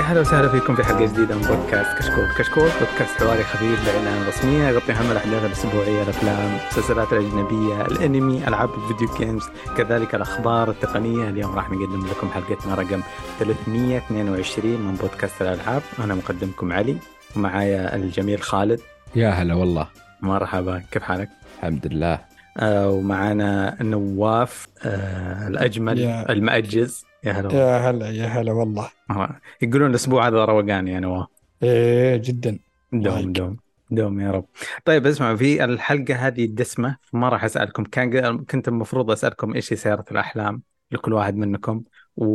يا هلا وسهلا فيكم في حلقة جديدة من بودكاست كشكول، كشكول بودكاست حواري خفيف باعلان رسمية يغطي أهم الأحداث الأسبوعية، الأفلام، المسلسلات الأجنبية، الأنمي، ألعاب الفيديو جيمز، كذلك الأخبار التقنية، اليوم راح نقدم لكم حلقتنا رقم 322 من بودكاست الألعاب، أنا مقدمكم علي ومعايا الجميل خالد. يا هلا والله. مرحبا. كيف حالك؟ الحمد لله. آه ومعانا نواف آه الأجمل يا- المأجز. يا هلا. يا هلا يا هلا والله. آه، يقولون الأسبوع هذا روقان يا نواف إيه جدا. دوم. دوم دوم يا رب. طيب اسمعوا في الحلقة هذه الدسمة ما راح أسألكم. كان كنت المفروض أسألكم إيش هي سيارة الأحلام لكل واحد منكم و...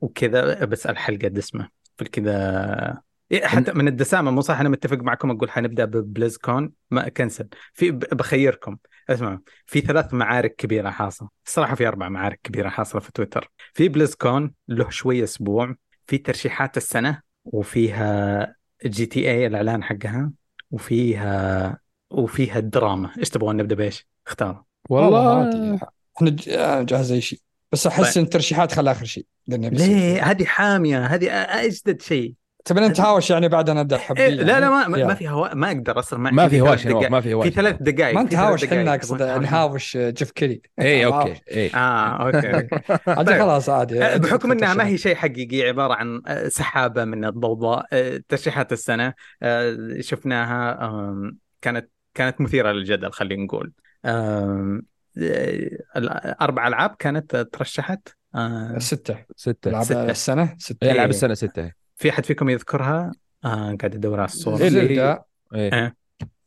وكذا بس الحلقة دسمة. فكذا إيه، حتى من الدسامة مو صح أنا متفق معكم أقول حنبدأ ببليزكون؟ ما كنسل. في بخيركم. اسمعوا في ثلاث معارك كبيرة حاصلة. الصراحة في أربع معارك كبيرة حاصلة في تويتر. في بليزكون له شوية أسبوع في ترشيحات السنة وفيها جي تي اي الإعلان حقها وفيها وفيها الدراما. إيش تبغون نبدأ بإيش؟ اختاروا والله إحنا آه، جاهز أي شيء. بس أحس طيب. إن الترشيحات خلها آخر شيء. ليه؟ هذه حامية. هذه اجدد شيء؟ تبي نتهاوش يعني بعد أنا ابدا إيه حبي لا لا ما, ما- في هواء ما أقدر أصلا ما, ما في هواش. ما في هواش في ثلاث دقائق ما نتهاوش. إحنا اقصد؟ نهاوش آه، جيف كيري اي أوكي اي آه أوكي عادي طيب. خلاص عادي آه، بحكم إنها ما. هي شيء حقيقي عبارة عن آه، سحابة من الضوضاء آه، ترشيحات السنة شفناها كانت كانت مثيرة للجدل خلينا نقول الاربع ألعاب كانت ترشحت آه، ستة ستة ألعاب ستة. السنة ستة إيه، ألعاب إيه. السنة ستة في أحد فيكم يذكرها؟ آه قاعد ادور على الصورة. إيه اللي هي- زلدا. إيه. آه.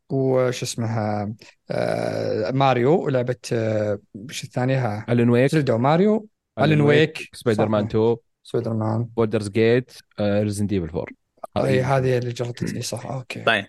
وش اسمها؟ آه ماريو ولعبة آه وش الثانية؟ Alan Wake Zelda و Mario. Alan Wake Spider-Man صح. 2 Spider Man Baldur's Gate Resident Evil 4 اي هذه. اللي جلطتني صح. okay. طيب.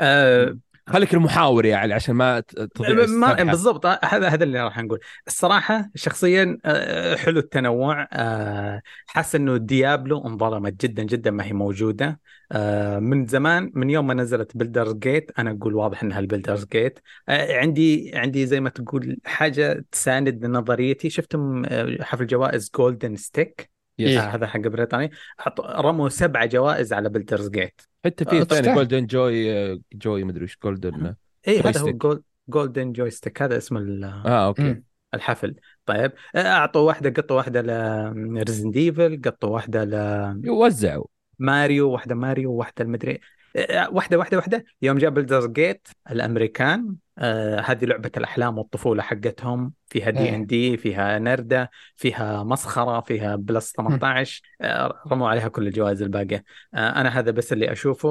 آه خليك المحاور يا علي عشان ما تضيع ما. بالضبط. آه، هذا هذا اللي راح نقول الصراحة شخصيا آه، حلو التنوع. آه، حاسس إنه Diablo انظلمت جدا جدا ما هي موجودة. آه، من زمان من يوم ما نزلت Baldur's Gate أنا أقول واضح إنها ال Baldur's Gate. عندي عندي زي ما تقول حاجة تساند نظريتي. شفتم آه، حفل جوائز Golden Joystick إيه. هذا حق بريطانيا حط- رموا سبعة جوائز على Baldur's Gate حتى آه، في ثاني. Golden Joy Joy مدري وش Golden اي هذا هو. Gold Golden Joystick هذا اسم ال- آه okay. مم. الحفل. طيب. أعطوا واحدة قطوا واحدة ل Resident Evil قطوا واحدة وزعوا لماريو واحدة ماريو واحدة المدري آه، واحدة واحدة واحدة. يوم جاب Baldur's Gate الأمريكان آه هذه لعبة الأحلام والطفولة حقتهم. فيها D. and D فيها نردة فيها مسخرة فيها plus 18 آه رموا عليها كل الجوائز الباقية. آه أنا هذا بس اللي أشوفه.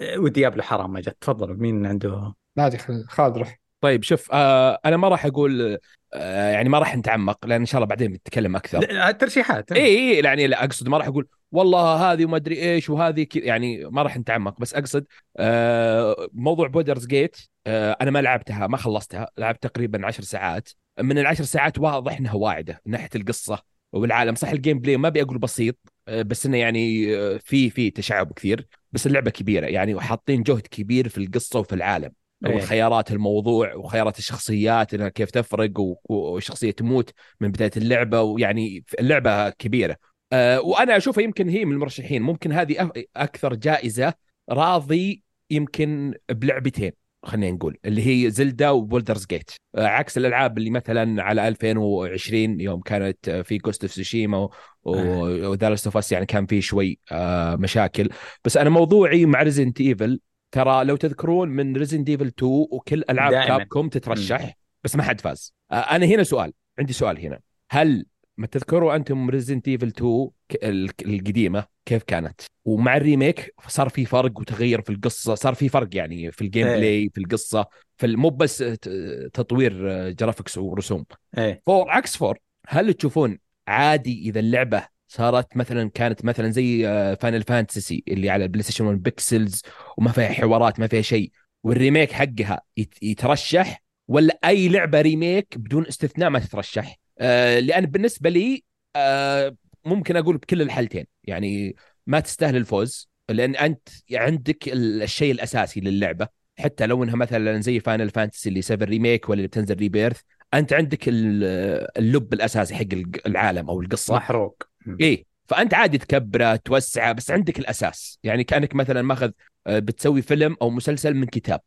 آه، و Diablo حرام ما جت تفضلوا مين عنده؟ نادي خالد روح. طيب شوف آه أنا ما راح أقول آه يعني ما راح نتعمق لأن إن شاء الله بعدين بنتكلم أكثر. ترشيحات. اي اي يعني لا أقصد ما راح أقول. والله هذه وما أدري إيش وهذه كذا يعني ما راح نتعمق بس أقصد آه موضوع Baldur's Gate آه أنا ما لعبتها ما خلصتها لعبت تقريبا عشر ساعات. من العشر ساعات واضح إنها واعدة من ناحية القصة والعالم. صح ال gameplay ما أبي أقول بسيط آه بس إنه يعني آه، في في تشعب كثير بس اللعبة كبيرة يعني وحاطين جهد كبير في القصة وفي العالم إيه. وخيارات الموضوع وخيارات الشخصيات إنها كيف تفرق وشخصية تموت من بداية اللعبة ويعني اللعبة كبيرة. آه، وأنا أشوفها يمكن هي من المرشحين. ممكن هذه أكثر جائزة راضي يمكن بلعبتين خلينا نقول اللي هي Zelda و Baldur's Gate. آه، عكس الألعاب اللي مثلا على 2020 يوم كانت آه، في Ghost of Tsushima و The of يعني كان في شوي آه، مشاكل. بس أنا موضوعي مع Resident Evil ترى لو تذكرون من Resident Evil 2 وكل ألعاب. Capcom تترشح بس ما حد فاز. أنا هنا سؤال عندي سؤال هنا. هل ما تذكروا أنتم Resident Evil 2 ك- ال- القديمة كيف كانت؟ ومع ال remake صار في فرق وتغير في القصة صار في فرق يعني في ال game. play في القصة في ال- مو بس تطوير آه، graphics ورسوم. إيه. four عكس four هل تشوفون عادي إذا اللعبة صارت مثلا كانت مثلا زي Final Fantasy اللي على ال PlayStation 1 pixels وما فيها حوارات ما فيها شيء وال remake حقها يت- يترشح؟ ولا أي لعبة remake بدون استثناء ما تترشح؟ آه لأن بالنسبة لي آه ممكن أقول بكل الحالتين. يعني ما تستاهل الفوز لأن أنت عندك ال- الشيء الأساسي للعبة. حتى لو إنها مثلا زي Final Fantasy اللي 7 Remake ولا اللي بتنزل Rebirth أنت عندك ال- اللب الأساسي حق العالم أو القصة. محروق. إيه فأنت عادي تكبره توسعه بس عندك الأساس. يعني كأنك مثلا ماخذ آه، بتسوي فيلم أو مسلسل من كتاب.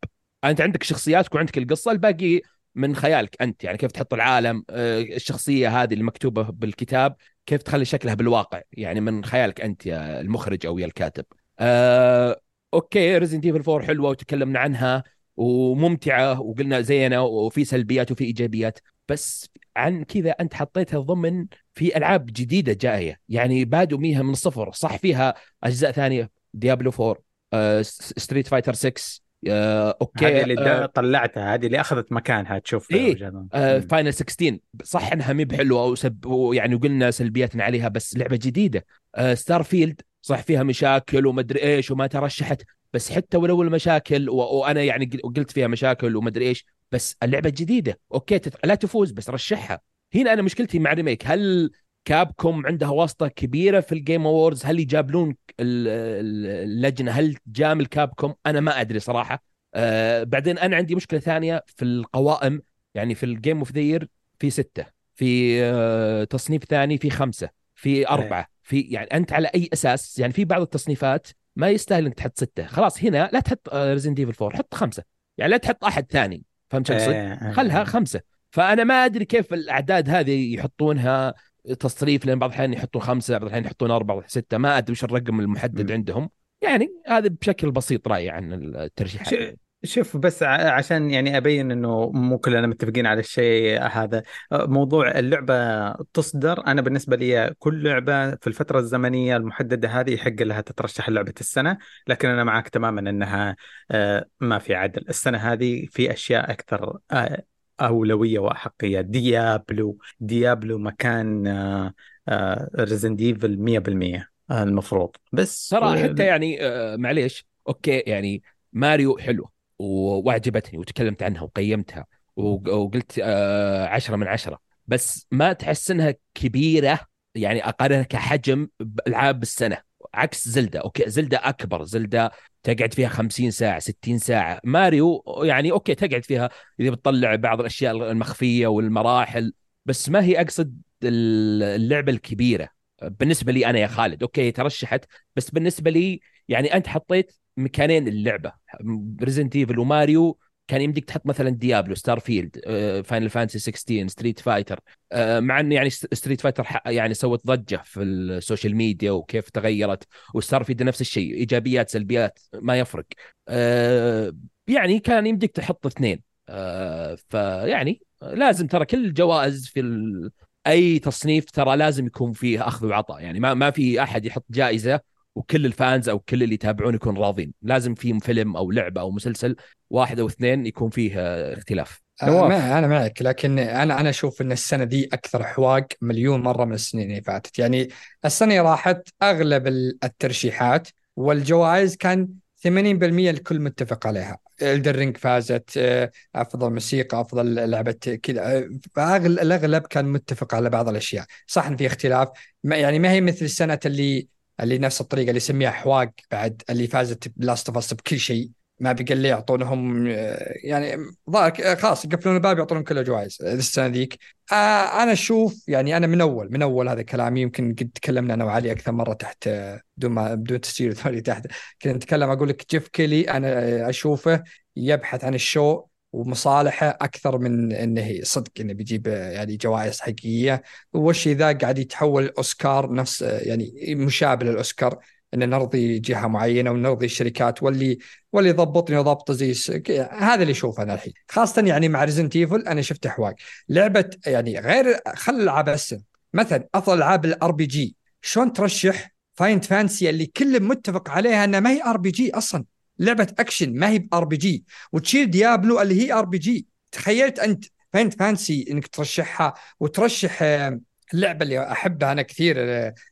أنت عندك شخصياتك وعندك القصة الباقي من خيالك أنت يعني كيف تحط العالم آه، الشخصية هذه المكتوبه بالكتاب كيف تخلي شكلها بالواقع يعني من خيالك أنت يا المخرج أو يا الكاتب. آه، okay Resident Evil 4 حلوة وتكلمنا عنها وممتعة وقلنا زينة وفي سلبيات وفي إيجابيات بس عن كذا أنت حطيتها ضمن في ألعاب جديدة جاية يعني بادينها من الصفر صح فيها أجزاء ثانية Diablo 4 آه، Street Fighter 6 آه، okay هذه اللي آه، طلعتها هذه اللي أخذت مكانها تشوف إيه. وجهة- آه،. Final 16 صح إنها مهي بحلوة وسب ويعني وقلنا سلبياتنا عليها بس لعبة جديدة. آه، Starfield صح فيها مشاكل ومدري إيش وما ترشحت بس حتى ولو المشاكل و... وأنا يعني قل- قلت فيها مشاكل ومدري إيش بس اللعبة جديدة. okay تت... لا تفوز بس رشحها. هنا أنا مشكلتي مع remake هل Capcom عندها واسطة كبيرة في ال Game Awards هل يجابلون ال- ال- اللجنة؟ هل جامل Capcom أنا ما أدري صراحة. آه بعدين أنا عندي مشكلة ثانية في القوائم. يعني في ال game of the في ستة في آه تصنيف ثاني في خمسة في أربعة في يعني أنت على أي أساس يعني في بعض التصنيفات ما يستاهل إنك تحط ستة. خلاص هنا لا تحط Resident Evil 4 حط خمسة. يعني لا تحط أحد ثاني. فهمت شو أقصد؟ إيه، إيه، خلها إيه. خمسة. فأنا ما أدري كيف الأعداد هذه يحطونها. تصريف لأن بعض الأحيان يحطون خمسة بعض الأحيان يحطون أربعة ستة ما أدري وش الرقم المحدد م. عندهم. يعني هذا بشكل بسيط رأيي عن الترشيحات ش- شوف بس عشان يعني أبين إنه مو كلنا متفقين على الشيء هذا. موضوع اللعبة تصدر. أنا بالنسبة لي كل لعبة في الفترة الزمنية المحددة هذه يحق لها تترشح لعبة السنة لكن أنا معك تماما إنها آه، ما في عدل. السنة هذه في أشياء أكثر آه، أولوية وأحقية. Diablo Diablo مكان Resident Evil 100% المفروض. بس ترى حتى يعني آه، معليش okay يعني ماريو حلو واعجبتني وتكلمت عنها وقيمتها وق- وقلت آه، عشرة من عشرة. بس ما تحس إنها كبيرة يعني أقارنها كحجم بالعاب السنة. عكس Zelda. okay Zelda أكبر. Zelda تقعد فيها 50 ساعة 60 ساعة. ماريو يعني okay تقعد فيها إذا بتطلع بعض الأشياء المخفية والمراحل بس ما هي أقصد اللعبة الكبيرة. بالنسبة لي أنا يا خالد okay ترشحت بس بالنسبة لي يعني أنت حطيت مكانين اللعبة. Resident Evil وماريو كان يمديك تحط مثلا Diablo Starfield Final Fantasy 16 Street Fighter مع ان يعني Street Fighter يعني سوت ضجة في ال social media وكيف تغيرت و Starfield نفس الشيء إيجابيات سلبيات ما يفرق. آه، يعني كان يمديك تحط اثنين. آه، فيعني لازم ترى كل الجوائز في ال... أي تصنيف ترى لازم يكون فيه أخذ وعطاء. يعني ما ما في أحد يحط جائزة وكل ال fans أو كل اللي يتابعون يكون راضين. لازم في فيلم أو لعبة أو مسلسل واحد أو اثنين يكون فيه آه، اختلاف. آه، أنا معك لكن أنا أنا أشوف إن السنة دي أكثر حواق مليون مرة من السنين اللي فاتت. يعني السنة اللي راحت أغلب ال- الترشيحات والجوائز كان 80% الكل متفق عليها. Elden Ring فازت آه، أفضل موسيقى أفضل لعبة كذا فأغل- الأغلب كان متفق على بعض الأشياء. صح إن في اختلاف يعني ما هي مثل السنة اللي اللي نفس الطريقة اللي يسميها حواق بعد اللي فازت ب Last of بكل شيء ما بقى اللي يعطونهم آه، يعني ضاك خلاص يقفلون الباب يعطونهم كل الجوائز السنة ذيك. آه أنا أشوف يعني أنا من أول من أول هذا كلامي يمكن قد تكلمنا أنا وعلي أكثر مرة تحت آه، بدون ما بدون تسجيل ثاني تحت. كنا نتكلم أقول لك Geoff Keighley أنا آه، أشوفه يبحث عن ال show ومصالحه أكثر من إنه صدق إنه بيجيب يعني جوائز حقيقية. والشيء ذا قاعد يتحول اوسكار نفس يعني مشابه للأوسكار إن نرضي جهة معينة ونرضي الشركات واللي واللي يضبطني وضبطه زي هذا اللي اشوفه أنا الحين. خاصة يعني مع Resident Evil أنا شفت أحواق. لعبة يعني غير خل العاب السن مثلا أفضل ألعاب ال RPG شلون ترشح Final Fantasy اللي كل متفق عليها انها ما هي RPG أصلا؟ لعبة أكشن ما هي RPG وتشيل Diablo اللي هي RPG تخيلت أنت Final Fantasy إنك ترشحها وترشح آه، اللعبة اللي أحبها أنا كثير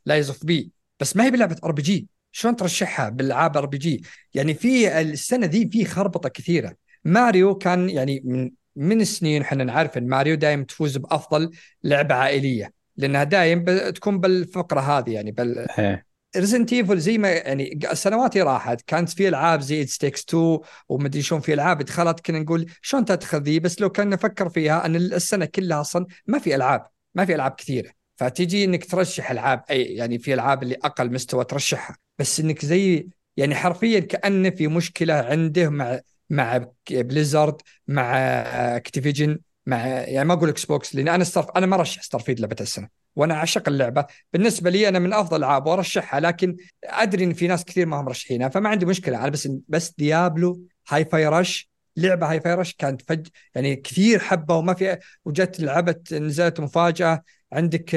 Lies of P بس ما هي بلعبة RPG شلون ترشحها بالألعاب RPG يعني في السنة ذي في خربطة كثيرة. ماريو كان يعني من من سنين إحنا نعرف إن ماريو دائما تفوز بأفضل لعبة عائلية. لأنها دائما تكون بالفقرة هذه يعني بال إيه. Resident Evil زي ما يعني السنوات راحت كانت في ألعاب زي It Takes 2 ومدري شلون في ألعاب دخلت كنا نقول شلون تدخل ذي بس لو كنا نفكر فيها أن السنة كلها أصلا ما في ألعاب ما في ألعاب كثيرة. فتيجي إنك ترشح ألعاب أي يعني في ألعاب اللي أقل مستوى ترشحها. بس إنك زي يعني حرفيا كانه في مشكلة عنده مع مع Blizzard مع Activision مع يعني ما أقول Xbox لأن أنا Starf أنا ما ارشح Starfield لعبة السنة وأنا أعشق اللعبة. بالنسبة لي أنا من أفضل الالعاب وأرشحها لكن أدري إن في ناس كثير ما هم مرشحينها فما عندي مشكلة أنا بس بس Diablo Hi-Fi Rush لعبة Hi-Fi Rush كانت فج يعني كثير حبه وما في وجت لعبت نزلت مفاجأة. عندك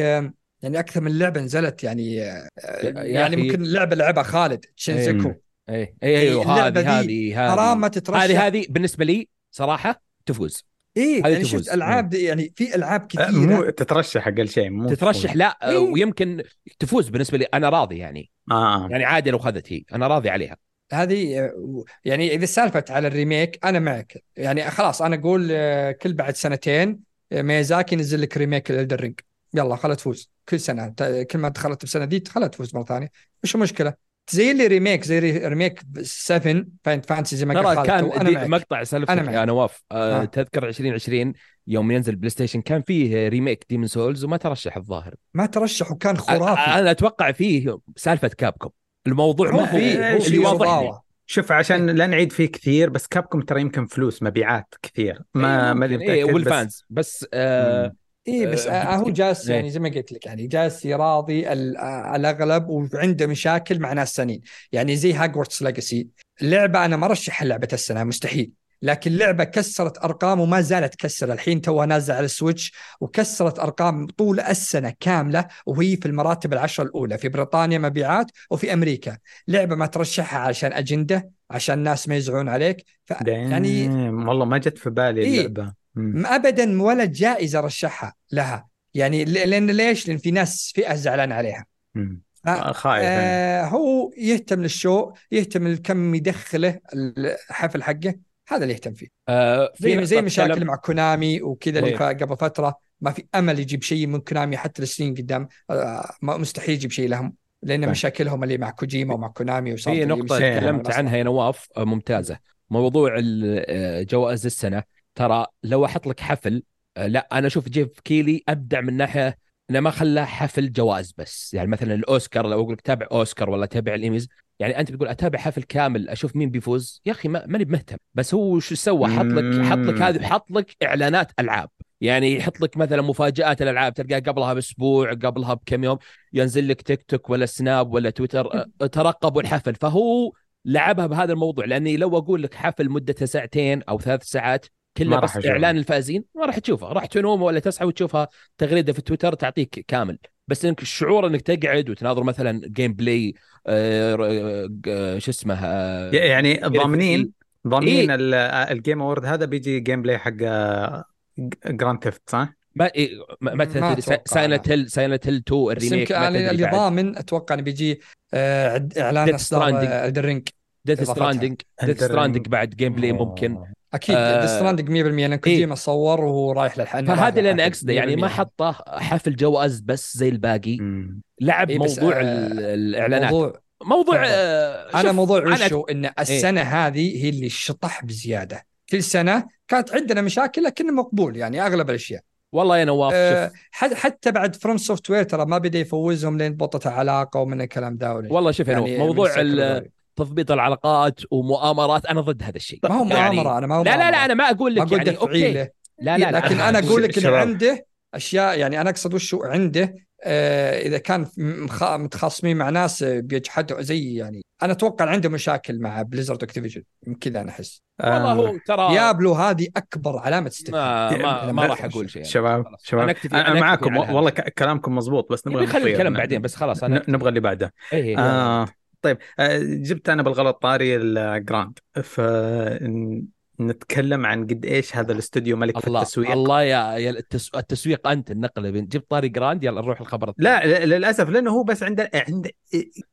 يعني أكثر من لعبة نزلت يعني يعني أخي. ممكن لعبة لعبها خالد شينزيكو اي اي أيوه هذه هذه حرام ما هذه تترشح. هذه هذه بالنسبة لي صراحة تفوز. إيه هذه يعني تفوز. شفت ألعاب يعني في ألعاب آه، كثيره مو تترشح أقل شيء مو تترشح. لا إيه. ويمكن تفوز بالنسبة لي. أنا راضي يعني. آه يعني عادي لو اخذت هي. أنا راضي عليها. هذه يعني إذا سالفت على ال remake أنا معك. يعني خلاص أنا أقول آه، كل بعد سنتين آه، ميازاكي ينزل لك remake ال Elden Ring يلا خلها تفوز. كل سنة كل ما دخلت بسنة دي خلها تفوز مرة ثانية. مش مشكلة. زي اللي remake زي re- remake 7 Final Fantasy زي ما خالد. كان معك. مقطع سالفتك أنا معك. يا نواف آه آه. تذكر 2020 يوم ينزل PlayStation كان فيه remake Demon's Souls وما ترشح الظاهر. ما ترشح وكان خرافي. أنا أتوقع فيه سالفة Capcom الموضوع ما في إيه، هو اللي واضح. شوف عشان لا نعيد فيه كثير بس Capcom ترى يمكن فلوس مبيعات كثير. ما ما إيه متأكد بس- وال fans بس آه مم. إيه بس آه، هو جالس إيه. يعني زي ما قلت لك يعني جالس يراضي آه، الأغلب وعنده مشاكل مع ناس ثانيين يعني زي Hogwarts Legacy اللعبه أنا ما رشحها لعبة السنة مستحيل لكن لعبة كسرت أرقام وما زالت تكسر الحين توها نازلة على ال Switch وكسرت أرقام طول السنة كاملة وهي في المراتب العشرة الأولى في بريطانيا مبيعات وفي أمريكا لعبة ما ترشحها عشان أجندة عشان الناس ما يزعلون عليك ف... يعني. والله ما جت في بالي إيه. اللعبة مم. ما ابدا ولا جائزة رشحها لها يعني ل- لأن ليش؟ لأن في ناس فئه زعلان عليها. ف- آه، خايف يعني. آه هو يهتم للشو يهتم الكم يدخله الحفل حقه هذا اللي يهتم فيه آه في زي مشاكل تكلم- مع كونامي وكذا اللي قبل فترة ما في أمل يجيب شيء من كونامي حتى لسنين قدام آه ما- مستحيل يجيب شيء لهم لأن فاهم. مشاكلهم اللي مع كوجيما ومع Konami وصار في على تكلمت. عنها يا نواف آه، ممتازة موضوع آه، جوائز السنة ترى لو أحط لك حفل آه، لا أنا أشوف Geoff Keighley أبدع من ناحية إنه ما خلاه حفل جوائز بس. يعني مثلا الأوسكار لو أقول لك تابع أوسكار ولا تابع الإيميز يعني أنت بتقول أتابع حفل كامل أشوف مين بيفوز؟ يا أخي ما- ماني بمهتم بس هو شو سوى؟ حط لك حط لك. هذه حط لك إعلانات ألعاب. يعني يحط لك مثلا مفاجآت الألعاب تلقاه قبلها بأسبوع قبلها بكم يوم ينزل لك تيك توك ولا سناب ولا تويتر أه، ترقبوا الحفل. فهو لعبها بهذا الموضوع لأني لو أقول لك حفل مدته ساعتين أو ثلاث ساعات كله بس. إعلان الفائزين ما راح تشوفها راح تنوم ولا تصحى وتشوفها تغريدة في تويتر تعطيك كامل بس إنك الشعور إنك تقعد وتناظر مثلا gameplay آه آه شو اسمه آه يعني ضامنين ضامنين إيه. ال- ال Game Awards هذا بيجي gameplay حق Grand Theft صح؟ ما إيه مثلا Silent Hill Silent Hill 2 بس ال remake اللي. ضامن أتوقع إنه بيجي آه إعلان أصدار. الدرينج Death. Stranding Death Stranding. بعد game play ممكن أكيد آه، Stranding 100% لأن كوجيما صور وهو رايح للحن فهذا اللي أنا اقصده يعني ما حطه حفل جوائز بس زي الباقي. مم. لعب إيه موضوع آه، ال- الإعلانات. موضوع موضوع. آه، أنا موضوع أنا وشو؟ إن السنة هذه هي اللي شطح بزيادة. كل سنة كانت عندنا مشاكل لكن مقبول يعني أغلب الأشياء. والله يا نواف أه حتى بعد FromSoftware ترى ما بدأ يفوزهم لين ضبطت علاقة ومن الكلام ده ولا- والله شوف يا نواف من موضوع. تضبيط العلاقات ومؤامرات أنا ضد هذا الشيء ما هو يعني- مؤامرة أنا ما هو لا لا لا. أنا ما أقول ما لك أقول يعني okay لا لا لا لكن أنا أقول لك ان شباب. عنده أشياء يعني أنا أقصد وشو عنده آه إذا كان مخ- متخاصمين مع ناس بيجحدوا زي يعني أنا أتوقع عنده مشاكل مع Blizzard Activision كذا أنا أحس والله آه، هو ترى Diablo هذه أكبر علامة استفهام ما ما, ما راح أقول شيء شباب خلاص. شباب أنا أكتفي- أنا, أنا أكتفي معاكم. والله ك- كلامكم مزبوط بس نبغى يبي خلي نطير. الكلام بعدين بس خلاص أنا ن- نبغى اللي بعده إيه إيه. آه طيب آه جبت أنا بالغلط طاري ال Grand فنتكلم عن قد إيش هذا الاستوديو ملك في الله التسويق. الله يا, يا التس... التسويق أنت النقله بين جبت طاري Grand يلا نروح الخبر الثاني. لا للأسف لأنه هو بس عنده عنده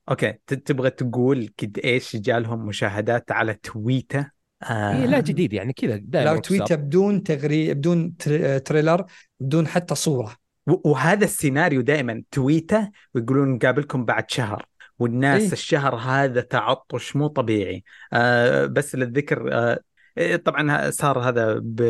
okay ت- تبغى تقول قد إيش جالهم مشاهدات على تويتة؟ آه إيه لا جديد يعني كذا دائما لو تويتة بدون تغري بدون تر- trailer بدون حتى صورة. و- وهذا السيناريو دائما تويتة ويقولون نقابلكم بعد شهر. والناس إيه. الشهر هذا تعطش مو طبيعي. آه بس للذكر آه إيه، طبعا صار هذا ب...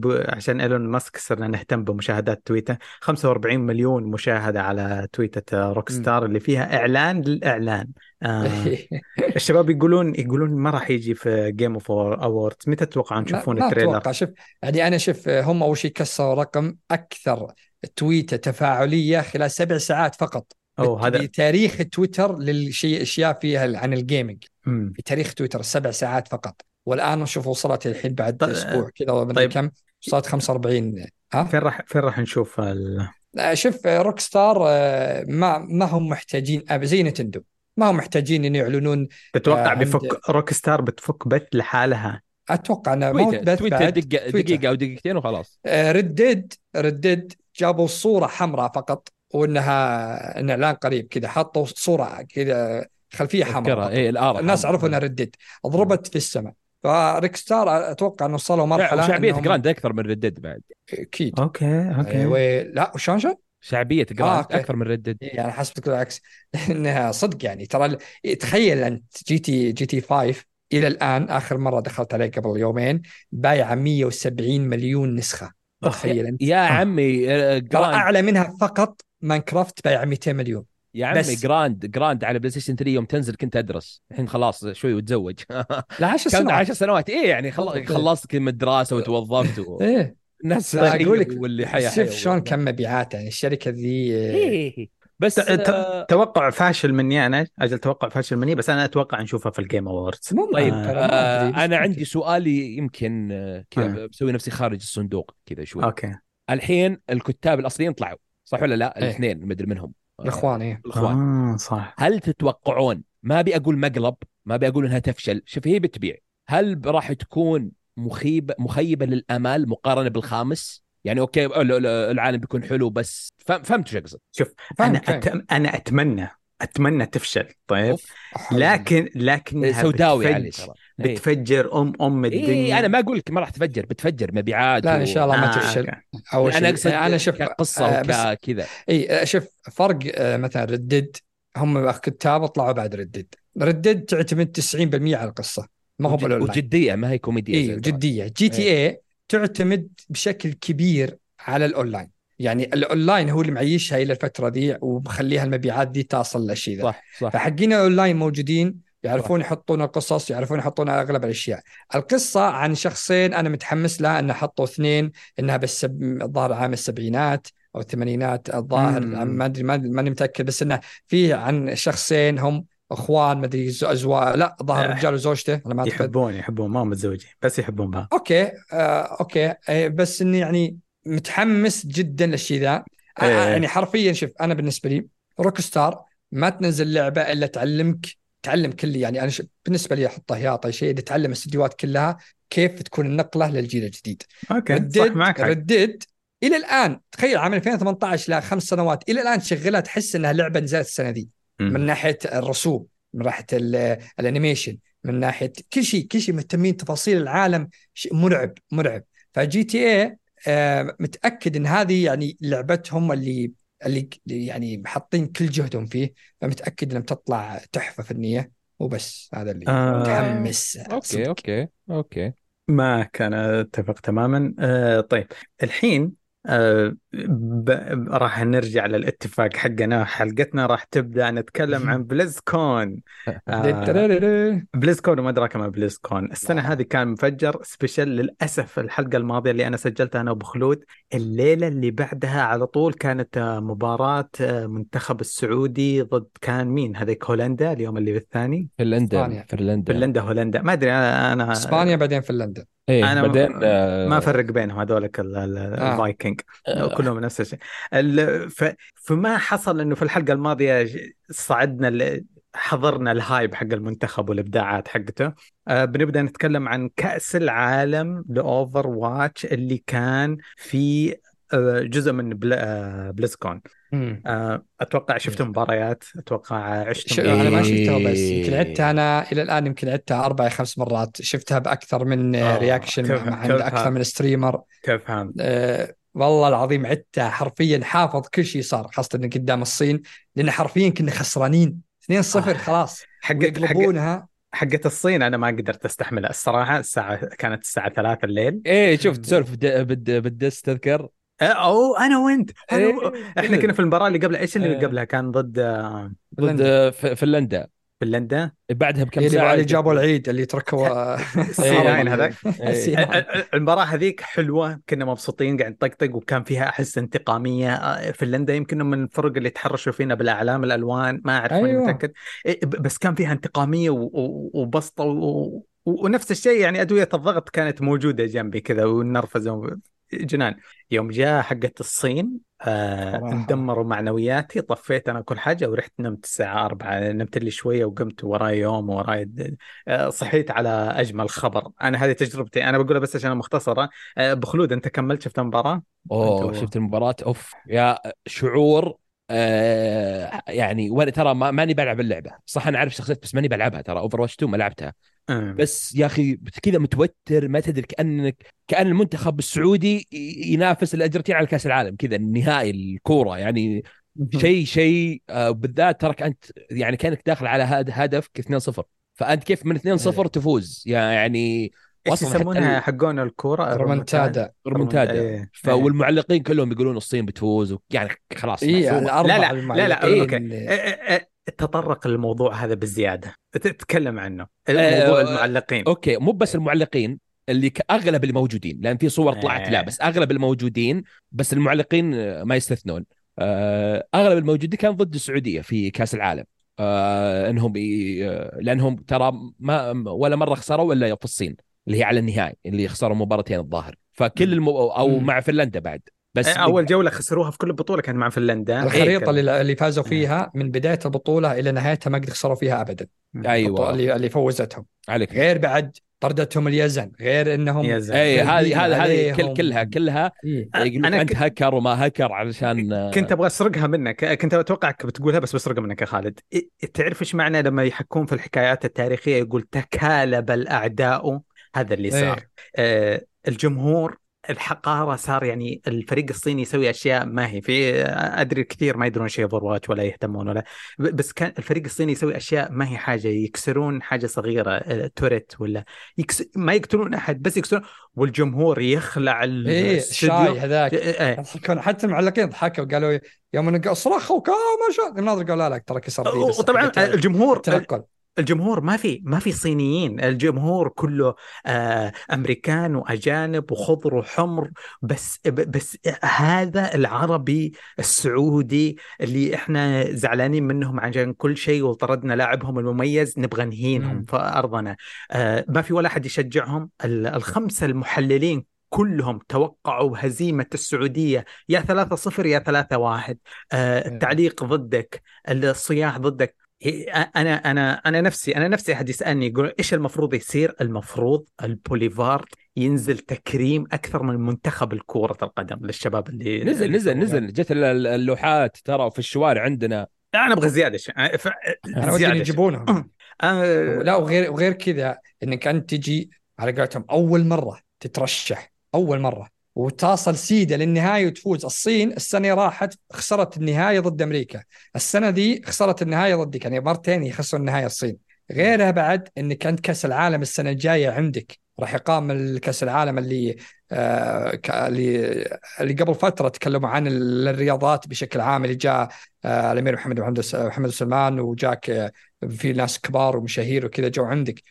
ب... عشان إيلون ماسك صرنا نهتم بمشاهدات تويتر. 45 مليون مشاهدة على تويتة Rockstar اللي فيها إعلان للإعلان. آه الشباب يقولون يقولون ما راح يجي في Game of Awards متى تتوقعون تشوفون ما ال trailer؟ أتوقع. شوف يعني أنا شوف هم أول شيء كسروا رقم أكثر تويتة تفاعلية خلال سبع ساعات فقط. اوه هذا بتاريخ تويتر للشيء أشياء فيها عن ال gaming مم. في تاريخ تويتر سبع ساعات فقط. والآن نشوف وصلت الحين بعد طيب- أسبوع كذا ولا طيب. كم؟ صارت 45 ها؟ فين راح فين راح نشوف ال... آه، شوف Rockstar آه، ما ما هم محتاجين أب- زي Nintendo. ما هم محتاجين إن يعلنون تتوقع آه، عند- بيفك Rockstar بتفك بث لحالها؟ أتوقع إنه مو تويتر بث تويتر بعد دقيقه. دقيقة أو دقيقتين وخلاص. Red Dead Red Dead جابوا صورة حمراء فقط. وإنها إن اعلان قريب كذا حطوا صورة كذا خلفية حمراء. اي ال R الناس عرفوا إنها Red Dead ضربت في السماء. ف Rockstar أتوقع إنه وصلوا مرحلة وشعبية إنهم- Grand أكثر من Red Dead بعد. أكيد. okay okay. أيوة. لا وشلون شلون؟ شعبية آه، Grand okay. أكثر من Red Dead. يعني حسبتك بالعكس إنها صدق يعني ترى ال- تخيل أنت GT GTA 5 إلى الآن آخر مرة دخلت عليه قبل يومين بايعة 170 مليون نسخة. تخيل أنت. يا عمي آه، ترى Grand. أعلى منها فقط Minecraft بايعه 200 مليون. يا عمي بس. Grand Grand على PlayStation 3 يوم تنزل كنت أدرس. الحين خلاص شوي وتزوج. لا 10 كم سنوات. 10 سنوات. إيه يعني. خلصت كلمه دراسه وتوظفت و... إيه. الناس لا، أقول لك، واللي حيا حيا شوف شلون كم مبيعات يعني الشركة ذي إيه، آه، إيه، إيه. بس ت- ت- آه، توقع فاشل مني أنا. أجل توقع فاشل مني بس أنا أتوقع نشوفها في ال Game Awards طيب آه، بس آه أنا. عندي سؤالي يمكن كذا آه. بسوي نفسي خارج الصندوق كذا شوي. okay. الحين الكتاب الأصليين طلعوا. صح ولا لا إيه. الاثنين مدري منهم آه، الإخوان إيه الإخوان آه صح هل تتوقعون ما أبي أقول مقلب ما أبي أقول إنها تفشل شوف هي بتبيع هل راح تكون مخيبه مخيبة للأمال مقارنة بالخامس يعني okay ال- ال- العالم بيكون حلو بس فهم- فهمت شو أقصد شوف أنا. أتم... أنا أتمنى أتمنى تفشل طيب أوف. لكن لكنها سوداوي. علي ترى. بتفجر ام أم الدنيا. إيه أنا ما أقول لك ما راح تفجر بتفجر مبيعات لا إن شاء الله ما آه، تفشل okay. أول أنا شيء أقصد أنا شوف كقصة آه، بس وكذا إي شوف فرق آه، مثلا Red Dead هم كتاب طلعوا بعد Red Dead Red Dead تعتمد 90% على القصة. ما هو وجد- بالاونلاين وجدية ما هي كوميدية إي جدية. GTA. تعتمد بشكل كبير على الأونلاين. يعني الأونلاين هو اللي معيشها إلى الفترة ذي ومخليها المبيعات دي تصل للشيء ذا. صح صح. فحقين الأونلاين موجودين يعرفون يحطون القصص يعرفون يحطون أغلب الأشياء القصة عن شخصين أنا متحمس لها ان حطوا اثنين إنها بس الظاهر عام السبعينات أو الثمانينات الظاهر. ما أدري ما- ماني متأكد بس إنه في عن شخصين هم إخوان ما أدري زو- ازواج لا ظاهر آه. رجال وزوجته أنا ما يحبون يحبون ما متزوجين بس يحبون بعض okay آه، okay آه، بس إني يعني متحمس جدا للشيء ذا آه، إيه. يعني حرفيا شوف أنا بالنسبة لي Rockstar ما تنزل لعبة إلا تعلمك تعلم كل يعني أنا ش... بالنسبة لي احطها هياطه شيء تعلم الاستديوهات كلها كيف تكون النقلة للجيل الجديد okay صح Red Dead معك حق. Red Dead إلى الآن تخيل عام 2018 ل خمس سنوات إلى الآن تشغلها تحس إنها لعبة نزلت السنة دي. من ناحية الرسوم من ناحيه ال- ال animation من ناحية كل شيء كل شيء مهتمين تفاصيل العالم شيء مرعب مرعب ف GTA متأكد إن هذه يعني لعبتهم اللي اللي يعني حاطين كل جهدهم فيه فمتأكد إنها بتطلع تحفة فنية وبس. هذا اللي آه. متحمس. أوكي صدق. أوكي أوكي. ما كان أتفق تماما. آه طيب. الحين آه ب... راح نرجع للاتفاق حقنا حلقتنا راح تبدأ نتكلم عن BlizzCon آه تريريري. BlizzCon وما أدراك ما BlizzCon السنة. هذه كان مفجر special للأسف الحلقة الماضية اللي أنا سجلتها أنا وأبو خلود. الليلة اللي بعدها على طول كانت آه، مباراة آه، منتخب السعودي ضد كان مين؟ هذيك هولندا اليوم اللي بالثاني؟ فنلندا. فنلندا. فنلندا هولندا. ما أدري أنا أنا إسبانيا بعدين فنلندا. إيه أنا بعدين ما, آه، أفرق بينهم هذولك آه. الفايكنج آه. كلهم نفس الشيء ال- ف- فما حصل إنه في الحلقة الماضية صعدنا حضرنا ال hype حق المنتخب والإبداعات حقته آه بنبدأ نتكلم عن كأس العالم ل Overwatch اللي كان في جزء من بل... آه BlizzCon آه أتوقع شفتوا مباريات أتوقع عشتم شو أنا ما إيه. شفتها بس يمكن عدتها أنا إلى الآن يمكن عدتها أربع خمس مرات. شفتها بأكثر من آه، reaction كيف- مع عند أكثر؟ من streamer كيف فهمت أه والله العظيم عدتها حرفيا حافظ كل شيء صار خاصة إن قدام الصين لأن حرفيا كنا خسرانين. 2-0 آه. خلاص. حق حق ويقلبونها حقة الصين أنا ما قدرت أستحملها الصراحة. الساعة كانت الساعة 3 الليل. إيه شفت بد- بالدس تذكر؟ أو أنا وأنت. أنا و... إيه، إحنا كنا في المباراة اللي قبلها. إيش اللي إيه. قبلها؟ كان ضد آه، ضد ف- فنلندا. فنلندا؟ بعدها بكم اللي ساعة اللي جابوا العيد اللي تركوا السي 9 هذاك. إيه. المباراة هذيك حلوة. كنا مبسوطين قاعد نطقطق وكان فيها أحس انتقامية. آه، فنلندا يمكن من الفرق اللي تحرشوا فينا بالأعلام الألوان ما ماني أيوة. إيه، ب- بس كان فيها انتقامية و- و- ونفس الشيء يعني أدوية الضغط كانت موجودة جنبي كذا والنرفزة جنان. يوم جاء حقت الصين آه. اندمروا معنوياتي طفيت أنا كل حاجة ورحت نمت الساعة 4 نمت لي شوية وقمت وراي يوم وراي آه صحيت على أجمل خبر. أنا هذه تجربتي. أنا بقولها بس عشان مختصرة. آه بخلود أنت كملت شفت المباراة؟ أوه شفت المباراة؟ أوف يا شعور آه يعني وأنا ترى ما ماني بلعب اللعبة. صح أنا عارف شخصيات بس ماني بلعبها ترى. Overwatch 2 ما لعبتها. آه. بس يا أخي كذا متوتر ما تدري كانك كأن المنتخب السعودي ينافس الأرجنتين على كأس العالم. كذا النهائي الكورة. يعني شيء شيء آه، بالذات ترك انت يعني كأنك داخل على هد- هدفك 2-0 فأنت كيف من 2-0 تفوز. يعني إيش يسمونها حقون الكورة؟ رومنتادا. ريمونتادا إيه. فالمعلقين كلهم يقولون الصين بتفوز يعني خلاص. الاربعه لا، لا، المعلقين لا، لا،. اللي- آه، آه، آه، تطرق الموضوع هذا بالزياده تتكلم عنه. آه، موضوع آه، المعلقين. أوكي مو بس المعلقين اللي أغلب الموجودين لأن في صور طلعت. لا إيه. بس أغلب الموجودين بس المعلقين ما يستثنون. آه، أغلب الموجودين كان ضد السعودية في كأس العالم. آه، إنهم آه، لأنهم ترى ما ولا مرة خسروا الا في الصين. اللي هي على النهائي اللي خسروا مباراتين الظاهر. فكل الم... أو مم. مع فنلندا بعد. بس آه، أول جولة خسروها في كل البطوله كانت مع فنلندا. الخريطة إيه، اللي اللي فازوا فيها من بداية البطولة إلى نهايتها ما قد خسروا فيها ابدا. أيوه. اللي اللي فوزتهم. عليك. غير بعد طردتهم اليزن غير إنهم زلمة. اي هذه هذه هذه كل. كلها كلها إيه. يقولون أنا أنت ك- هكر وما هكر علشان آه، كنت أبغى أسرقها منك. كنت اتوقعك بتقولها بس بسرقها منك يا خالد. إيه- تعرف إيش معنى لما يحكون في الحكايات التاريخية؟ يقول تكالب الأعداء هذا اللي صار. إيه. آه الجمهور الحقارة صار يعني الفريق الصيني يسوي أشياء ما هي في أدري كثير ما يدرون شيء اوفر واتش ولا يهتمون ولا بس كان الفريق الصيني يسوي أشياء ما هي حاجة يكسرون حاجة صغيرة آه، توريت ولا يكس... ما يقتلون أحد بس يكسرون والجمهور يخلع إيه الاستوديو شاي هذاك. إيه، إيه. حتى المعلقين ضحكوا قالوا يوم صرخوا كا ما شاء الناظر قال لا لا ترى كسر وطبعا الجمهور التنقل. الجمهور ما في ما في صينيين الجمهور كله آه أمريكان وأجانب وخضر وحمر. بس بس هذا العربي السعودي اللي إحنا زعلانين منهم عشان كل شيء وطردنا لاعبهم المميز نبغى نهينهم. في أرضنا. آه ما في ولا أحد يشجعهم. ال- الخمسة المحللين كلهم توقعوا هزيمة السعودية. يا 3-0 يا 3-1 آه التعليق ضدك الصياح ضدك. أنا أنا أنا نفسي أنا نفسي أحد يسألني يقول إيش المفروض يصير؟ المفروض البوليفارد ينزل تكريم أكثر من منتخب الكرة القدم للشباب اللي نزل اللي نزل. نزل. جت ال- ال- اللوحات ترى في الشوارع عندنا. أنا أبغى زيادة. شيء ف... أنا ودي زيادة. يجيبونهم. آه... لا وغير وغير كذا إنك أنت تجي على قولتهم أول مرة تترشح أول مرة. وتصل سيدة للنهاية وتفوز. الصين السنة راحت خسرت النهاية ضد أمريكا. السنة دي خسرت النهاية ضدك يعني مرتين يخسروا النهاية الصين. غيرها بعد إنك انت كأس العالم السنة الجاية عندك راح يقام الكأس العالم اللي آه اللي قبل فترة تكلموا عن ال- الرياضات بشكل عام اللي جاء آه الأمير محمد محمد سلمان وجاك آه في ناس كبار ومشاهير وكذا جو عندك.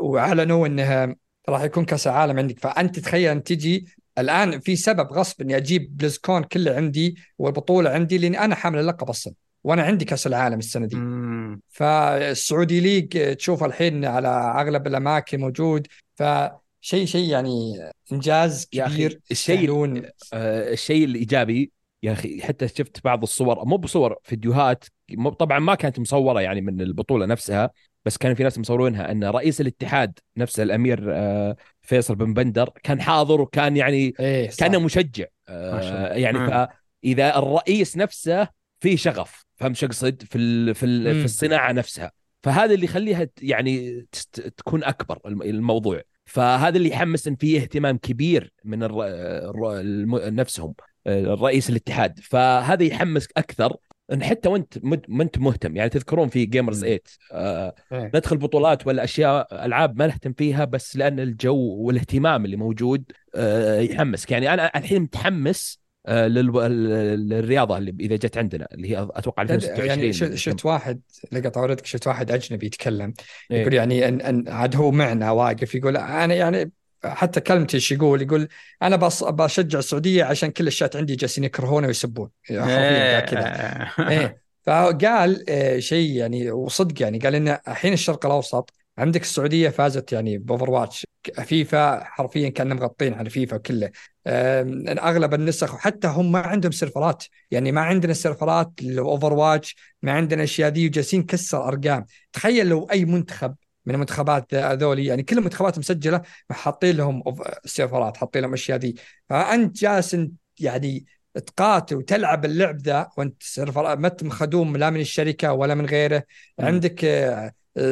واعلنوا إنها راح يكون كأس العالم عندك. فأنت تخيل أن تجي الآن في سبب غصب إني أجيب بلزكون كله عندي والبطولة عندي لأني أنا حامل اللقب أصلا وأنا عندي كأس العالم السنة دي. مم. فالسعودي ليج تشوف الحين على أغلب الأماكن موجود. فشيء شيء يعني إنجاز كبير الشيء- آه، الشيء الإيجابي يا أخي حتى شفت بعض الصور مو بصور فيديوهات طبعا ما كانت مصورة يعني من البطولة نفسها. بس كان في ناس مصورينها أن رئيس الاتحاد نفسه الأمير آه، فيصل بن بندر كان حاضر وكان يعني صح. كان مشجع. آه، يعني مم. فإذا الرئيس نفسه في شغف فهم شو أقصد في ال- في ال- مم. في الصناعة نفسها فهذا اللي يخليها يعني تكون أكبر الم- الموضوع فهذا اللي يحمس إن في اهتمام كبير من الر... الر... الم... نفسهم آه، الرئيس الاتحاد فهذا يحمسك أكثر إن حتى وأنت ما أنت مهتم يعني تذكرون في جيمرز 8 آه إيه. ندخل بطولات ولا أشياء ألعاب ما نهتم فيها بس لأن الجو والاهتمام اللي موجود آه يحمسك يعني أنا الحين متحمس آه للرياضة اللي إذا جت عندنا اللي هي أتوقع 2026 يعني شفت واحد لقط عورتك شفت واحد أجنبي يتكلم إيه. يقول يعني ان ان عاد هو معنا واقف يقول أنا يعني حتى كلمتي إيش يقول؟ يقول أنا بص بشجع السعودية عشان كل الشات عندي جالسين يكرهونه ويسبون. كذا. إيه. فقال آه، شيء يعني وصدق يعني قال إن الحين الشرق الأوسط عندك السعودية فازت يعني ب Overwatch. فيفا حرفيا كانوا مغطين على فيفا كله. أغلب النسخ وحتى هم ما عندهم سيرفرات. يعني ما عندنا سيرفرات ل Overwatch ما عندنا الاشياء دي وجالسين كسر أرقام. تخيل لو أي منتخب من المنتخبات هذولي يعني كل المنتخبات مسجلة حاطين لهم سيرفرات حاطين لهم الاشياء دي فأنت جالس يعني تقاتل وتلعب اللعب ذا وأنت server ما أنت مخدوم لا من الشركة ولا من غيره. مم. عندك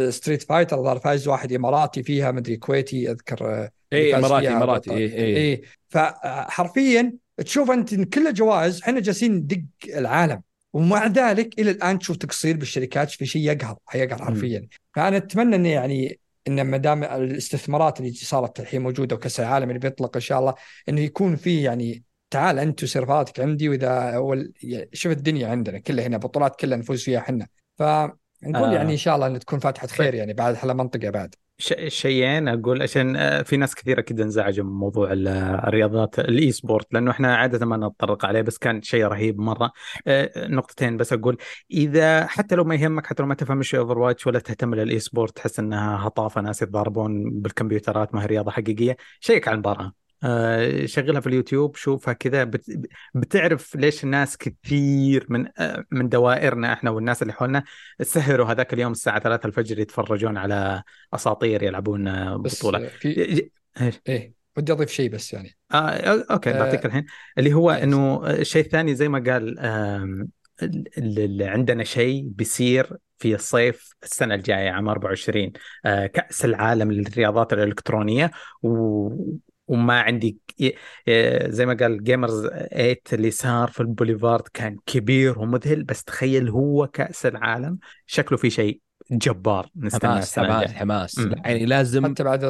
Street Fighter ظهر فايز واحد إماراتي فيها مدري كويتي أذكر آه، اي إماراتي إماراتي. اي اي إيه. فحرفيا تشوف أنت إن كل جوائز إحنا جالسين ندق العالم. ومع ذلك إلى الآن تشوف تقصير بالشركات في شيء يقهر يقهر حرفيا. فأنا أتمنى إنه يعني إن ما دام الاستثمارات اللي صارت الحين موجودة وكأس العالم اللي بيطلق إن شاء الله إنه يكون في يعني تعال أنت وسيرفراتك عندي وإذا أول شوف الدنيا عندنا كلها هنا بطولات كلها نفوز فيها إحنا فنقول آه. يعني إن شاء الله إن تكون فاتحة خير يعني بعد على منطقه بعد شيئين أقول عشان آه، في ناس كثيره كده انزعجوا من موضوع ال- الرياضات ال esport لأنه إحنا عادة ما نتطرق عليه بس كان شيء رهيب مرة. آه، نقطتين بس أقول إذا حتى لو ما يهمك حتى لو ما تفهم إيش Overwatch ولا تهتم لل esport تحس إنها هطافة ناس يتضاربون بالكمبيوترات ما هي رياضة حقيقية شيك على المباراة. شغلها في اليوتيوب شوفها كذا. بت- بتعرف ليش الناس كثير من آه، من دوائرنا إحنا والناس اللي حولنا سهروا هذاك اليوم الساعة 3 الفجر يتفرجون على أساطير يلعبون آه، بطولة. في إيش؟ إيه ودي أضيف شيء بس يعني. آه okay آه، بعطيك الحين. اللي هو إيه، إنه الشيء الثاني زي ما قال آم، ال- ال- عندنا شيء بيصير في الصيف السنة الجاية عام 24 آه، كأس العالم للرياضات الإلكترونية. و وما عندي آه، زي ما قال Gamers 8 اللي صار في البوليفارد كان كبير ومذهل بس تخيل هو كأس العالم شكله في شيء جبار نستناه حماس السنة حماس حماس. يعني لازم حتى بعد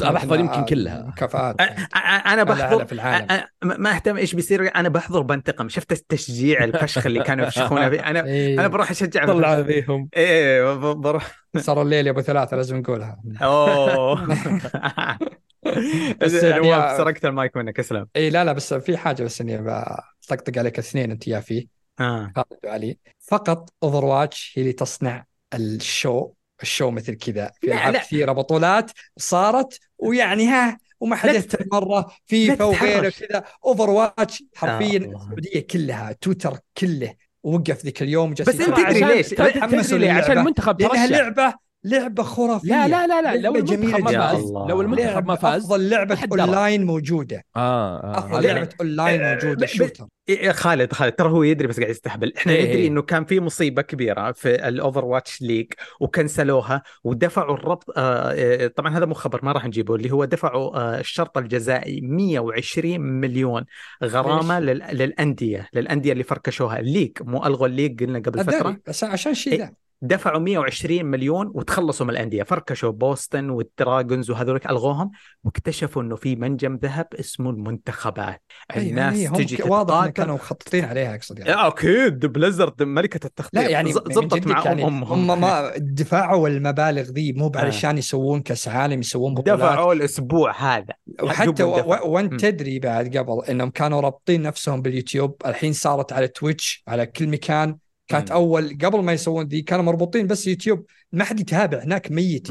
بحضر يمكن كلها. أ- أنا بحضر في العالم. ما أهتم إيش بيصير أنا بحضر بنتقم شفت التشجيع الفشخ اللي كانوا يفشخونه فيه؟ أنا إيه. أنا بروح أشجع طلع. فيهم. إيه بروح. صار الليل يا أبو ثلاثة لازم نقولها. أوه. بس بس يعني- سرقت المايك منك اسلم إي لا لا بس في حاجة بس إني بطقطق عليك اثنين أنت يا فيه آه وعلي فقط Overwatch هي اللي تصنع ال show ال show مثل كذا في لا، ألعاب لا. كثيرة بطولات صارت ويعني ها وما حد لا يهتم تت- مرة فيفا وغيره تتحرش. كذا Overwatch حرفيا آه،. السعودية كلها تويتر كله وقف ذيك اليوم بس أنت تدري عشان- ليش؟ تدري تحمسوا ليه؟ عشان. المنتخب لأنها ترشح لعبة لعبة خرافية لا لا لا لا لو لعبة جميلة المنتخب ما. فاز. لو المنتخب ما لعبة فاز افضل لعبه. أونلاين موجودة آه, آه. أفضل لعبة أونلاين آه، موجودة shooter إيه، خالد خالد ترى هو يدري بس قاعد يستهبل إحنا إيه. ندري إنه كان في مصيبة كبيرة في ال Overwatch League وكنسلوها ودفعوا الربط آه آه، طبعا هذا مو خبر ما راح نجيبه اللي هو دفعوا آه الشرط الجزائي 120 مليون غرامة؟ لل... للأندية للأندية اللي فركشوها ال league مو ألغوا ال league قلنا قبل فترة بس عشان شيء إيه. ذا دفعوا 120 مليون وتخلصوا من الأندية. فركشوا بوسطن وال Dragons وهذول ألغوهم واكتشفوا إنه في منجم ذهب اسمه المنتخبات. أي- الناس أي، هم تجي واضح إنهم كانوا مخططين عليها أقصد يعني. يا أكيد Blizzard ملكة التخطيط. لا يعني زبطت مع يعني ام أمهم. هم ما دفعوا المبالغ ذي مو آه. علشان يسوون كأس عالم يسوون بطولات. دفعوا الأسبوع هذا. وحتى. وانت. تدري بعد قبل إنهم كانوا رابطين نفسهم باليوتيوب. الحين صارت على Twitch على كل مكان. كانت مم. أول قبل ما يسوون ذي كانوا مربوطين بس يوتيوب ما حد يتابع هناك ميت.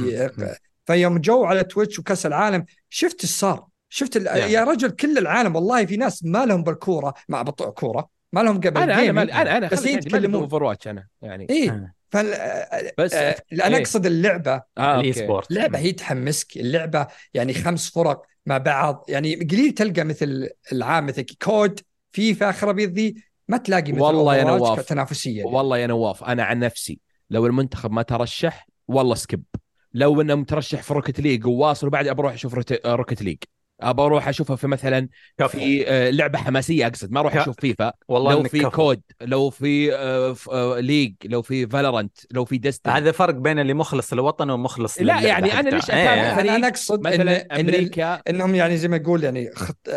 فيوم جو على Twitch وكأس العالم شفت إيش صار شفت ال... يعني. يا رجل كل العالم والله في ناس ما لهم بالكورة مع بطء كورة ما لهم قبل أنا أنا أنا أنا بس مالي يتكلمون Overwatch أنا يعني إيه آه. فال... بس آه... أنا إيه. أقصد اللعبة آه ال esport لعبه هي تحمسك اللعبة يعني خمس فرق مع بعض يعني قليل تلقى مثل العاب مثل COD فيفا خرابيط ذي ما تلاقي مثل والله يا نواف. كتنافسيه والله يا نواف أنا عن نفسي لو المنتخب ما ترشح والله skip. لو إنه مترشح في Rocket League وواصل وبعدها بروح أشوف Rocket League أبى أروح اشوفها في مثلا كفو. في آه، لعبة حماسية أقصد ما أروح ك- أشوف فيفا والله لو في كفو. COD لو في آه، ف- آه، League لو في Valorant لو في Destiny هذا فرق بين اللي مخلص للوطن ومخلص لا، يعني أنا حقته. ليش إيه، أتابع إيه. فريق أنا أنا أقصد إن مثلا إن أمريكا إنهم يعني زي ما يقول يعني خط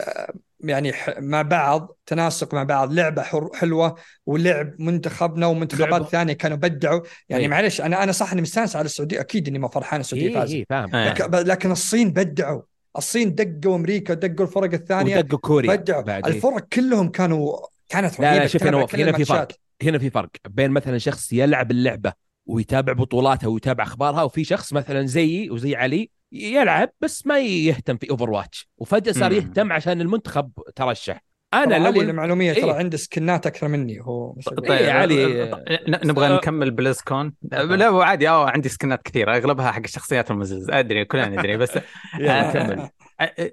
يعني ح- مع بعض تناسق مع بعض لعبة حر- حلوة ولعب منتخبنا ومنتخبات لعبة. ثانية كانوا بدعوا يعني إيه. معلش أنا أنا صح إني مستانس على السعودية أكيد إني ما فرحان السعودية إيه فازت إيه فاهم إيه. لكن, لكن الصين بدعوا الصين دقوا أمريكا دقوا الفرق الثانية ودقوا كوريا بدعوا بعد إيه. الفرق كلهم كانوا كانت لا لا شوف هنا هنا في فرق. هنا في فرق بين مثلا شخص يلعب اللعبة ويتابع بطولاتها ويتابع أخبارها وفي شخص مثلا زيي وزي علي يلعب بس ما يهتم في Overwatch وفجأة صار. يهتم عشان المنتخب ترشح أنا أنا علي لو للمعلوميه ترى إيه. عنده سكنات أكثر مني هو طيب إيه، علي. نبغى نكمل BlizzCon لا هو عادي آه عندي سكنات كثيرة أغلبها حق الشخصيات المزز أدري كلنا ندري بس آه، كمل آه،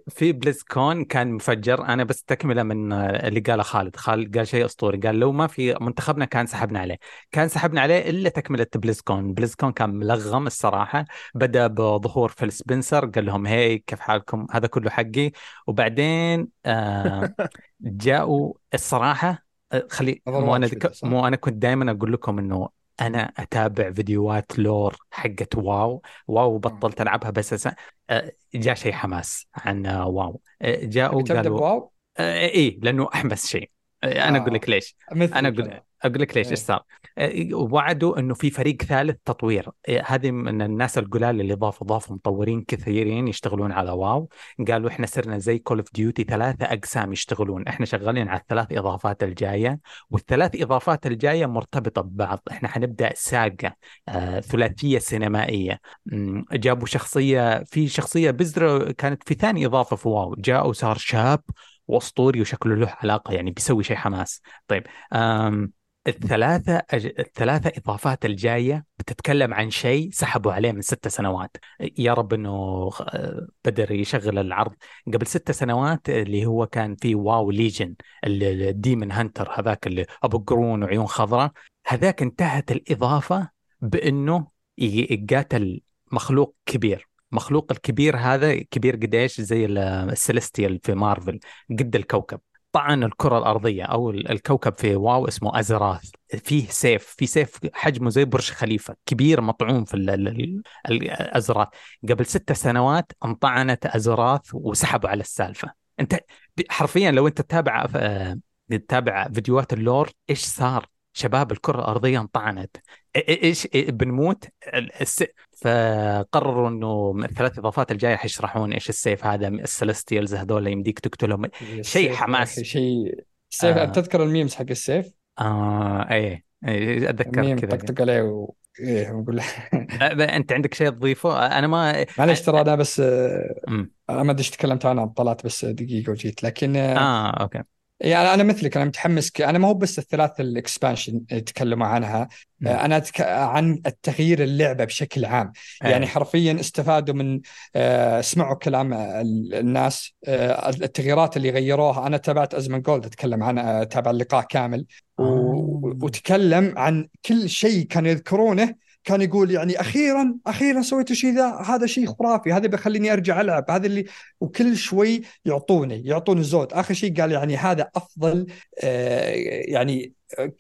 في BlizzCon كان مفجر. أنا بس تكملة من اللي قاله خالد. خالد قال شيء أسطوري. قال لو ما في منتخبنا كان سحبنا عليه. كان سحبنا عليه إلا تكملة BlizzCon BlizzCon كان ملغم الصراحة. بدأ بظهور Phil Spencer قال لهم hey كيف حالكم؟ هذا كله حقي. وبعدين آه جاءوا الصراحة آه، خلي مو أنا؟ مو أنا كنت دائما أقول لكم إنه أنا أتابع فيديوهات lore حقت WoW. WoW بطلت ألعبها بس أس- آه، جاء شيء حماس عن آه، WoW. جاءوا تبدا قالوا ب WoW؟ آه، إيه لأنه أحمس شيء أنا آه. أقول لك ليش. أنا أقول أقول لك ليش إيه. إيش صار؟ آه، وعدوا إنه في فريق ثالث تطوير. آه، هذه من الناس القلال اللي ضافوا ضافوا مطورين كثيرين يشتغلون على WoW. قالوا إحنا صرنا زي Call of Duty ثلاثة أقسام يشتغلون. إحنا شغالين على الثلاث إضافات الجاية والثلاث إضافات الجاية مرتبطة ببعض. إحنا حنبدأ saga آه، ثلاثية سينمائية. جابوا شخصية في شخصية بذره كانت في ثاني إضافة في WoW. جاء وصار شاب واسطوري وشكله له علاقة يعني بيسوي شيء حماس. طيب الثلاثة أج... الثلاثة إضافات الجاية بتتكلم عن شيء سحبوا عليه من ست سنوات. يا رب إنه خ- بدر يشغل العرض. قبل ست سنوات اللي هو كان في WoW Legion ال Demon Hunter هذاك اللي أبو قرون وعيون خضراء. هذاك انتهت الإضافة بإنه ي- يقاتل مخلوق كبير. مخلوق الكبير هذا كبير قديش؟ زي ال- ال Celestial في مارفل قد الكوكب. طعن الكرة الأرضية أو ال- الكوكب في WoW اسمه Azeroth فيه سيف في سيف حجمه زي برج خليفة كبير مطعون في ال- ال- ال- ال Azeroth قبل ست سنوات انطعنت Azeroth وسحبوا على السالفة. أنت حرفيا لو أنت تتابع آه، تتابع فيديوهات ال lore إيش صار؟ شباب الكرة الأرضية انطعنت. إيش؟ بنموت. الس... فقرروا إنه من الثلاث إضافات الجاية حيشرحون إيش السيف هذا ال Celestials هذول يمديك تقتلهم. شيء حماس. شيء السيف آه. تذكر ال memes حق السيف؟ آه إيه, إيه اتذكر كذا طقطق عليه و... إيه ونقول أنت عندك شيء تضيفه؟ أنا ما معلش ترى أنا بس آه،. أنا ما أدري إيش تكلمت عنها طلعت بس دقيقة وجيت. لكن آه، آه okay. يعني أنا مثلك أنا متحمس ك... أنا ما هو بس الثلاث ال expansion تكلموا عنها مم. آه، أنا أتك... عن التغيير اللعبة بشكل عام يعني إيه. حرفيا استفادوا من آه، سمعوا كلام ال- الناس آه، التغييرات اللي غيروها أنا تابعت ازمن جولد اتكلم عنها تابع اللقاء كامل و... وتكلم عن كل شيء كانوا يذكرونه كان يقول يعني أخيرا أخيرا سويتوا شيء ذا هذا شيء خرافي هذا بيخليني أرجع ألعب هذا اللي وكل شوي يعطوني يعطوني الزود آخر شيء قال يعني هذا أفضل آه، يعني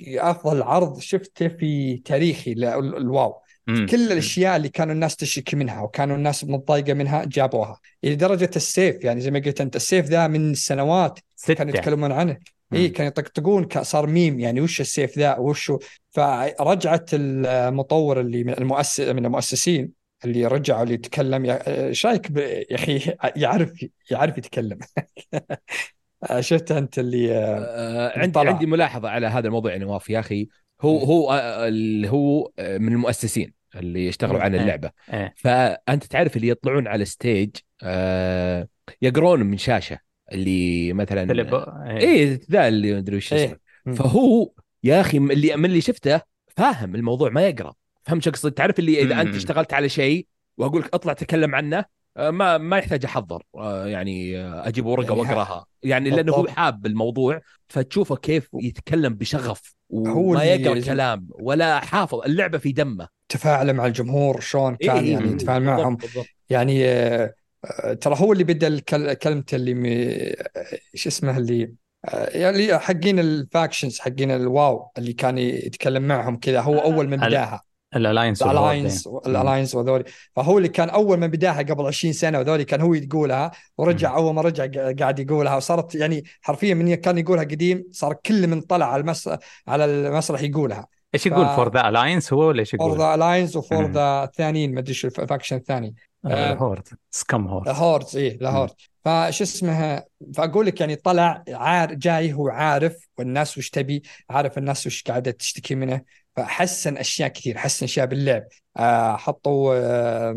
أفضل عرض شفته في تاريخي للواو أمم. كل الأشياء اللي كانوا الناس تشتكي منها وكانوا الناس متضايقة منها جابوها. لدرجه السيف يعني زي ما قلت أنت السيف ذا من سنوات كانوا ستة يتكلمون عنه. اي. كانوا يطقطقون صار ميم يعني وش السيف ذا وش؟ فرجعت المطور اللي من المؤسس من المؤسسين اللي رجعوا اللي يتكلم يا- إيش رأيك يا أخي يعرف يعرف يتكلم شفت أنت اللي آه، عندي طلع. عندي ملاحظة على هذا الموضوع يا نواف يا أخي هو. هو آه، اللي هو آه، من المؤسسين اللي يشتغلوا. على إيه. اللعبة إيه فأنت تعرف اللي يطلعون على ال stage آه، يقرون من شاشة اللي مثلا. إيه إيه ذا اللي ما أدري وش اسمه إيه مم. فهو يا أخي من اللي من اللي شفته فاهم الموضوع ما يقرأ فهمت شو اقصد تعرف اللي إذا أنت. اشتغلت على شيء وأقول لك اطلع تكلم عنه آه، ما ما يحتاج أحضر آه، يعني آه، أجيب ورقة يعني ها- وأقراها يعني لأنه هو. حاب الموضوع فتشوفه كيف يتكلم بشغف وما يقرأ كلام ولا حافظ اللعبة في دمه تفاعل مع الجمهور شلون كان إيه، يعني. يتفاعل بالضبط، معهم بالضبط. يعني ترى هو اللي بدأ كلمة اللي م... إيش اسمه اللي آه، يعني حقين ال factions حقين ال WoW اللي كان يتكلم معهم كذا هو أول من بداها. ال Alliance ال Alliance ال Alliance وذولي فهو اللي كان أول من بداها قبل 20 سنة وذولي كان هو يقولها ورجع أول ما رجع قا- قاعد يقولها. وصارت يعني حرفيا من كان يقولها قديم صار كل من طلع على المس... على المسرح يقولها. إيش يقول ف- فور ذا الاينس هو ولا إيش فور يقول؟ ذا الاينس وفور. ذا الثانيين ما أدري شو الفاكشن الثاني. آه، هورد سكم هورد هورز إيه لهورز فش اسمها؟ فأقول لك يعني طلع عار جاي هو عارف والناس وش تبي عارف الناس وش قاعدة تشتكي منه فحسن أشياء كثير حسن أشياء باللعب. آه حطوا آه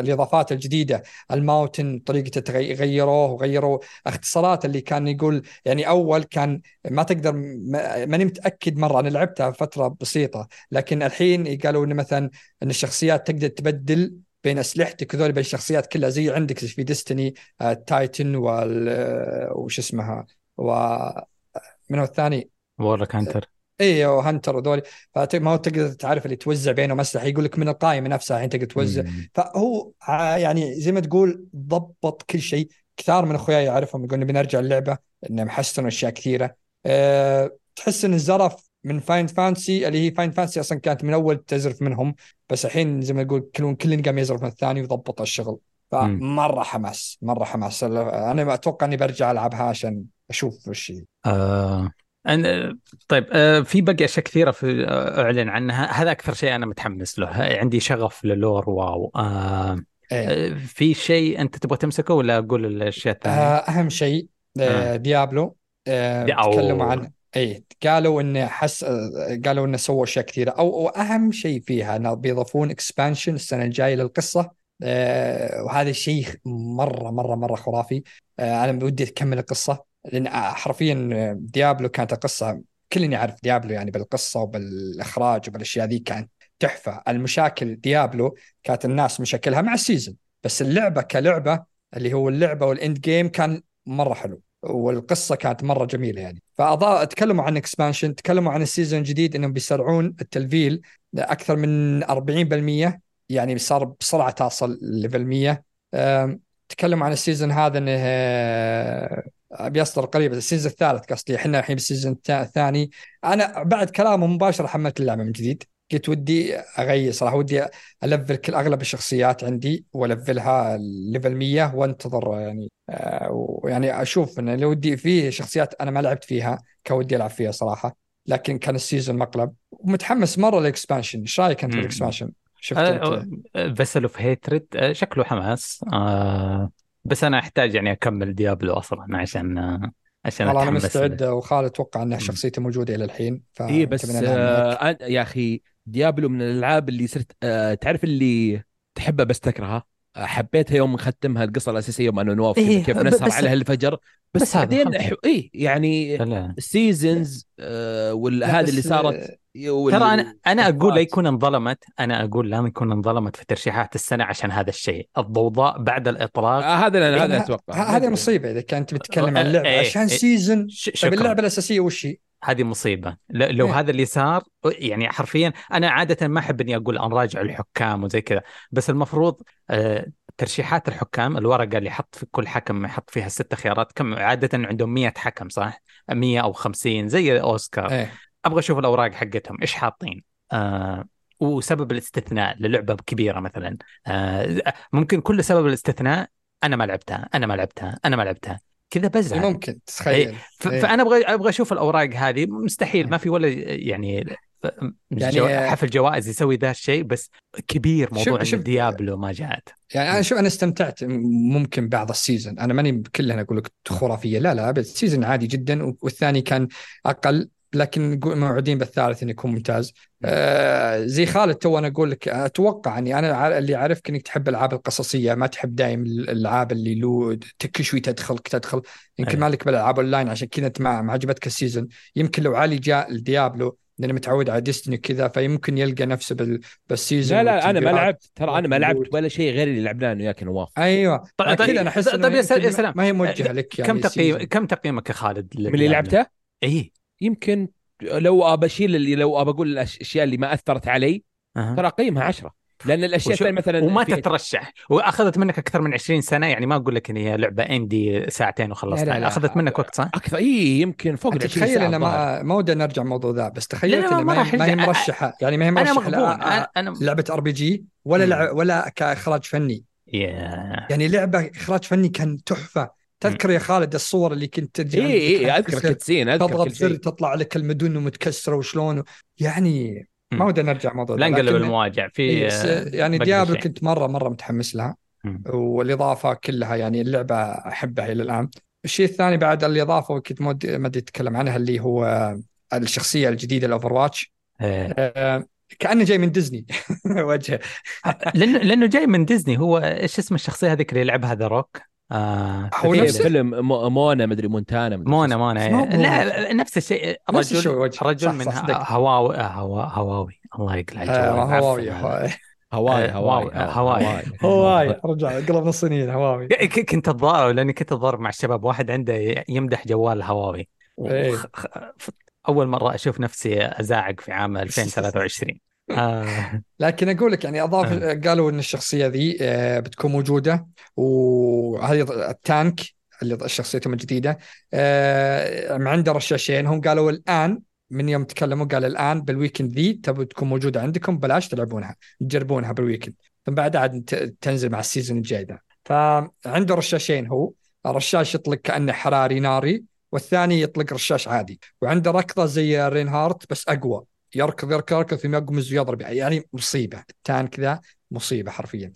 الإضافات الجديدة الماوتن طريقة تغي- غيروه وغيروا اختصارات اللي كان يقول يعني أول كان ما تقدر ما- ماني متأكد مرة أنا لعبتها فترة بسيطة لكن الحين قالوا انه مثلا إن الشخصيات تقدر تبدل بين أسلحتك وذول بين الشخصيات كلها زي عندك في Destiny ال Titan وال آه، وش اسمها؟ و من هو الثاني؟ Warlock Hunter اي Hunter وذول فت- ما هو تقدر تعرف اللي توزع بينهم أسلحة يقول لك من القائمة نفسها الحين تقدر توزع. فهو ع- يعني زي ما تقول ضبط كل شيء. كثار من أخوياي يعرفهم يقول نبي نرجع اللعبة إنهم حسنوا أشياء كثيرة. أه تحس إن الزرف من Final Fantasy اللي هي Final Fantasy أصلا كانت من أول تزرف منهم بس الحين زي ما تقول كل كل قام يزرف من الثاني وضبط الشغل فمرة حماس مرة حماس أنا أتوقع إني برجع ألعبها عشان أشوف وش هي. آه أنا طيب آه في باقي أشياء كثيرة في آه أعلن عنها هذا أكثر شيء أنا متحمس له عندي شغف لل lore WoW آه إيه. آه في شيء أنت تبغى تمسكه ولا أقول الأشياء الثانية؟ آه، أهم شيء آه،. Diablo آه،. تكلموا عن اي قالوا انه حس قالوا انه سووا أشياء كثيرة. أو واهم شيء فيها إنه بيضيفون expansion السنة الجاية للقصة. آه، وهذا الشيء مرة مرة مرة خرافي. آه، أنا ودي أكمل القصة. لأن آه، حرفيا Diablo كانت القصة كلنا يعرف Diablo يعني بالقصة وبالإخراج وبالأشياء ذي كانت تحفة. المشاكل ديابلو كانت الناس مشاكلها مع ال season بس اللعبة كلعبة اللي هو اللعبة وال end game كان مرة حلو. والقصة كانت مرة جميلة يعني. فأضاء تكلموا عن expansion تكلموا عن ال season الجديد إنهم بيسرعون التلفيل أكثر من 40% يعني صار بسرعة توصل level 100 أم، تكلموا عن ال season هذا إنه آه، بيصدر قريبا ال season الثالث قصدي. إحنا الحين بال season الثاني. أنا بعد كلامه مباشرة حملت اللعبة من جديد. قلت ودي اغير صراحة ودي ألفل كل أغلب الشخصيات عندي وألفلها level 100 وأنتظر يعني آه، ويعني أشوف انه لو ودي في شخصيات أنا ما لعبت فيها كودي ألعب فيها صراحة لكن كان ال season مقلب ومتحمس مرة لل expansion إيش رأيك أنت. بال expansion؟ شفت أنت Vessel of Hatred شكله حماس آه بس أنا أحتاج يعني أكمل Diablo أصلا عشان آه عشان والله أنا مستعد. وخالد أتوقع انه مم. شخصيته موجودة إلى الحين ف اي بس آه يا أخي Diablo من الألعاب اللي صرت آه تعرف اللي تحبها بس تكرهها آه، حبيتها يوم ختمها القصة الأساسية يوم أنا نواف إيه، كيف نسهر بس- عليها الفجر بس, بس بعدين خلاص. ح- اي يعني لا. ال seasons آه وهذه اللي صارت وال- ترى أنا أنا أقول لا. يكون انظلمت أنا أقول لا يكون انظلمت في ترشيحات السنة عشان هذا الشيء الضوضاء بعد الإطلاق آه هذا أنا هذا أتوقع هذه مصيبة إذا كنت بتتكلم عن اللعبة إيه، عشان إيه. سيزون ش- طيب اللعبة الأساسية وش هي؟ هذه مصيبة. ل- لو إيه. هذا اللي صار يعني حرفيا أنا عادة ما أحب إني أقول نراجع الحكام وزي كذا بس المفروض آه، ترشيحات الحكام الورقة اللي يحط في كل حكم يحط فيها ست خيارات كم عادة عندهم 100 حكم صح؟ 100 أو 50 زي أوسكار. إيه. أبغى أشوف الأوراق حقتهم إيش حاطين؟ آه وسبب الاستثناء للعبة كبيرة مثلا. آه ممكن كل سبب الاستثناء أنا ما لعبتها أنا ما لعبتها أنا ما لعبتها. كذا بزعل. ممكن تتخيل ف- إيه. فأنا أبغى أبغى أشوف الأوراق هذه. مستحيل ما في ولا يعني يعني- جو- حفل جوائز يسوي ذا الشيء بس كبير موضوع شوف- Diablo ما جاءت يعني أنا شوف أنا استمتعت ممكن بعض ال season. أنا ماني كلها أقول لك خرافيه لا لا بس season عادي جدا والثاني كان أقل. لكن نقول- موعودين بالثالث إنه يكون ممتاز آه زي خالد تو أنا أقول لك أتوقع اني أنا ع- اللي أعرفك إنك تحب الألعاب القصصية ما تحب دايم الألعاب اللي له كل شوي تدخل تدخل يمكن أي. مالك بالألعاب أونلاين عشان كذا أنت ما عجبتك ال season يمكن لو علي جاء ال Diablo لأنه متعود على Destiny وكذا فيمكن يلقى نفسه بال- بال season لا لا أنا ما. لعبت ترى أنا ما لعبت. ولا شيء غير اللي لعبناه أنا وياك نواف أيوه طيب- طيب- كذا أنا أحس طيب إنه يا سلام-. ما هي موجهه لك يعني كم تقييم. كم تقييمك يا خالد من اللي لعبته اي يمكن لو أبى أشيل اللي لو أبى أقول الأشياء اللي ما أثرت علي أه. ترى اقيمها 10 لأن الأشياء وشو- الثانية مثلا وما في- تترشح وأخذت منك أكثر من 20 سنة يعني ما أقول لك إن هي لعبة indie ساعتين لا، وخلصتها لا، لا. أخذت منك وقت صح؟ أكثر إي يمكن فوق ال 20 تخيل أنا. ما ما ودي نرجع الموضوع ذا بس لا، تخيلت لا، انه ما ما ما هي. مرشحة يعني ما هي مرشحة لا- أنا أنا لعبة RPG ولا. لعب ولا كإخراج فني يا- يعني لعبة إخراج فني كان تحفة تذكر يا خالد الصور اللي كنت تجي اي اي أذكر ال cutscene أذكر تضغط زر تطلع لك المدن متكسره وشلون يعني ما. ودي نرجع الموضوع لا نقلب المواجع في إيه، يعني شيء. كنت مرة مرة متحمس لها مم. والإضافة كلها يعني اللعبة أحبها إلى الآن الشيء الثاني بعد الإضافة وكنت ما ودي أتكلم عنها اللي هو الشخصية الجديدة ال Overwatch إيه. آه، كأنه جاي من ديزني وجهه لأنه لأنه جاي من ديزني هو إيش اسم الشخصية هذيك اللي يلعبها ذا روك؟ آه هو في نفسه؟ فيلم مو- مونا مدري مونتانا مدري مونا مونا. لا نفس الشيء نفس رجل. رجل من. هواوي هوا هواوي الله يقلع آه، هواوي هذا. هواوي. هواي هواي هواي. هواي. هواي رجع قلب الصينيين هواوي ك- كنت أتضارب لأني كنت أتضارب مع الشباب واحد عنده يمدح جوال هواوي إيه. أول مرة أشوف نفسي ازاعق في عام 2023 آه لكن أقول لك يعني أضاف قالوا إن الشخصية ذي آه، بتكون موجودة وهذه ال tank اللي شخصيتهم الجديدة آه، عنده رشاشين. هم قالوا الآن من يوم تكلموا قال الآن بال weekend ذي تبي تكون موجودة عندكم بلاش تلعبونها تجربونها بال weekend ثم بعد عاد تنزل مع ال season الجاي ده فعنده رشاشين هو الرشاش يطلق كأنه حراري ناري والثاني يطلق رشاش عادي وعنده ركضة زي رينهارت بس أقوى. يركض يركض يركض ثم يقمز ويضرب. يعني مصيبة. التانك ذا مصيبة حرفيا.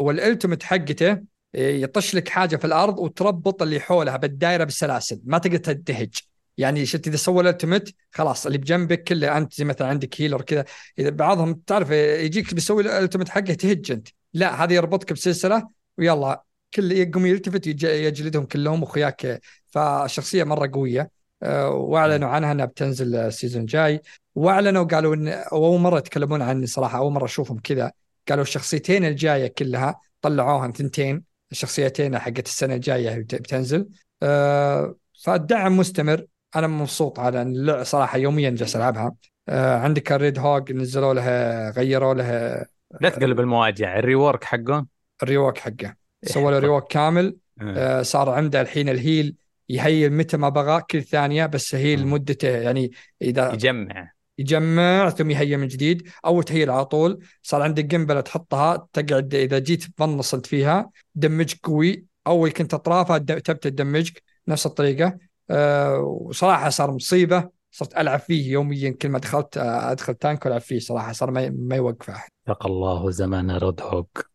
والالتمت حقته إيه، يطش لك حاجة في الأرض وتربط اللي حولها بالدائره بالسلاسل. ما تقدر تنتهج يعني شفت اذا سوى الالتمت خلاص اللي بجنبك كله أنت مثلا عندك هيلر كذا إذا بعضهم تعرف يجيك بيسوي الالتمت حقه تهج أنت. لا هذا يربطك بسلسلة ويلا كل يقوم يلتفت يج- يجلدهم كلهم وأخوياك. فالشخصيه مرة قوية. آه، وأعلنوا عنها إنها بتنزل السيزون الجاي. وأعلنوا قالوا إن أول مرة يتكلمون عن صراحة أول مرة أشوفهم كذا. قالوا الشخصيتين الجاية كلها طلعوها ثنتين الشخصيتين حقت السنة الجاية بت- بتنزل. آه، فالدعم مستمر. أنا مبسوط على إن صراحة يوميا جالس ألعبها. آه، عندك ال Roadhog نزلوا لها غيروا لها لا تقلب المواجع ال rework حقه. ال rework حقه. سووا له rework كامل. آه. آه، صار عنده الحين ال heal. يهيل متى ما بغى كل ثانية بس heal مم. مدته يعني إذا يجمع. يجمع ثم يهيل من جديد أو تهيل على طول. صار عندك جنبله تحطها تقعد إذا جيت تفنص انت فيها damage قوي. أول كنت أطرافها تبدأ تدمجك نفس الطريقة. أه وصراحة صار مصيبة. صرت ألعب فيه يوميا. كل ما دخلت آه، أدخل tank وألعب فيه. صراحة صار ما, ما يوقف احد الله زمان Roadhog.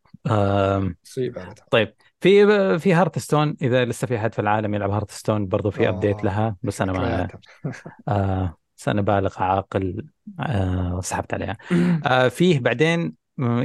مصيبة. طيب. في في Hearthstone إذا لسه في أحد في العالم يلعب Hearthstone برضو في آه. update لها بس أنا ما. آه بس أنا بالغ عاقل آه سحبت عليها آه فيه بعدين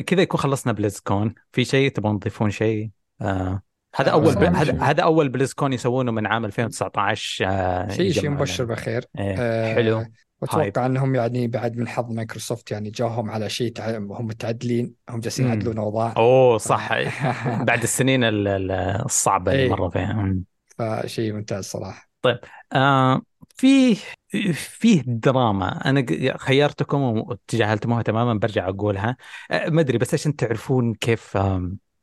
كذا يكون خلصنا BlizzCon في شيء تبغون تضيفون شيء آه هذا آه، أول ب... هذا أول BlizzCon يسوونه من عام 2019 آه شيء شيء مبشر لنا. بخير إيه آه، حلو. وأتوقع إنهم يعني بعد من حظ مايكروسوفت يعني جاهم على شيء تع... هم متعدلين هم جالسين. يعدلون أوضاع. أوه صح. بعد السنين ال- ال- الصعبة اللي إيه. مروا فيها. فشيء ممتاز صراحة. آه فيه فيه دراما. أنا خيرتكم وتجاهلتموها تماما برجع أقولها. آه ما أدري بس عشان تعرفون كيف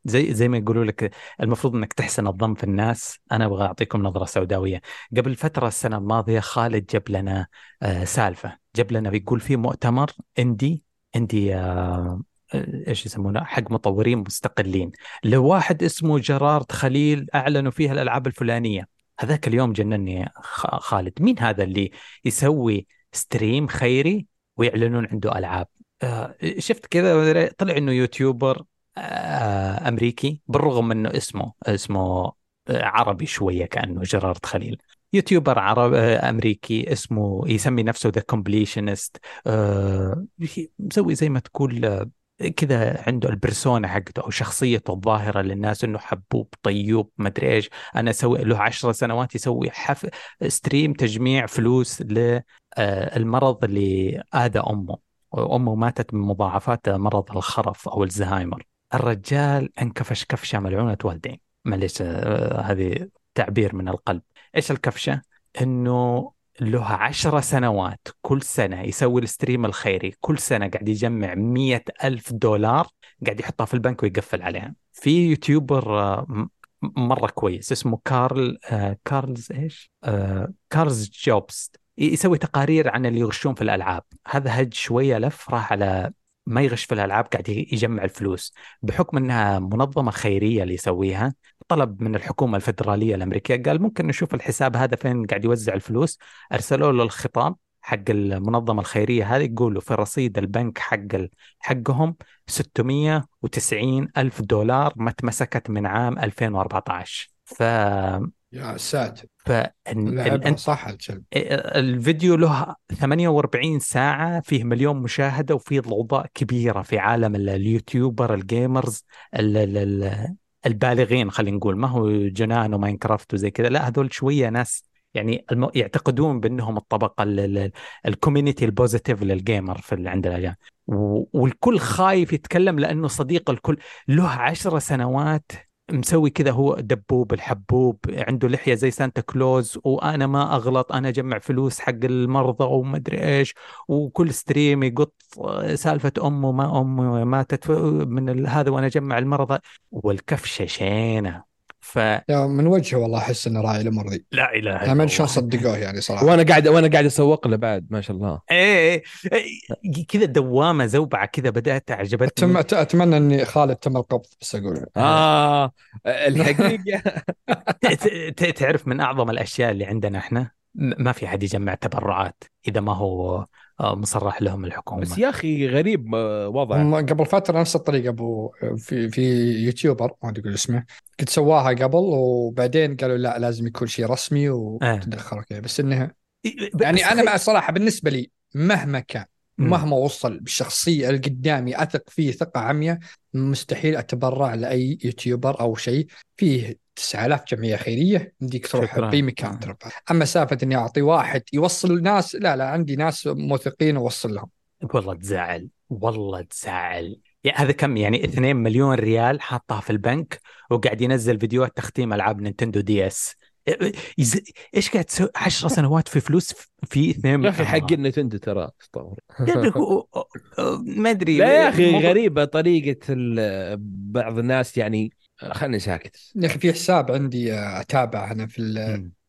زي زي ما يقولوا لك المفروض إنك تحسن الظن في الناس. أنا أبغى أعطيكم نظرة سوداوية. قبل فترة السنة الماضية خالد جاب لنا آه سالفة. جاب لنا بيقول في مؤتمر إندي إندي آه إيش يسمونه؟ حق مطورين مستقلين. لواحد اسمه جرارد خليل أعلنوا فيها الألعاب الفلانية. هذاك اليوم جنني خالد. مين هذا اللي يسوي stream خيري ويعلنون عنده ألعاب؟ آه، شفت كذا طلع إنه YouTuber آه، أمريكي بالرغم إنه اسمه اسمه آه، عربي شوية كأنه جرارد خليل. YouTuber عرب آه، أمريكي اسمه يسمي نفسه The Completionist مسوي زي ما تقول آه، كذا عنده ال persona حقته أو شخصيته الظاهرة للناس إنه حبوب طيوب ما أدري إيش. أنا أسوي له عشر سنوات يسوي حف... stream تجميع فلوس للمرض اللي اذى أمه. وامه ماتت من مضاعفات مرض الخرف أو الزهايمر. الرجال انكفش كفشة ملعونة والدين. معليش آه، هذه تعبير من القلب. إيش الكفشة؟ إنه له عشر سنوات كل سنة يسوي ال stream الخيري. كل سنة قاعد يجمع مية ألف دولار قاعد يحطها في البنك ويقفل عليها. في YouTuber آه، مرة كويس اسمه Karl آه كارلز؟ آه Karl Jobst. يسوي تقارير عن اللي يغشون في الألعاب. هذا هج شوية لف راح على ما يغش في الألعاب قاعد يجمع الفلوس. بحكم أنها منظمة خيرية اللي يسويها طلب من الحكومة الفدرالية الأمريكية قال ممكن نشوف الحساب هذا فين قاعد يوزع الفلوس. أرسلوا له الخطاب حق المنظمة الخيرية هذه يقولوا في رصيد البنك حق حقهم 690 ألف دولار ما اتمسكت من عام 2014 ف يا ساتر. انت صح الكلب. الفيديو له 48 ساعة فيه مليون مشاهدة وفيه ضوضاء كبيرة في عالم ال- ال YouTuber ال gamers ال- ال- ال- البالغين خلينا نقول. ما هو جنان و Minecraft وزي كذا. لا هذول شوية ناس يعني الم... يعتقدون بأنهم الطبقة ال community ال positive لل gamer في اللي عند الاجانب و... والكل خايف يتكلم لأنه صديق الكل له عشر سنوات مسوي كذا هو دبوب الحبوب عنده لحية زي سانتا كلوز وأنا ما أغلط أنا أجمع فلوس حق المرضى وما أدري إيش وكل stream يقط سالفة أمه ما أمه ماتت من هذا وأنا أجمع المرضى. والكفشة شينة. فلا يا من وجهه والله أحس انه راعي الأمور ذي إله أنا إلا ما ادري شلون الله صدقوه يعني صراحة. وأنا قاعد وأنا قاعد أسوق له بعد ما شاء الله. إيه إيه، كذا دوامة زوبعة كذا بدأت أتم... أعجبتني. أت- أتمنى إني خالد تم القبض بس أقول. آه الحقيقة. تعرف من أعظم الأشياء اللي عندنا إحنا؟ م- ما في حد يجمع تبرعات إذا ما هو مصرح لهم الحكومة. بس يا أخي غريب آه، وضعه هم قبل فترة نفس الطريقة أبو في في يوتيوبر ما أدري أقول اسمه قد سواها قبل وبعدين قالوا لا لازم يكون شيء رسمي وتدخلوا كذا بس انه يعني بس أنا خي- مع صراحة بالنسبة لي مهما كان. مهما وصل بالشخصية اللي قدامي أثق فيه ثقة عمياء مستحيل أتبرع لأي YouTuber أو شيء. فيه 9000 جمعية خيرية يمديك تروح. باي مكان ترفع أما سالفه إني أعطي واحد يوصل ناس لا لا عندي ناس موثقين اوصل لهم. والله تزعل والله تزعل. يعني هذا كم؟ يعني 2 مليون ريال حاطها في البنك وقاعد ينزل فيديوهات تختيم ألعاب Nintendo DS. يز... إيش قاعد تسوي؟ 10 سنوات في فلوس في 2 يا أخي حق النتندو ترى استغفر ما أدري. لا يا أخي غريبة طريقة ال- بعض الناس يعني خلني ساكت يا أخي في حساب عندي آه، اتابعه أنا في.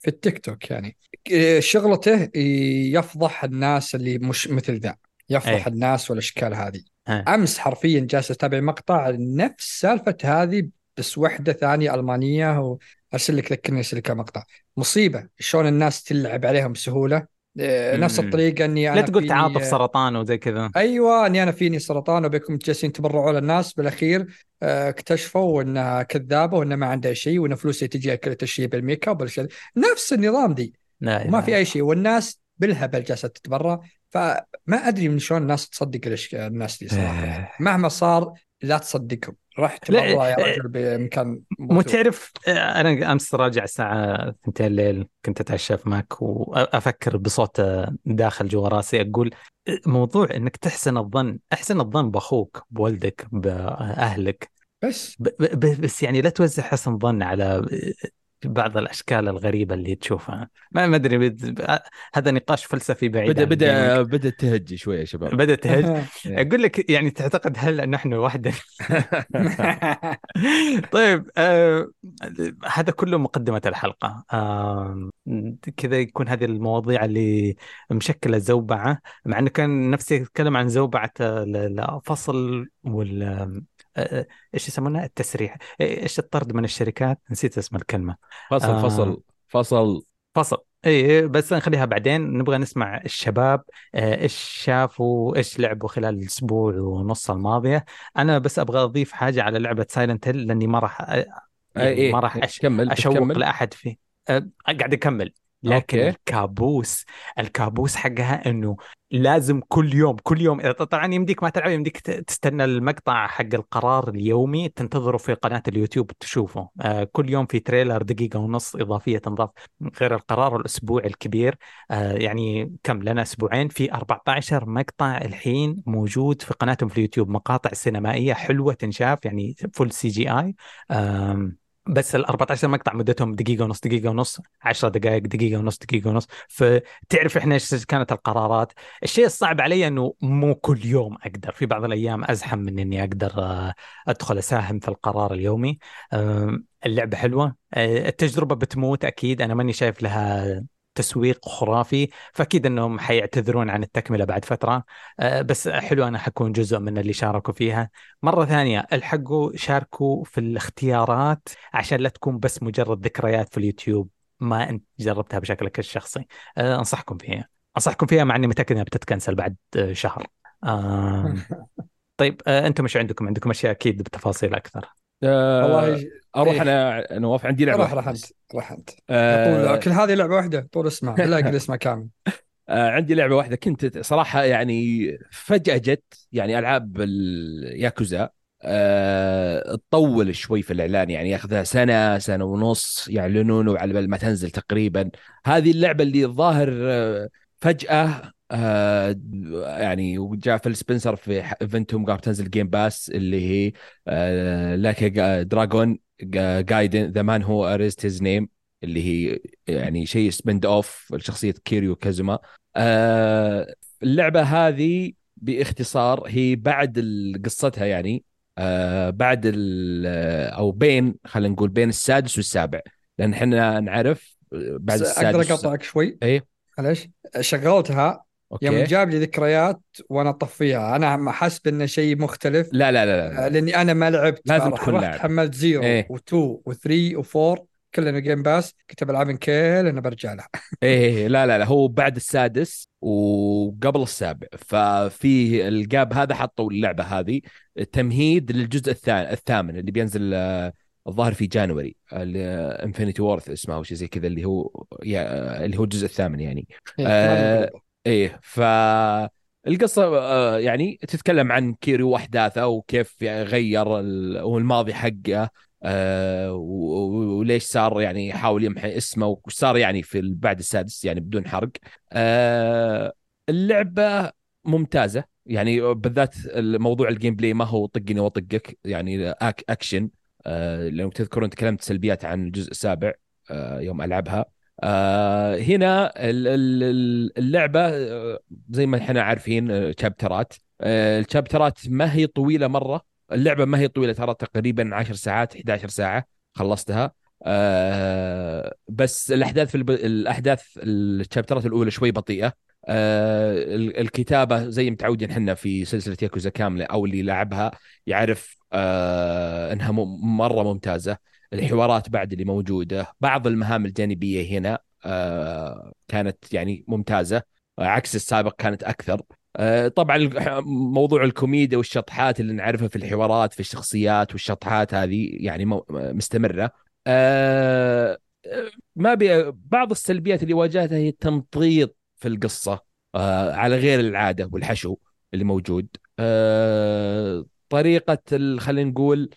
في التيك توك يعني آه، شغلته يفضح الناس اللي مش مثل ذا يفضح أي. الناس والأشكال هذه أي. أمس حرفيا جالس أتابع مقطع نفس سالفة هذه بس وحدة ثانية ألمانية وأرسل لك ذكرني أرسل لك مقطع مصيبة شلون الناس تلعب عليهم بسهولة نفس مم. الطريقة إني أنا لا تقول تعاطف سرطان وزي كذا. أيوه إني أنا فيني سرطان وبيكم جالسين تبرعوا للناس. بالأخير آه، اكتشفوا إنها كذابة وانها ما عندها شيء وان فلوسها تجي اكلت الشيء بالميك اب. نفس النظام دي. إله في أي شيء. والناس بالهبل جالسة تتبرع. فما أدري من شلون الناس تصدق الناس دي صراحة. إيه. مهما صار لا تصدقهم. لا، تبرع يا إيه. رجل بمكان مو. تعرف أنا أمس راجع الساعة 2 الليل كنت أتعشى في ماك وأفكر بصوت داخل جوا راسي أقول موضوع إنك تحسن الظن أحسن الظن بأخوك بولدك بأهلك بس ب- ب- بس يعني لا توزع حسن ظن على بعض الأشكال الغريبة اللي تشوفها. ما أدري بد- هذا نقاش فلسفي بعيد بدا بدا. بدأ تهجي شوية يا شباب. بدأ تهج أقول لك يعني تعتقد هل نحن وحده طيب آه هذا كله مقدمة الحلقة. آه كذا يكون هذه المواضيع اللي مشكلة زوبعة مع إنه كان نفسي اتكلم عن زوبعة ال- الفصل وال إيش يسمونها التسريح. إيش الطرد من الشركات؟ نسيت اسم الكلمة. فصل آه. فصل فصل. فصل. إي بس نخليها بعدين. نبغى نسمع الشباب آه، إيش شافوا؟ إيش لعبوا خلال الأسبوع ونص الماضية؟ أنا بس أبغى أضيف حاجة على لعبة Silent Hill لأني ما راح اي يعني إيه. ما راح أش... كمل أشوق كمل لأحد فيه. أه، قاعد أكمل. لكن okay. الكابوس الكابوس حقها إنه لازم كل يوم كل يوم. طبعا يمديك ما تلعب يمديك تستنى المقطع حق القرار اليومي تنتظره في قناة اليوتيوب تشوفه. آه كل يوم في trailer دقيقة ونص إضافية تنضاف غير القرار الأسبوع الكبير. آه يعني كم؟ لنا أسبوعين. في 14 مقطع الحين موجود في قناتهم في اليوتيوب. مقاطع سينمائية حلوة تنشاف يعني full CGI آم، بس ال 14 مقطع مدتهم دقيقة ونص دقيقة ونص 10 دقائق دقيقة ونص دقيقة ونص. فتعرف إحنا إيش كانت القرارات؟ الشيء الصعب علي إنه مو كل يوم أقدر. في بعض الأيام أزحم من إني أقدر آه، أدخل أساهم في القرار اليومي. اللعبة حلوة. آه، التجربة بتموت أكيد. أنا ماني شايف لها تسويق خرافي فأكيد إنهم حيعتذرون عن التكملة بعد فترة. آه، بس حلو أنا حكون جزء من اللي شاركوا فيها. مرة ثانية الحقوا شاركوا في الاختيارات عشان لا تكون بس مجرد ذكريات في اليوتيوب. ما أنت جربتها بشكلك الشخصي. آه، أنصحكم فيها. أنصحكم فيها مع إني متأكد إنها بتتكنسل بعد آه، شهر. آم، طيب آه، أنتم إيش عندكم؟ عندكم أشياء أكيد بتفاصيل أكثر. آه، والله أروح إيه. أنا نواف عندي لعبة راح راح أنت. راح أنت آه، كل هذه لعبة واحدة طول اسمها بالله قل اسمها كامل آه، عندي لعبة واحدة كنت صراحة يعني فجأة جت يعني ألعاب الياكوزا أه تطول شوي في الإعلان يعني ياخذها سنة سنة ونص يعلنون وعلى بال ما تنزل تقريبا هذه اللعبة اللي الظاهر آه، فجأة آه يعني وجاء فيل سبنسر في event هم قام تنزل Game Pass اللي هي آه Like a Dragon Gaiden The Man Who Erased His Name اللي هي يعني شيء spin-off لشخصية كيريو كازوما آه اللعبة هذه باختصار هي بعد قصتها يعني آه بعد أو بين خلينا نقول بين السادس والسابع لأن إحنا نعرف بعد بس أقدر السادس أقطعك شوي؟ إيه؟ معليش. شغلتها يوم أوكي جاب لي ذكريات وأنا اطفيها أنا حاسب انه شيء مختلف. لا لا لا, لا. آه، لأني أنا ما لعبت. لازم تكون لاعب. حملت زيرو إيه. و2 و3 و4 كلنا Game Pass كنت بلعبهم كلنا برجع لها إيه لا لا لا. هو بعد السادس وقبل السابع. ففي ال gap هذا حطوا اللعبة هذه. تمهيد للجزء الثاني الثامن اللي بينزل آه، الظاهر في جانوري. Infinite Wealth اسمه أو شيء زي كذا اللي هو اللي هو الجزء الثامن يعني. إيه، آه،. إيه ف القصة آه، يعني تتكلم عن كيريو واحداثه وكيف غير ال- والماضي حقه آه، وليش صار يعني يحاول يمحي اسمه وش صار يعني في بعد السادس يعني بدون حرق. آه، اللعبة ممتازة يعني بالذات موضوع ال gameplay ما هو طقني واطقك يعني أكشن. لو تذكرون تكلمت سلبيات عن الجزء السابع يوم ألعبها. هنا ال- ال- ال- اللعبة آه، زي ما إحنا عارفين آه، شابترات آه، الشابترات ما هي طويلة مرة. اللعبة ما هي طويلة ترى تقريبا 10 ساعات 11 ساعة خلصتها. آه، بس الأحداث في الب... الأحداث الشابترات الأولى شوي بطيئة. آه، ال- الكتابة زي متعودين إحنا في سلسلة ياكوزا كاملة أو اللي لعبها يعرف آه، إنها م- مرة ممتازة. الحوارات بعد اللي موجودة بعض المهام الجانبية هنا آه، كانت يعني ممتازة. آه، عكس السابق كانت أكثر. آه، طبعا موضوع الكوميديا والشطحات اللي نعرفها في الحوارات في الشخصيات والشطحات هذه يعني آه، ما بي بعض السلبيات اللي واجهتها هي التمطيط في القصة آه، على غير العادة والحشو اللي موجود. ال- خلينا نقول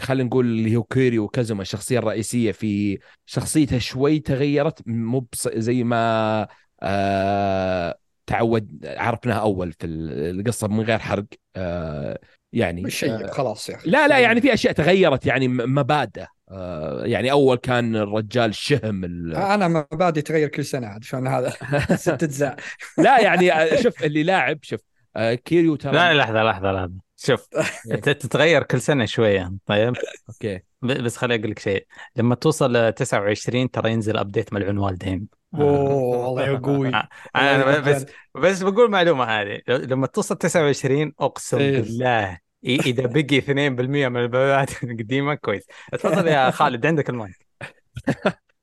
خلينا نقول اللي هو كيريو كازوما الشخصية الرئيسية في شخصيته شوي تغيرت مو بص- زي ما آه تعود عرفناها أول في القصة من غير حرق آه يعني شيء خلاص يا أخي. لا لا يعني في أشياء تغيرت يعني مبادئ آه يعني أول كان الرجال الشهم ال- أنا مبادئ تغير كل سنة عاد شلون هذا؟ ست أجزاء. لا يعني آه، شوف اللي لاعب شوف آه كيريو ترى لا لحظة لحظة لحظة. شوف ت- تتغير كل سنة شوية طيب؟ أوكي. بس خليني أقول لك شيء لما توصل ل 29 ترى ينزل update ملعون والدين أوه والله يا قوي. آه. أنا بس بس بقول معلومة هذه لما توصل 29 أقسم إيه. بالله إذا بقي 2% من البيانات القديمة كويس. تفضل يا خالد عندك المايك.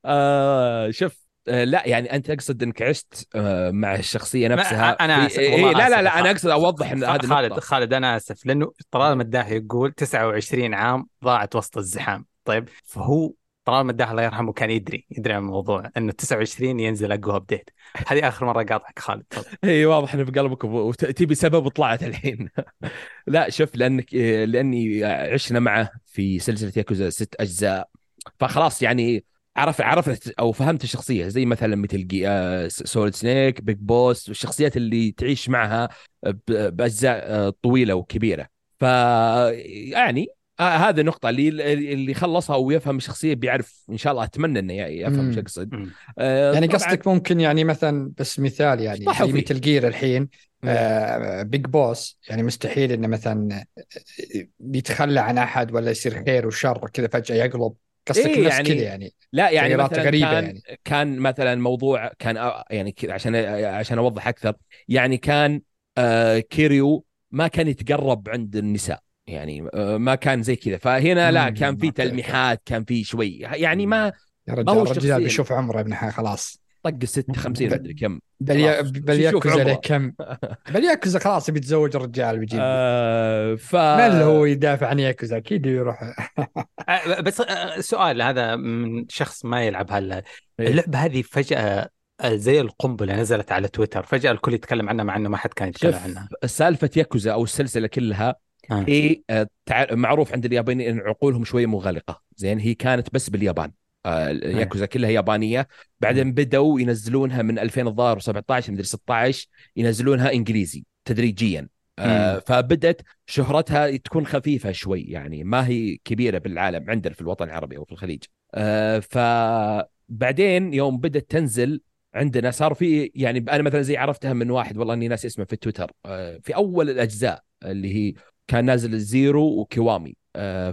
آه شوف آه لا يعني أنت اقصد إنك عشت آه مع الشخصية نفسها؟ أنا في- آسف، إيه لا لا. لا أنا أقصد أوضح إن هذه خالد النقطه خالد أنا أسف لأنه طالما الداهي يقول 29 عام ضاعت وسط الزحام. طيب فهو طالما الداهي الله يرحمه كان يدري يدري عن الموضوع إنه 29 ينزل أقوى ابديت هذه آخر مرة قاطعك خالد تفضل إي واضح إنه في قلبك وتبي سبب وطلعت الحين. لا شوف لأنك آه، لأني عشنا معه في سلسلة ياكوزا ست أجزاء. فخلاص يعني عرف عرفت أو فهمت الشخصية زي مثلا مثل آه، Solid Snake Big Boss والشخصيات اللي تعيش معها ب- بأجزاء آه، طويلة وكبيرة ف يعني آه هذه النقطة اللي اللي خلصها ويفهم الشخصية بيعرف إن شاء الله أتمنى إنه يفهم. إيش اقصد. آه يعني قصدك ممكن يعني مثلا بس مثال يعني وفي. مثل Gear الحين آه Big Boss يعني مستحيل إنه مثلا بيتخلى عن أحد ولا يصير خير وشر كذا فجأة يقلب قصدك إيه يعني- كذا يعني لا يعني مثلا غريبة كان يعني. كان مثلا موضوع كان آه، يعني كذا عشان عشان أوضح أكثر يعني كان آه كيريو ما كان يتقرب عند النساء يعني آه ما كان زي كذا فهنا لا كان في. تلميحات كان في شوي يعني ما يا رجال الرجال. بيشوف عمره ابن خلاص طق الست 50 ب- مدري كم. بل. بل ياكوزا كم. بل ياكوزا خلاص بيتزوج الرجال بيجيب آه ف من اللي هو يدافع عن ياكوزا أكيد يروح. آه، بس آه، سؤال هذا من شخص ما يلعب هلا. إيه. اللعبة هذه فجأة آه، زي القنبلة نزلت على تويتر. فجأة الكل يتكلم عنها مع إنه ما حد كان يتكلم شوف عنها. سالفة ياكوزا أو السلسلة كلها آه. هي معروف عند اليابانيين إن عقولهم شوية مغلقة. زين هي كانت بس باليابان. آه، ياكوزا كلها يابانية. بعدين بدأوا ينزلونها من 2017 مدري 16 ينزلونها إنجليزي تدريجيا. آه. فبدت شهرتها تكون خفيفة شوي يعني ما هي كبيرة بالعالم عندنا في الوطن العربي أو في الخليج. آه فبعدين يوم بدت تنزل عندنا صار في يعني أنا مثلا زي عرفتها من واحد والله إني ناس اسمه في تويتر. آه في أول الأجزاء اللي هي كان نازل زيرو وكيوامي. آه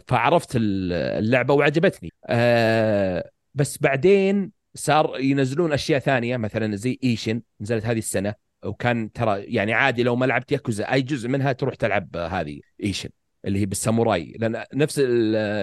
فعرفت ال- اللعبة وعجبتني. آه بس بعدين صار ينزلون أشياء ثانية مثلا زي إيشن نزلت هذه السنة وكان ترى يعني عادي لو ما لعبت ياكوزا أي جزء منها تروح تلعب آه، هذه إيشن اللي هي بالساموراي لأن نفس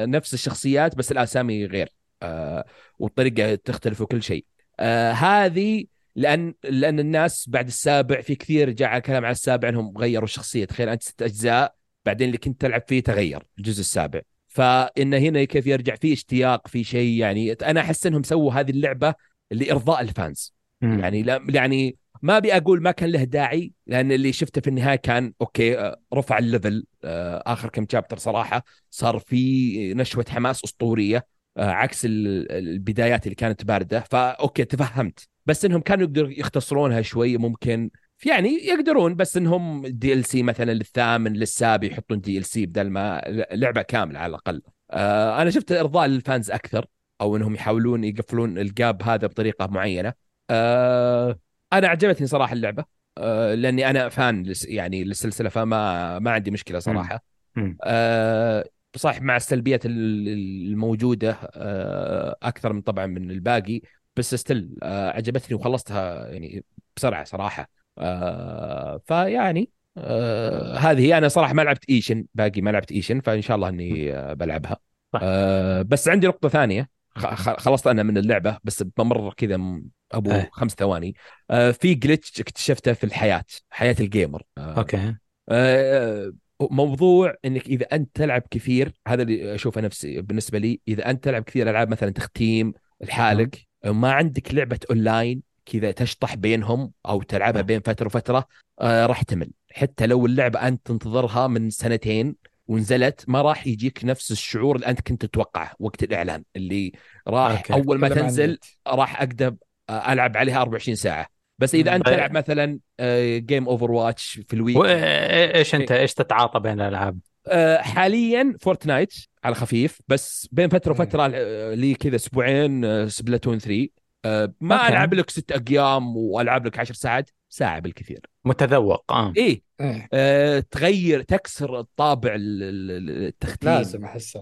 نفس الشخصيات بس الأسامي غير آه والطريقة تختلف وكل شيء. آه هذه لأن لأن الناس بعد السابع في كثير جاء كلام على السابع إنهم غيروا الشخصية. تخيل أنت ست أجزاء بعدين اللي كنت تلعب فيه تغير الجزء السابع. فإن هنا كيف يرجع في اشتياق في شيء يعني أنا أحس إنهم سووا هذه اللعبة لإرضاء ال fans. مم. يعني لا يعني ما أبي أقول ما كان له داعي لأن اللي شفته في النهاية كان okay آه، رفع ال level آه، آخر كم chapter صراحة صار في نشوة حماس أسطورية آه، عكس ال- البدايات اللي كانت باردة. ف okay تفهمت. بس إنهم كانوا يقدروا يختصرونها شوي ممكن يعني يقدرون بس إنهم DLC مثلا للثامن للسابع يحطون DLC بدل ما لعبة كاملة على الأقل. آه، أنا شفت إرضاء لل fans أكثر أو إنهم يحاولون يقفلون ال gap هذا بطريقة معينة. آه، أنا عجبتني صراحة اللعبة. آه، لأني أنا fan لس- يعني للسلسلة فما ما عندي مشكلة صراحة. آه، صح مع السلبيات ال- الموجودة آه، أكثر من طبعا من الباقي بس still عجبتني وخلصتها يعني بسرعة صراحة. آه، فيعني آه، هذه هي. أنا صراحة ما لعبت إيشن باقي ما لعبت إيشن فإن شاء الله إني آه، بلعبها. آه، بس عندي نقطة ثانية. خلصت أنا من اللعبة بس بمر كذا أبو إيه. خمس ثواني. آه، في glitch اكتشفته في الحياة حياة ال gamer آه، okay. آه، موضوع إنك إذا أنت تلعب كثير هذا اللي أشوفه نفسي بالنسبة لي. إذا أنت تلعب كثير ألعاب مثلا تختيم لحالك ما عندك لعبة اونلاين كذا تشطح بينهم أو تلعبها آه. بين فترة وفترة آه راح تمل حتى لو اللعبة أنت تنتظرها من سنتين ونزلت ما راح يجيك نفس الشعور اللي أنت كنت تتوقعه وقت الإعلان اللي راح okay. أول ما تنزل. راح أقدر ألعب عليها 24 ساعة بس إذا. أنت طيب. تلعب مثلا game Overwatch في ال week وايش أنت إيش تتعاطى بين الألعاب؟ آه، حاليا فورتنايت على خفيف بس بين فترة. وفترة آه، لي كذا أسبوعين آه، سبلاتون 3 آه، ما okay. ألعب لك ست أيام وألعب لك 10 ساعات ساعة بالكثير. متذوق آه. إيه. إيه. آه، تغير تكسر الطابع ال- ال- التختيم. لازم أحسه.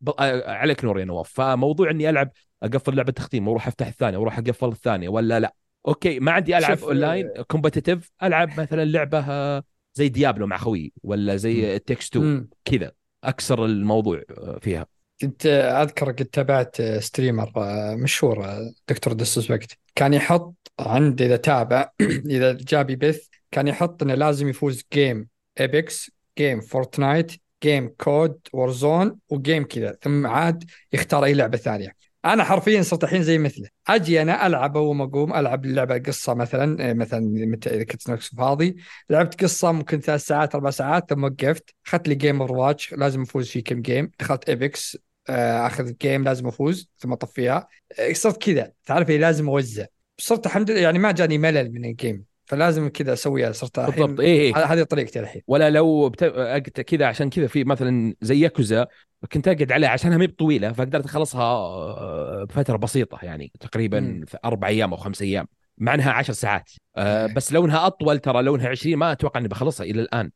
ب... آه، عليك نور يا نواف. فموضوع إني ألعب أقفل لعبة تختيم وأروح أفتح الثانية وأروح أقفل الثانية ولا لا؟ okay ما عندي ألعب شوف، online competitive ألعب مثلا لعبة آه، زي ديابلو مع خويي ولا زي It Takes 2 مم. كذا. أكسر الموضوع آه، فيها. كنت أذكر قد تابعت streamer آه، مشهور آه، Dr Disrespect كان يحط عند إذا تابع إذا جاب يبث كان يحط إنه لازم يفوز game Apex game Fortnite game COD Warzone و game كذا. ثم عاد يختار أي لعبة ثانية. أنا حرفيا صرت الحين زي مثله. أجي أنا ألعب اول أقوم ألعب اللعبه قصة مثلا آه، مثلا إذا كنت نفس فاضي لعبت قصة ممكن ثلاث ساعات أربع ساعات ثم وقفت. اخذت لي game Overwatch لازم أفوز فيه كم game دخلت Apex اخذ جيم لازم أفوز ثم أطفيها. آه، صرت كذا. تعرف إيه، لازم أوزع. صرت الحمد لله يعني ما جاني ملل من الجيم فلازم كذا أسويها. صرت بالضبط. إيه إيه. هذه طريقتي الحين. ولا لو بت... كذا عشان كذا في مثلا زي ياكوزا كنت أقعد عليها عشانها ما هي بطويله فقدرت أخلصها آه، بففتره بسيطة يعني تقريبا أربع أيام أو خمس أيام مع إنها عشر ساعات. آه إيه. بس لو انها أطول ترى لو انها 20 ما أتوقع إني بخلصها إلى الآن.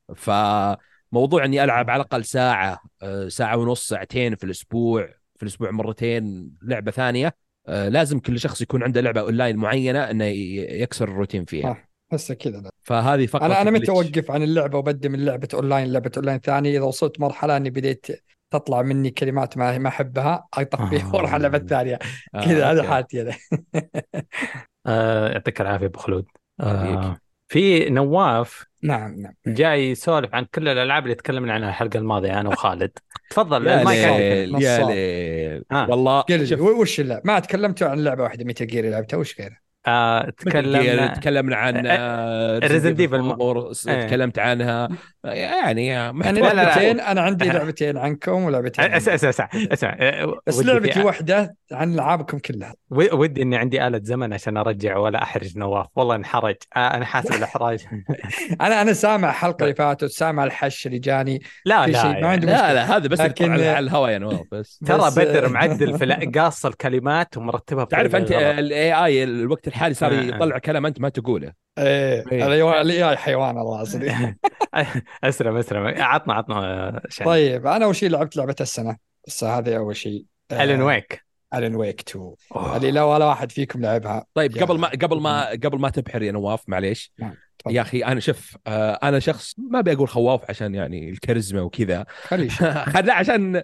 فموضوع إني ألعب على الأقل ساعة آه ساعة ونص ساعتين في الأسبوع في الأسبوع مرتين لعبة ثانية آه لازم كل شخص يكون عنده لعبة أونلاين معينة إنه يكسر الروتين فيها صح. هسه كذا. فهذه فقط أنا أنا متى. أوقف عن اللعبة وبدي من لعبة أونلاين لعبة أونلاين ثانية إذا وصلت مرحلة إني بديت تطلع مني كلمات ما ما أحبها اطفيها آه. وأروح على اللعبة الثانية آه، كذا هذه okay. حالتي أنا يعطيك العافية أبو خلود آه،. في نواف نعم نعم جاي يسولف عن كل الألعاب اللي تكلمنا عنها الحلقة الماضية أنا وخالد تفضل يا. ليل يا. ليل آه. والله وش اللعبه ما تكلمتوا عن لعبة واحدة ميتال جير لعبتها وش غيرها آه، تكلمنا تكلمنا عن آه، آه، Evil 4 إيه. تكلمت عنها يعني يعني لا، لا. لعبتين أنا عندي لعبتين عنكم ولعبتين اسمع. اسمع اسمع اسمع آه، بس لعبتي واحدة عن ألعابكم كلها ودي إني عندي آلة زمن عشان أرجع ولا أحرج نواف والله انحرج آه، أنا حاسب الاحراج أنا أنا سامع الحلقة اللي فاتت سامع الحش اللي جاني لا لا شيء ما يعني. عندي لا لا هذا بس لكن-. على الهواء يا نواف بس ترى بدر معدل في لا- قاص الكلمات ومرتبها تعرف أنت. ال AI الوقت الحالي صار آه، آه. يطلع كلام أنت ما تقوله. إيه إيه. الاي الاي حيوان الله صدق أسلم أسلم. عطنا عطنا شيء. طيب أنا أول شيء لعبت لعبة السنة. بس هذه أول شيء. الين ويك الين ويك 2 أوه. اللي لا ولا واحد فيكم لعبها. طيب قبل ما قبل ما قبل ما تبحر يا نواف معليش. نعم،. يا أخي أنا شوف آه، أنا شخص ما أبي أقول خواف عشان يعني الكاريزما وكذا. خلي يشوف. خل- لا عشان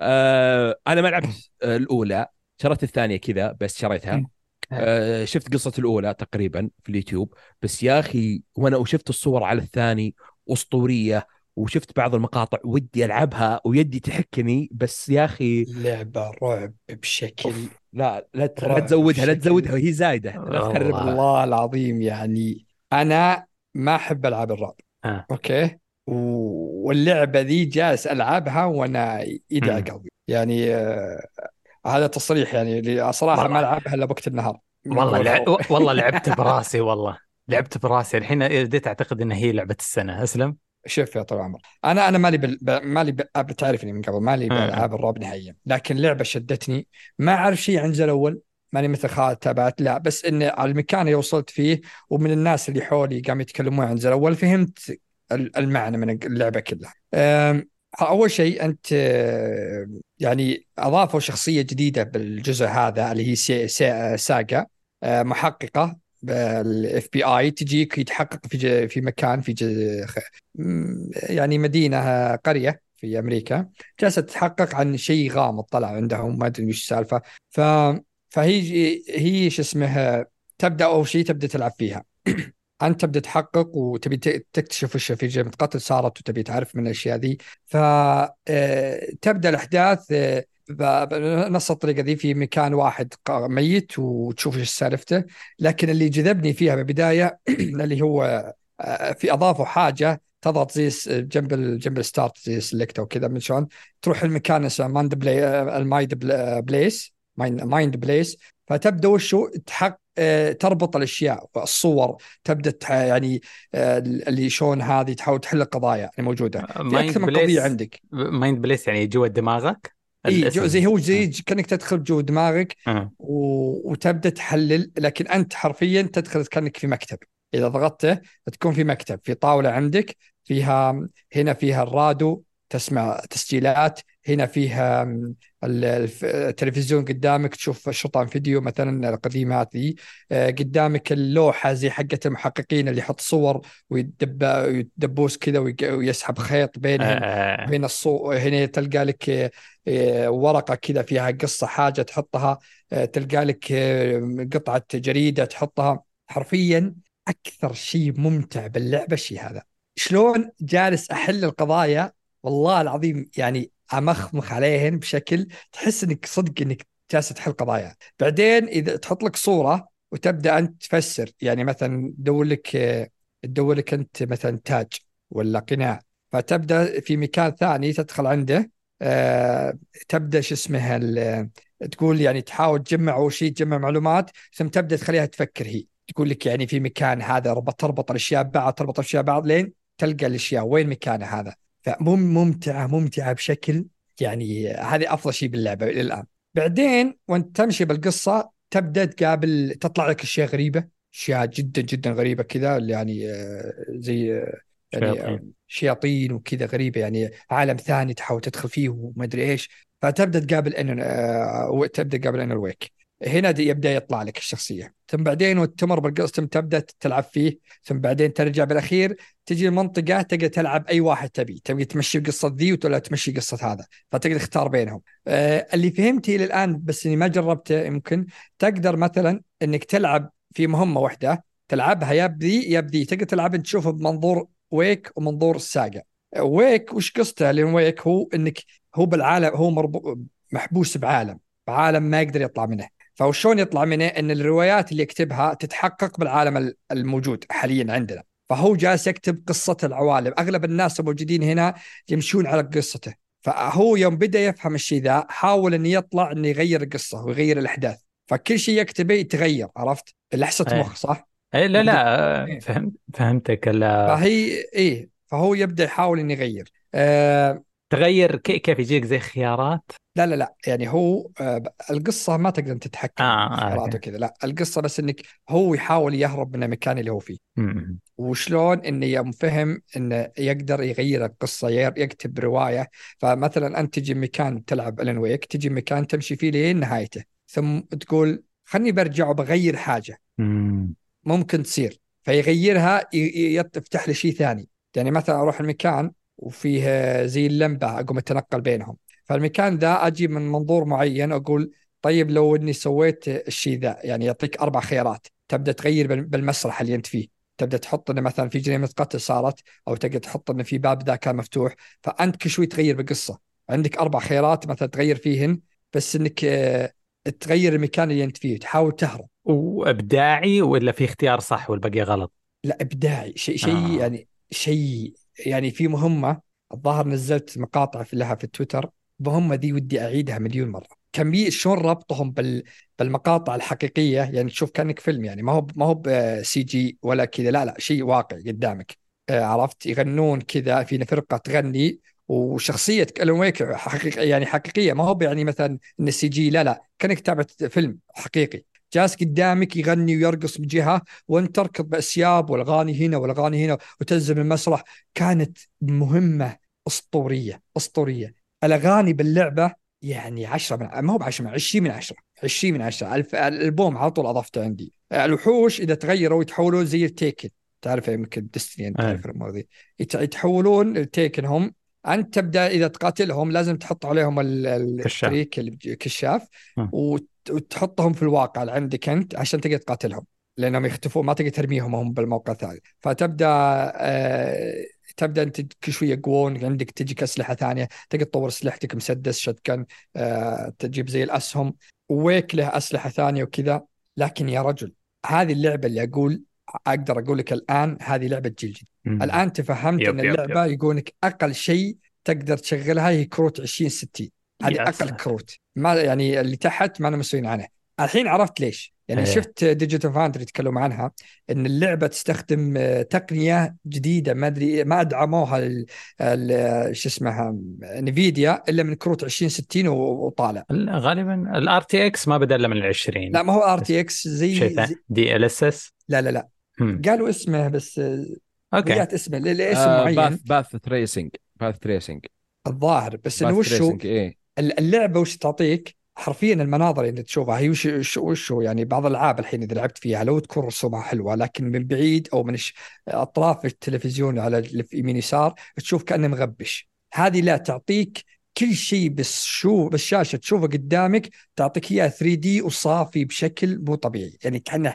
آه أنا ما لعبت آه، الأولى. شريت الثانية كذا بس شريتها. آه شفت قصة الأولى تقريبا في اليوتيوب. بس يا أخي وأنا وشفت الصور على الثاني أسطورية. وشفت بعض المقاطع ودي ألعبها ويدي تحكني بس يا أخي لعبة رعب بشكل لا لا, تزودها لا تزودها هي زايدة. لا والله. تخربها والله العظيم يعني أنا ما أحب ألعاب الرعب. آه. أوكي؟ و- واللعبة ذي جالس ألعبها وأنا مم. قلبي. يعني آه هذا تصريح يعني اللي صراحة. ما العبها إلا وقت النهار. والله. والله. لعبت براسي والله. لعبت براسي. الحين بديت اعتقد انها هي لعبة السنة أسلم؟ شوف يا طول العمر أنا أنا مالي بال... مالي ب... بتعرفني من قبل مالي. بألعاب الرعب نهائيا. لكن لعبة شدتني ما أعرف شيء عن ذا الأول ماني مثل خالد تابعت لا. بس إن على المكان اللي وصلت فيه ومن الناس اللي حولي قاموا يتكلمون عن ذا الأول فهمت ال- المعنى من اللعبة كلها. أول شيء أنت يعني أضافوا شخصية جديدة بالجزء هذا اللي هي سي... سي... Saga أه، محققة بالإف بي آي تجيك يتحقق في. في مكان في يعني مدينة قرية في أمريكا جالسة تتحقق عن شيء غامض طلع عندهم ما أدري وش السالفة فهي هي شو اسمه تبدأ أول شيء تبدأ تلعب فيها أنت تبدأ تحقق وتبي تكتشف وش في جريمه قتل صارت وتبي تعرف من الأشياء ذي. فتبدا الأحداث آه، بنفس الطريقة ذي في مكان واحد ميت وتشوف إيش سالفته. لكن اللي جذبني فيها بالبداية اللي هو آه، في اضافوا حاجة تضغط زي جنب جنب ال start زي select أو كذا من شلون؟ تروح المكان اسمه Mind Play آه، ال Mind Pla- Place Mind Place. فتبدأ وشو؟ تحق آه، تربط الأشياء والصور تبدأ يعني آه، اللي شلون هذه تحاول تحل القضايا اللي موجودة. في Mind أكثر من قضية عندك. Mind Place يعني جوا دماغك؟ إي زي هو زي كأنك تدخل جوا دماغك آه. و... وتبدأ تحلل لكن أنت حرفيا تدخل كأنك في مكتب. إذا ضغطته تكون في مكتب في طاولة عندك فيها هنا فيها الراديو تسمع تسجيلات هنا فيها التلفزيون قدامك تشوف شرطة فيديو مثلا القديمات ذي آه، قدامك اللوحة زي حقة المحققين اللي يحط صور ويدب ويدبوس كذا ويسحب خيط بينهم. آه. هنا الصو هنا تلقى لك آه، آه، ورقة كذا فيها قصة حاجة تحطها. آه، تلقى لك آه، قطعة جريدة تحطها. حرفيا أكثر شيء ممتع باللعبة الشيء هذا. شلون جالس أحل القضايا؟ والله العظيم يعني أمخمخ عليهن بشكل تحس إنك صدق إنك جالس تحل قضايا. بعدين إذا تحط لك صورة وتبدأ أنت تفسر يعني مثلا تدور لك تدور لك أنت مثلا تاج ولا قناع فتبدأ في مكان ثاني تدخل عنده آه، تبدأ شو اسمها تقول يعني تحاول تجمع أول شيء تجمع معلومات ثم تبدأ تخليها تفكر هي. تقول لك يعني في مكان هذا ربط تربط الأشياء ببعض تربط الأشياء ببعض لين تلقى الأشياء. وين مكانه هذا؟ فممتعه ممتعة بشكل يعني هذه أفضل شيء باللعبة إلى الآن. بعدين وأنت تمشي بالقصة تبدأ تقابل تطلع لك أشياء غريبة أشياء جدا جدا غريبة كذا يعني آه، زي آه، يعني شياطين. آه، شياطين. وكذا غريبة يعني عالم ثاني تحاول تدخل فيه وما أدري إيش. فتبدأ تقابل ان تبدأ تقابل إنر ويك. هنا يبدأ يطلع لك الشخصية. ثم بعدين وتمر بالقصة ثم تبدأ تلعب فيه ثم بعدين ترجع بالأخير تجي المنطقة تقدر تلعب أي واحد تبي تبي تمشي قصة ذي ولا تمشي قصة هذا فتقدر تختار بينهم. آه اللي فهمتي إلى الآن بس إني ما جربته يمكن تقدر مثلا إنك تلعب في مهمة واحدة تلعبها يا بذي يا بذي تقدر تلعب تشوفه بمنظور Wake ومنظور ال Saga Wake وش قصته؟ لأن Wake هو إنك هو بالعالم هو محبوس بعالم بعالم ما يقدر يطلع منه. فشلون يطلع منه؟ إن الروايات اللي يكتبها تتحقق بالعالم الموجود حاليا عندنا. فهو جالس يكتب قصة العوالم. أغلب الناس الموجودين هنا يمشون على قصته. فهو يوم بدأ يفهم الشيء ذا حاول أن يطلع أنه يغير القصة ويغير الأحداث. فكل شيء يكتبه يتغير عرفت؟ لحسة أيه. مخ صح؟ اي لا لا إيه. فهمت فهمتك. لا. فهي إيه فهو يبدأ يحاول أن يغير. آه تغير كي- كيف يجيك زي خيارات؟ لا لا لا يعني هو آه، القصة ما تقدر تتحكم آه، في خياراته okay. وكذا لا القصة بس إنك هو يحاول يهرب من المكان اللي هو فيه. وشلون إنه يوم فهم إنه يقدر يغير القصة ير- يكتب رواية. فمثلا أنت تجي مكان تلعب Alan Wake تجي مكان تمشي فيه لين نهايته. ثم تقول خلني برجع وبغير حاجة. مم. ممكن تصير. فيغيرها يفتح لي شيء ثاني. يعني مثلا أروح المكان وفيه زي اللمبة أقوم أتنقل بينهم. فالمكان ذا أجي من منظور معين أقول طيب لو إني سويت الشيء ذا يعني يعطيك أربع خيارات. تبدأ تغير بال- بالمسرح اللي أنت فيه. تبدأ تحط إنه مثلا في جريمة قتل صارت أو تقدر تحط إنه في باب ذا كان مفتوح. فأنت كل شوي تغير بالقصة. عندك أربع خيارات مثلا تغير فيهن بس إنك آه، تغير المكان اللي أنت فيه تحاول تهرب. وإبداعي ولا في اختيار صح والباقي غلط؟ لا إبداعي. شيء شيء آه. يعني شيء يعني في مهمة الظاهر نزلت مقاطع في لها في تويتر المهمه دي ودي أعيدها مليون مرة. كمية شلون ربطهم بال بالمقاطع الحقيقية؟ يعني تشوف كأنك فيلم يعني ما هو ما هو CG ولا كذا لا لا شيء واقعي قدامك. آه، عرفت؟ يغنون كذا في فرقة تغني وشخصية Alan Wake حقيقية يعني حقيقية. ما هو يعني مثلا إن CG لا لا كأنك تابعت فيلم حقيقي. جالس قدامك يغني ويرقص بجهة وانت تركض باسياب والأغاني هنا والأغاني هنا وتنزل من المسرح كانت مهمة أسطورية أسطورية. الأغاني باللعبة يعني 10 من ما هو ب 10 من 20 من 10 20 من 10 الف... الألبوم على طول اضفته عندي. الوحوش إذا تغيروا يتحولون زي التيكن. تعرف يمكن ديستني. تعرف الأمور ذي. يت- يتحولون التيكن هم. أنت تبدأ إذا تقاتلهم لازم تحط عليهم ال- ال- كشاف. وتحطهم في الواقع اللي عندك أنت عشان تقدر تقاتلهم لأنهم يختفون ما تقدر ترميهم هم بالموقع الثاني. فتبدأ آه تبدأ أنت كل شوية يقوون عندك تجيك أسلحة ثانية تقدر تطور أسلحتك مسدس شتكن آه تجيب زي الأسهم ويك له أسلحة ثانية وكذا. لكن يا رجل هذه اللعبة اللي أقول أقدر أقول لك الآن هذه لعبة جيل جديد. الآن تفهمت يب إن يب اللعبة يقول لك أقل شيء تقدر تشغلها هي كروت 20 60 هذه أقل. كروت ما يعني اللي تحت ما أنا مسؤولين عنه. الحين عرفت ليش. يعني إيه. شفت Digital Foundry يتكلموا عنها إن اللعبة تستخدم آه، تقنية جديدة. ما أدري ما أدعموها ال- ال- شو اسمها Nvidia إلا من كروت 20 60 و- وطالع. غالبا ال RTX ما بدأ إلا من ال 20 لا ما هو ار تي إكس زي, دي ال اس اس لا لا لا. قالوا اسمه بس آه، Okay. رجعت اسمه. لاسم آه معين؟ path path tracing path tracing الظاهر. بس إنه path وش هو tracing إيه. اللعبة وش تعطيك؟ حرفيا المناظر اللي تشوفها هي وش وش, يعني بعض الألعاب الحين إذا لعبت فيها لو تكون رسومها حلوة لكن من بعيد أو من أطراف التلفزيون على اللي في يمين يسار تشوف كأنه مغبش. هذه لا تعطيك كل شيء بس شو بالشاشه تشوفه قدامك تعطيك اياه 3D وصافي بشكل مو طبيعي. يعني كأنه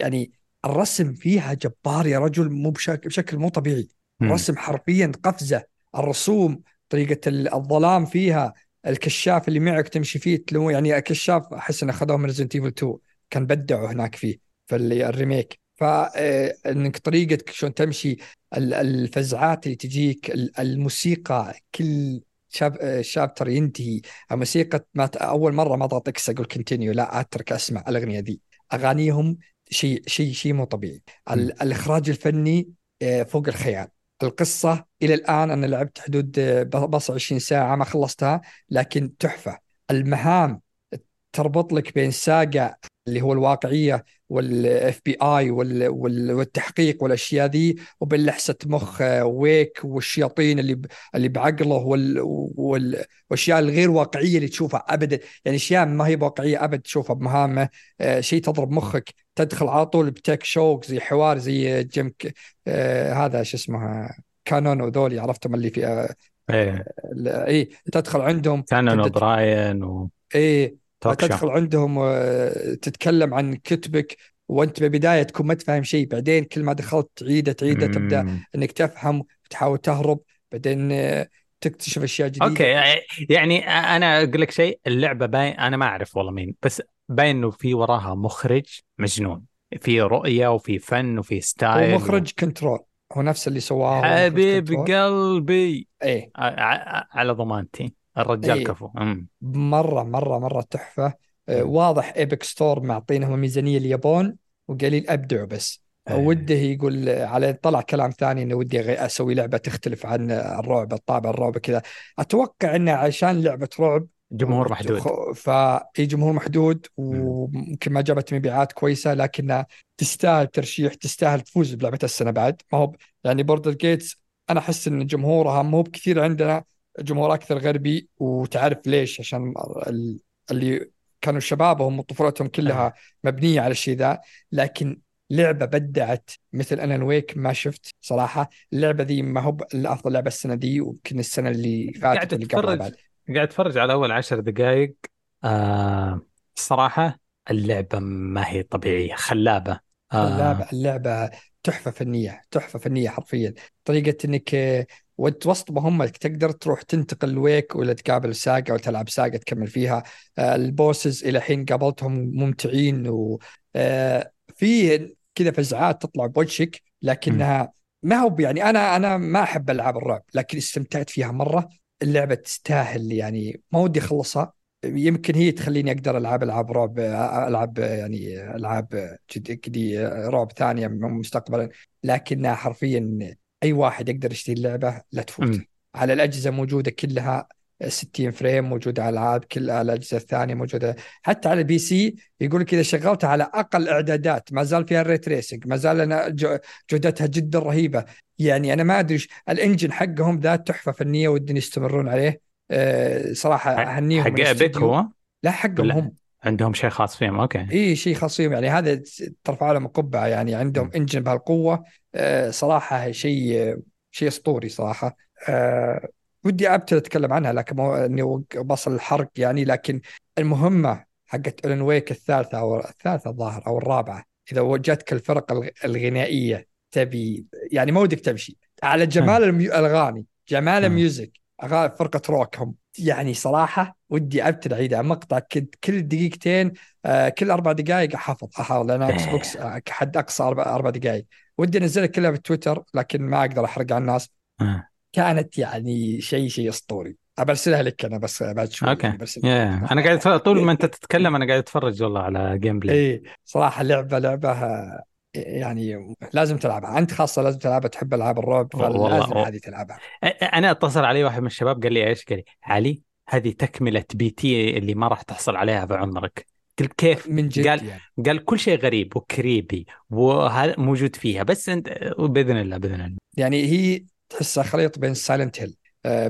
يعني الرسم فيها جبار يا رجل مو بشكل, بشكل مو طبيعي. مم. رسم حرفيا قفزة الرسوم طريقة ال- الظلام فيها الكشاف اللي معك تمشي فيه تلو يعني كشاف أحس إنه اخذوه من Resident Evil 2 كان بدعوا هناك فيه في ال- ال remake. فانك طريقتك شلون تمشي ال- الفزعات اللي تجيك ال- الموسيقى كل chap- chapter ينتهي الموسيقى ما أول مرة ما X أقول continue لا أترك أسمع الأغنية ذي. أغانيهم شيء شيء شيء مو طبيعي. ال- الإخراج الفني آه، فوق الخيال. القصة إلى الآن أنا لعبت حدود آه، بس 20 ساعة ما خلصتها لكن تحفة. المهام تربط لك بين Saga اللي هو الواقعية وال FBI والتحقيق والأشياء ذي وبين لحسه مخ آه، Wake والشياطين اللي اللي بعقله وال وال- والاشياء الغير واقعية اللي تشوفها ابدا يعني أشياء ما هي واقعيه ابد تشوفها بمهامه آه، شيء تضرب مخك تدخل على طول بتك شوك زي حوار زي جيم. آه هذا شو اسمه كانون وذولي عرفتم اللي في إيه اي تدخل عندهم كانون اوبراين و شو. تدخل عندهم آه، تتكلم عن كتبك وأنت بالبدايه تكون ما تفهم شيء. بعدين كل ما دخلت تعيده تعيده تبدأ مم. إنك تفهم وتحاول تهرب. بعدين آه، تكتشف أشياء جديدة. Okay يعني أنا أقول لك شيء. اللعبة باين أنا ما أعرف والله مين بس باين إنه في وراها مخرج مجنون. في رؤية وفي فن وفي style مخرج Control. هو نفس اللي سواه حبيب. قلبي. إيه. على ضمانتي. الرجال إيه. كفو أمم. مرة مرة مرة تحفة آه، مم. واضح Epic Store معطينهم ميزانية اليابان وقليل ابدعوا بس إيه. وده يقول على طلع كلام ثاني إنه ودي أسوي لعبة تختلف عن الرعب الطابع الرعب كذا أتوقع انه عشان لعبة رعب جمهور محدود فأي جمهور محدود وممكن ما جابت مبيعات كويسة لكنها تستاهل ترشيح تستاهل تفوز بلعبة السنة بعد ما هو يعني Baldur's Gate أنا أحس إن جمهورها مو بكثير عندنا جمهور أكثر غربي وتعرف ليش عشان ال- اللي كانوا شبابهم وطفولتهم كلها مبنية على الشيء ذا. لكن لعبة بدعت مثل Alan Wake ما شفت صراحة. اللعبة ذي ما هو افضل لعبة السنة دي ويمكن السنة اللي فاتت قاعد اتفرج قاعد أتفرج على أول عشر دقائق آه الصراحه اللعبة ما هي طبيعية خلابة. آه. اللعبة اللعبة تحفة فنية تحفة فنية حرفيا. طريقة إنك آه، وانت وسط مهمتك تقدر تروح تنتقل Wake ولا تقابل Saga وتلعب Saga تكمل فيها. آه، البوسز إلى حين قابلتهم ممتعين وفي كذا فزعات تطلع بوجهك لكنها ما هو يعني أنا أنا ما أحب ألعاب الرعب لكن استمتعت فيها مرة. اللعبة تستاهل يعني. ما ودي أخلصها. يمكن هي تخليني أقدر ألعب ألعاب رعب ألعب يعني ألعاب جد كذي رعب ثانية مستقبلا. لكنها حرفيا أي واحد يقدر يشتري اللعبة لا تفوت. على الأجهزة موجودة كلها 60 frame موجوده على الألعاب كل على الأجهزة الثانية موجودة. حتى على ال PC يقول لك اذا شغلتها على أقل إعدادات ما زال فيها ال ray tracing ما زال أنا جو- جودتها جدا رهيبة. يعني أنا ما أدري ال engine حقهم ذا تحفة فنية ودهم يستمرون عليه. أه صراحة أهنيهم حق الاستوديو. هو؟ لا حقهم هم. عندهم شيء خاص فيهم. Okay. إي شيء خاص فيهم. يعني هذا ترفع لهم قبعه يعني عندهم. engine بهالقوة. آه، صراحة شيء شيء أسطوري صراحة. آه، ودي ابتدي أتكلم عنها لكن مو إني بصل الحرق يعني. لكن المهمة حقت Alan Wake الثالثة أو الثالثة الظاهر أو الرابعة إذا وجدتك الفرق الغ- الغنائية تبي يعني ما ودك تمشي. على جمال الأغاني جمال. ال music فرقة روك هم يعني صراحة ودي ابتدي اعيدها مقطع. كد- كل دقيقتين آه، كل أربع دقائق أحافظ أحاول لأن Xbox آه، حد أقصى أربع دقائق ودي انزلها كلها بالتويتر لكن ما أقدر أحرق على الناس. آه. كانت يعني شيء شيء أسطوري. أبرسلها لك أنا بس بعد شوي okay. يعني يا أنا قاعد طول ما أنت تتكلم أنا قاعد أتفرج والله على gameplay اي صراحة لعبة لعبة يعني لازم تلعبها أنت خاصة لازم تلعبها تحب ألعاب الرعب فلازم. هذه تلعبها أنا أتصل علي واحد من الشباب قال لي إيش؟ قال لي علي هذه تكملة P.T. اللي ما راح تحصل عليها في عمرك قلت كيف؟ من جد قال يعني قال كل شيء غريب و creepy وهذا موجود فيها بس أنت باذن الله بإذن الله يعني هي تحسها خليط بين Silent Hill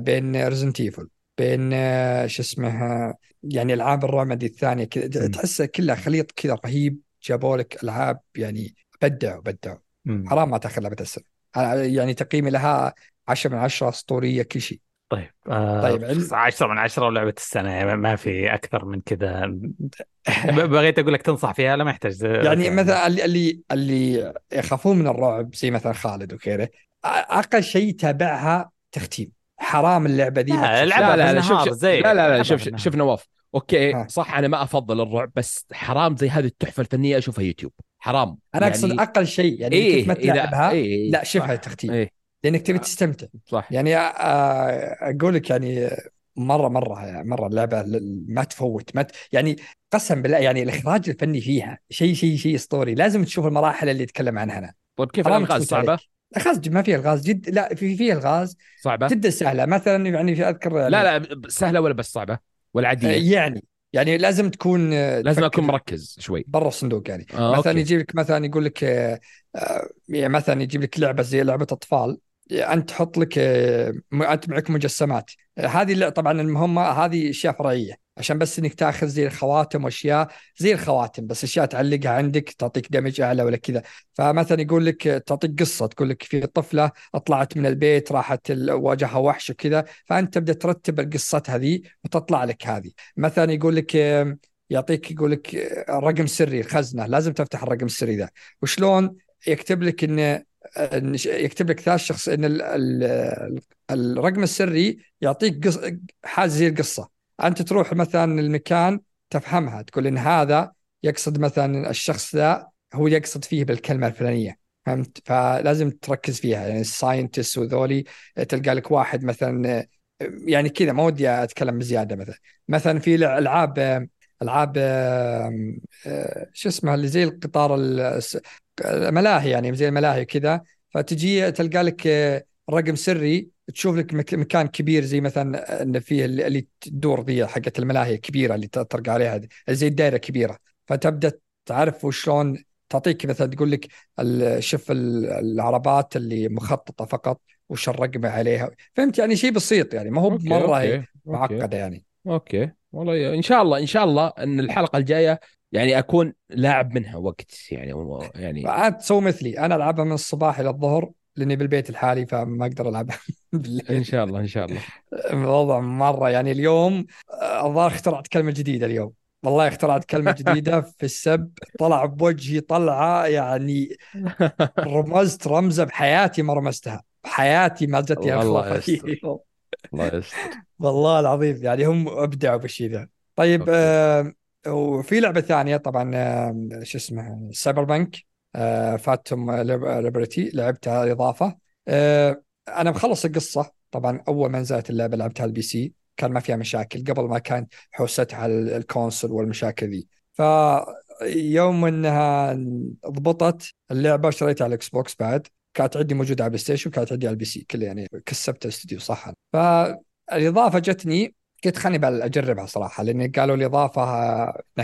بين Resident Evil بين آه، شو اسمه آه، يعني ألعاب الرعب الثانية كذا. تحسها كلها خليط كذا رهيب جابوا لك ألعاب يعني بدعوا بدعوا. حرام ما تاخذ لعبة السنة. أنا يعني تقييمي لها 10 من 10 أسطورية كل شيء. طيب آه طيب، عل- 10 من 10 ولعبة السنة يعني ما في أكثر من كذا. بغيت أقول لك تنصح فيها لا ما يحتاج. يعني أوكي. مثلا اللي اللي اللي يخافون من الرعب زي مثلا خالد وغيره أقل شيء تابعها تختيم. حرام اللعبة ذي لا، لا لا لا شوف شوف زي- لا لا لا شوف. شوف نواف. أوكي ها. صح أنا ما أفضل الرعب بس حرام زي هذه التحفة الفنية أشوفها يوتيوب. حرام أنا أقصد أقل شيء يعني إيه كيف ما تلعبها إيه لا شوفها صح. تختيم إيه لأنك تبي تستمتع صح يعني آه، أقول لك يعني مرة مرة يعني مرة اللعبة ما تفوت ما ت... يعني قسم بالله يعني الإخراج الفني فيها شيء شيء شيء أسطوري لازم تشوف المراحل اللي اتكلم عنها أنا طيب كيف الألغاز صعبة؟ الغاز ما فيها ألغاز جد لا في فيها ألغاز صعبة؟ جدا سهلة مثلا يعني في اذكر يعني لا لا ب- سهلة ولا بس صعبة؟ ولا آه، عادية؟ يعني يعني لازم تكون آه، لازم أكون مركز شوي. برا الصندوق يعني. آه مثلا أوكي. يجيب لك مثلا يقول لك آه، آه، يعني مثلا يجيب لك لعبة زي لعبة أطفال أنت تحط لك أنت معك مجسمات. هذه طبعا المهمة هذه أشياء فرعية. عشان بس إنك تأخذ زي الخواتم وأشياء زي الخواتم بس أشياء تعلقها عندك تعطيك دمج أعلى ولا كذا. فمثلا يقول لك آه، تعطيك قصة تقول لك في طفلة طلعت من البيت راحت واجهها وحش وكذا فأنت تبدأ ترتب القصة هذه وتطلع لك هذه. مثلا يقول لك آه، يعطيك يقول لك رقم سري الخزنة لازم تفتح الرقم السري ذا. وشلون يكتب لك إن يكتب لك ثلاث شخص إن ال ال الرقم السري يعطيك. حاجة زي القصة. أنت تروح مثلا المكان تفهمها تقول إن هذا يقصد مثلا الشخص ذا هو يقصد فيه بالكلمة الفلانية فهمت؟ فلازم تركز فيها يعني ال scientist وذولي تلقى لك واحد مثلا يعني كذا ما ودي أتكلم بزيادة مثلا. مثلا في لع- ألعاب العاب شو اسمها اللي زي القطار الملاهي يعني زي الملاهي كذا فتجي تلقى لك رقم سري تشوف لك مك- مكان كبير زي مثلا إن فيه اللي تدور ذي حقت الملاهي الكبيره اللي تطرق عليها دي، زي الدائره كبيرة. فتبدأ تعرف وشلون تعطيك مثلا تقول لك شوف ال- العربات اللي مخططة فقط وش الرقم عليها. فهمت؟ يعني شيء بسيط يعني ما هو أوكي مرة أوكي معقدة يعني. أوكي. والله إن شاء الله إن شاء الله إن الحلقة الجاية يعني أكون لاعب منها وقت يعني يعني. عاد تسوي مثلي. أنا ألعبها من الصباح إلى الظهر. لأني بالبيت الحالي فما أقدر العبها إن بالليل شاء الله إن شاء الله. الوضع مرة. يعني اليوم آه، الظاهر اخترعت كلمة جديدة اليوم. والله اخترعت كلمة جديدة في السب. طلع بوجهي طلعة يعني رمزت رمزة بحياتي ما رمزتها. بحياتي ما جتني الله يستر. الله يستر. والله العظيم يعني هم أبدعوا بالشيء ذا. طيب. آه وفي لعبة ثانية طبعا آه شو اسمها؟ سايبر بانك آه فانتوم ليبرتي لعبتها إضافة. آه أنا مخلص القصة. طبعا أول ما نزلت اللعبة لعبتها ال PC كان ما فيها مشاكل. قبل ما كان حوستها على الكونسول والمشاكل ذي. فيوم إنها ضبطت اللعبة شريتها على الاكس بوكس بعد كانت عندي موجودة على البلاي ستيشن وكانت عندي على ال PC. كله يعني كسبت الاستوديو صح؟ فالإضافة جتني قلت خليني بقى أجربها صراحة لأن قالوا الاضافه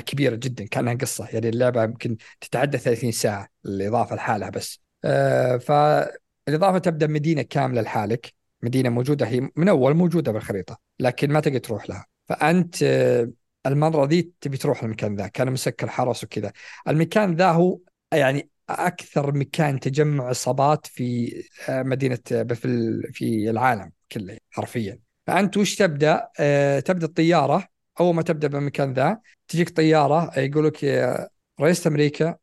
كبيرة جدا كأنها قصة يعني اللعبة يمكن تتعدى 30 ساعة الإضافة لحالها بس. آه فالإضافة تبدأ مدينة كاملة لحالك مدينة موجودة هي من أول موجودة بالخريطة لكن ما تقدر تروح لها. فأنت آه المره ذي تبي تروح المكان ذا كان مسكر حرس وكذا. المكان ذا هو يعني أكثر مكان تجمع عصابات في آه، مدينة في العالم كله حرفيا. فأنت وش تبدأ؟ آه، تبدأ الطيارة. أول ما تبدأ بالمكان ذا تجيك طيارة آه، يقول لك آه، رئيسة أمريكا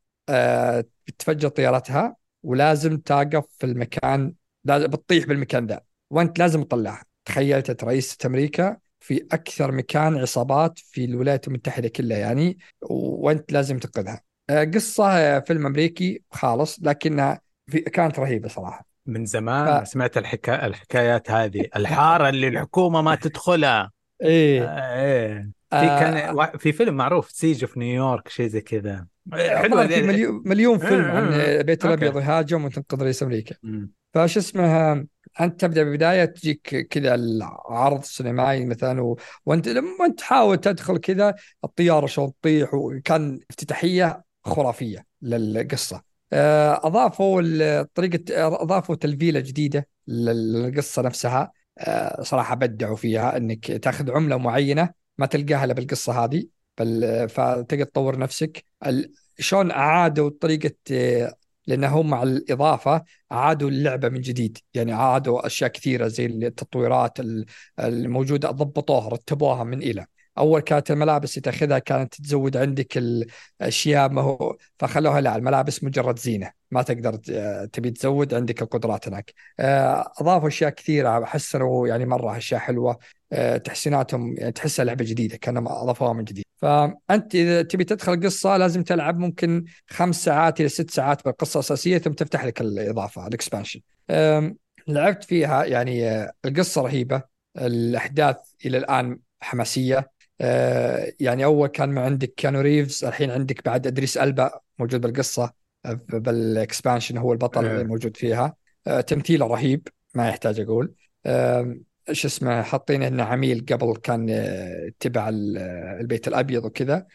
بتفجر طيارتها ولازم توقف في المكان لازم بتطيح بالمكان ذا. وأنت لازم تطلعها. تخيلت رئيسة أمريكا في أكثر مكان عصابات في الولايات المتحدة كلها يعني وأنت لازم تنقذها. قصة فيلم أمريكي خالص لكنها في كانت رهيبة صراحة. من زمان ف- سمعت الحكا... الحكايات هذه. الحارة اللي الحكومة ما تدخلها. إيه. آه، إيه. في آه، كان في فيلم معروف سيج اوف نيويورك شيء زي كذا. حلوة حلوة في مليون مليون فيلم عن آه، آه. بيت أوكي. الابيض يهاجم وتنقذ رئيس أمريكا. فش اسمها أنت تبدأ ببدايه تجيك كذا العرض السينمائي مثلا و... وأنت لما أنت تحاول تدخل كذا الطيارة شلون تطيح وكان افتتاحية خرافية للقصة. آه، أضافوا ال- طريقة أضافوا تلفيلة جديدة للقصة نفسها. آه، صراحة بدعوا فيها إنك تأخذ عملة معينة ما تلقاها إلا بالقصة هذه. بل فتقدر تطور نفسك. شلون أعادوا طريقة آه، لأن هم مع الإضافة عادوا اللعبة من جديد. يعني عادوا أشياء كثيرة زي التطويرات ال- الموجودة ضبطوها رتبوها من إلى. أول كانت الملابس اللي تأخذها كانت تزود عندك الأشياء ما هو فخلوها لا الملابس مجرد زينة. ما تقدر تبي تزود عندك القدرات هناك. آه، أضافوا أشياء كثيرة حسنوا يعني مرة أشياء حلوة. آه، تحسيناتهم يعني تحسها لعبة جديدة كأنهم أضافوها من جديد. فأنت إذا تبي تدخل القصة لازم تلعب ممكن خمس ساعات إلى ست ساعات بالقصة الأساسية ثم تفتح لك الإضافة الإكسبانشن. لعبت فيها يعني آه، القصة رهيبة. الأحداث إلى الآن حماسية. يعني أول كان ما عندك كيانو ريفز الحين عندك بعد إدريس ألبا موجود بالقصة آه، بال expansion هو البطل اللي إيه. موجود فيها. آه، تمثيله رهيب ما يحتاج أقول. آه، شو اسمه حاطين إنه عميل قبل كان آه، تبع ال- آه، البيت الأبيض وكذا.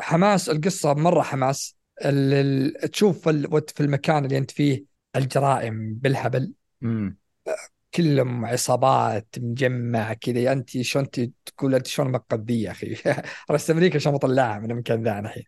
حماس القصة مرة حماس. تشوف في المكان اللي أنت فيه الجرائم بالهبل. كلهم عصابات مجمع كذا. أنت شلون تقول أنت شلون ذي يا أخي؟ رئيس أمريكا شلون مطلعها من المكان ذا الحين؟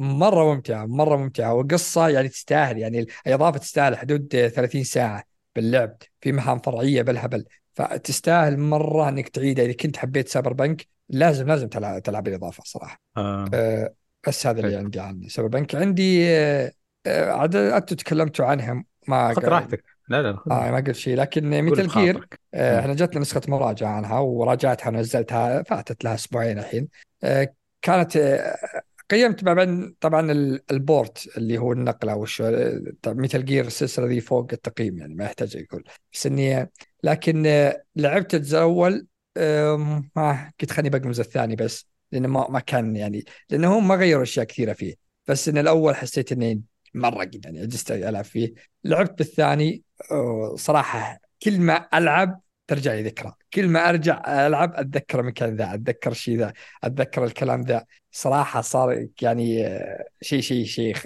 مرة ممتعة مرة ممتعة. وقصة يعني تستاهل يعني الإضافة تستاهل حدود 30 ساعة باللعب في مهام فرعية بالهبل. فتستاهل مرة إنك تعيدها إذا كنت حبيت سايبر بانك لازم لازم تلعب, تلعب الإضافة صراحة. آه. أه بس هذا اللي. عندي عن سايبر بانك عندي أه آه، عاد أنتم تكلمتوا عنهم ما خذ راحتك. لا لا خذ آه ما قلت شيء. لكن ميتال جير آه،. إحنا جتنا نسخة مراجعة عنها وراجعتها ونزلتها فاتت لها أسبوعين الحين. آه، كانت آه، قيمت ما بين طبعا ال- ال port اللي هو النقلة وش ميتال جير السلسلة ذي فوق التقييم يعني ما يحتاج يقول. بس إني لكن آه، لعبت الجزء الأول ما قلت خليني بقمز الثاني بس لأنه ما ما كان يعني لأنه هم ما غيروا أشياء كثيرة فيه. بس إن الأول حسيت إني قد يعني عجزت ألعب فيه. لعبت بالثاني صراحة كل ما ألعب ترجع لي ذكرى. كل ما أرجع ألعب أتذكر المكان ذا أتذكر الشيء ذا أتذكر الكلام ذا. صراحة صار يعني شيء شيء شيء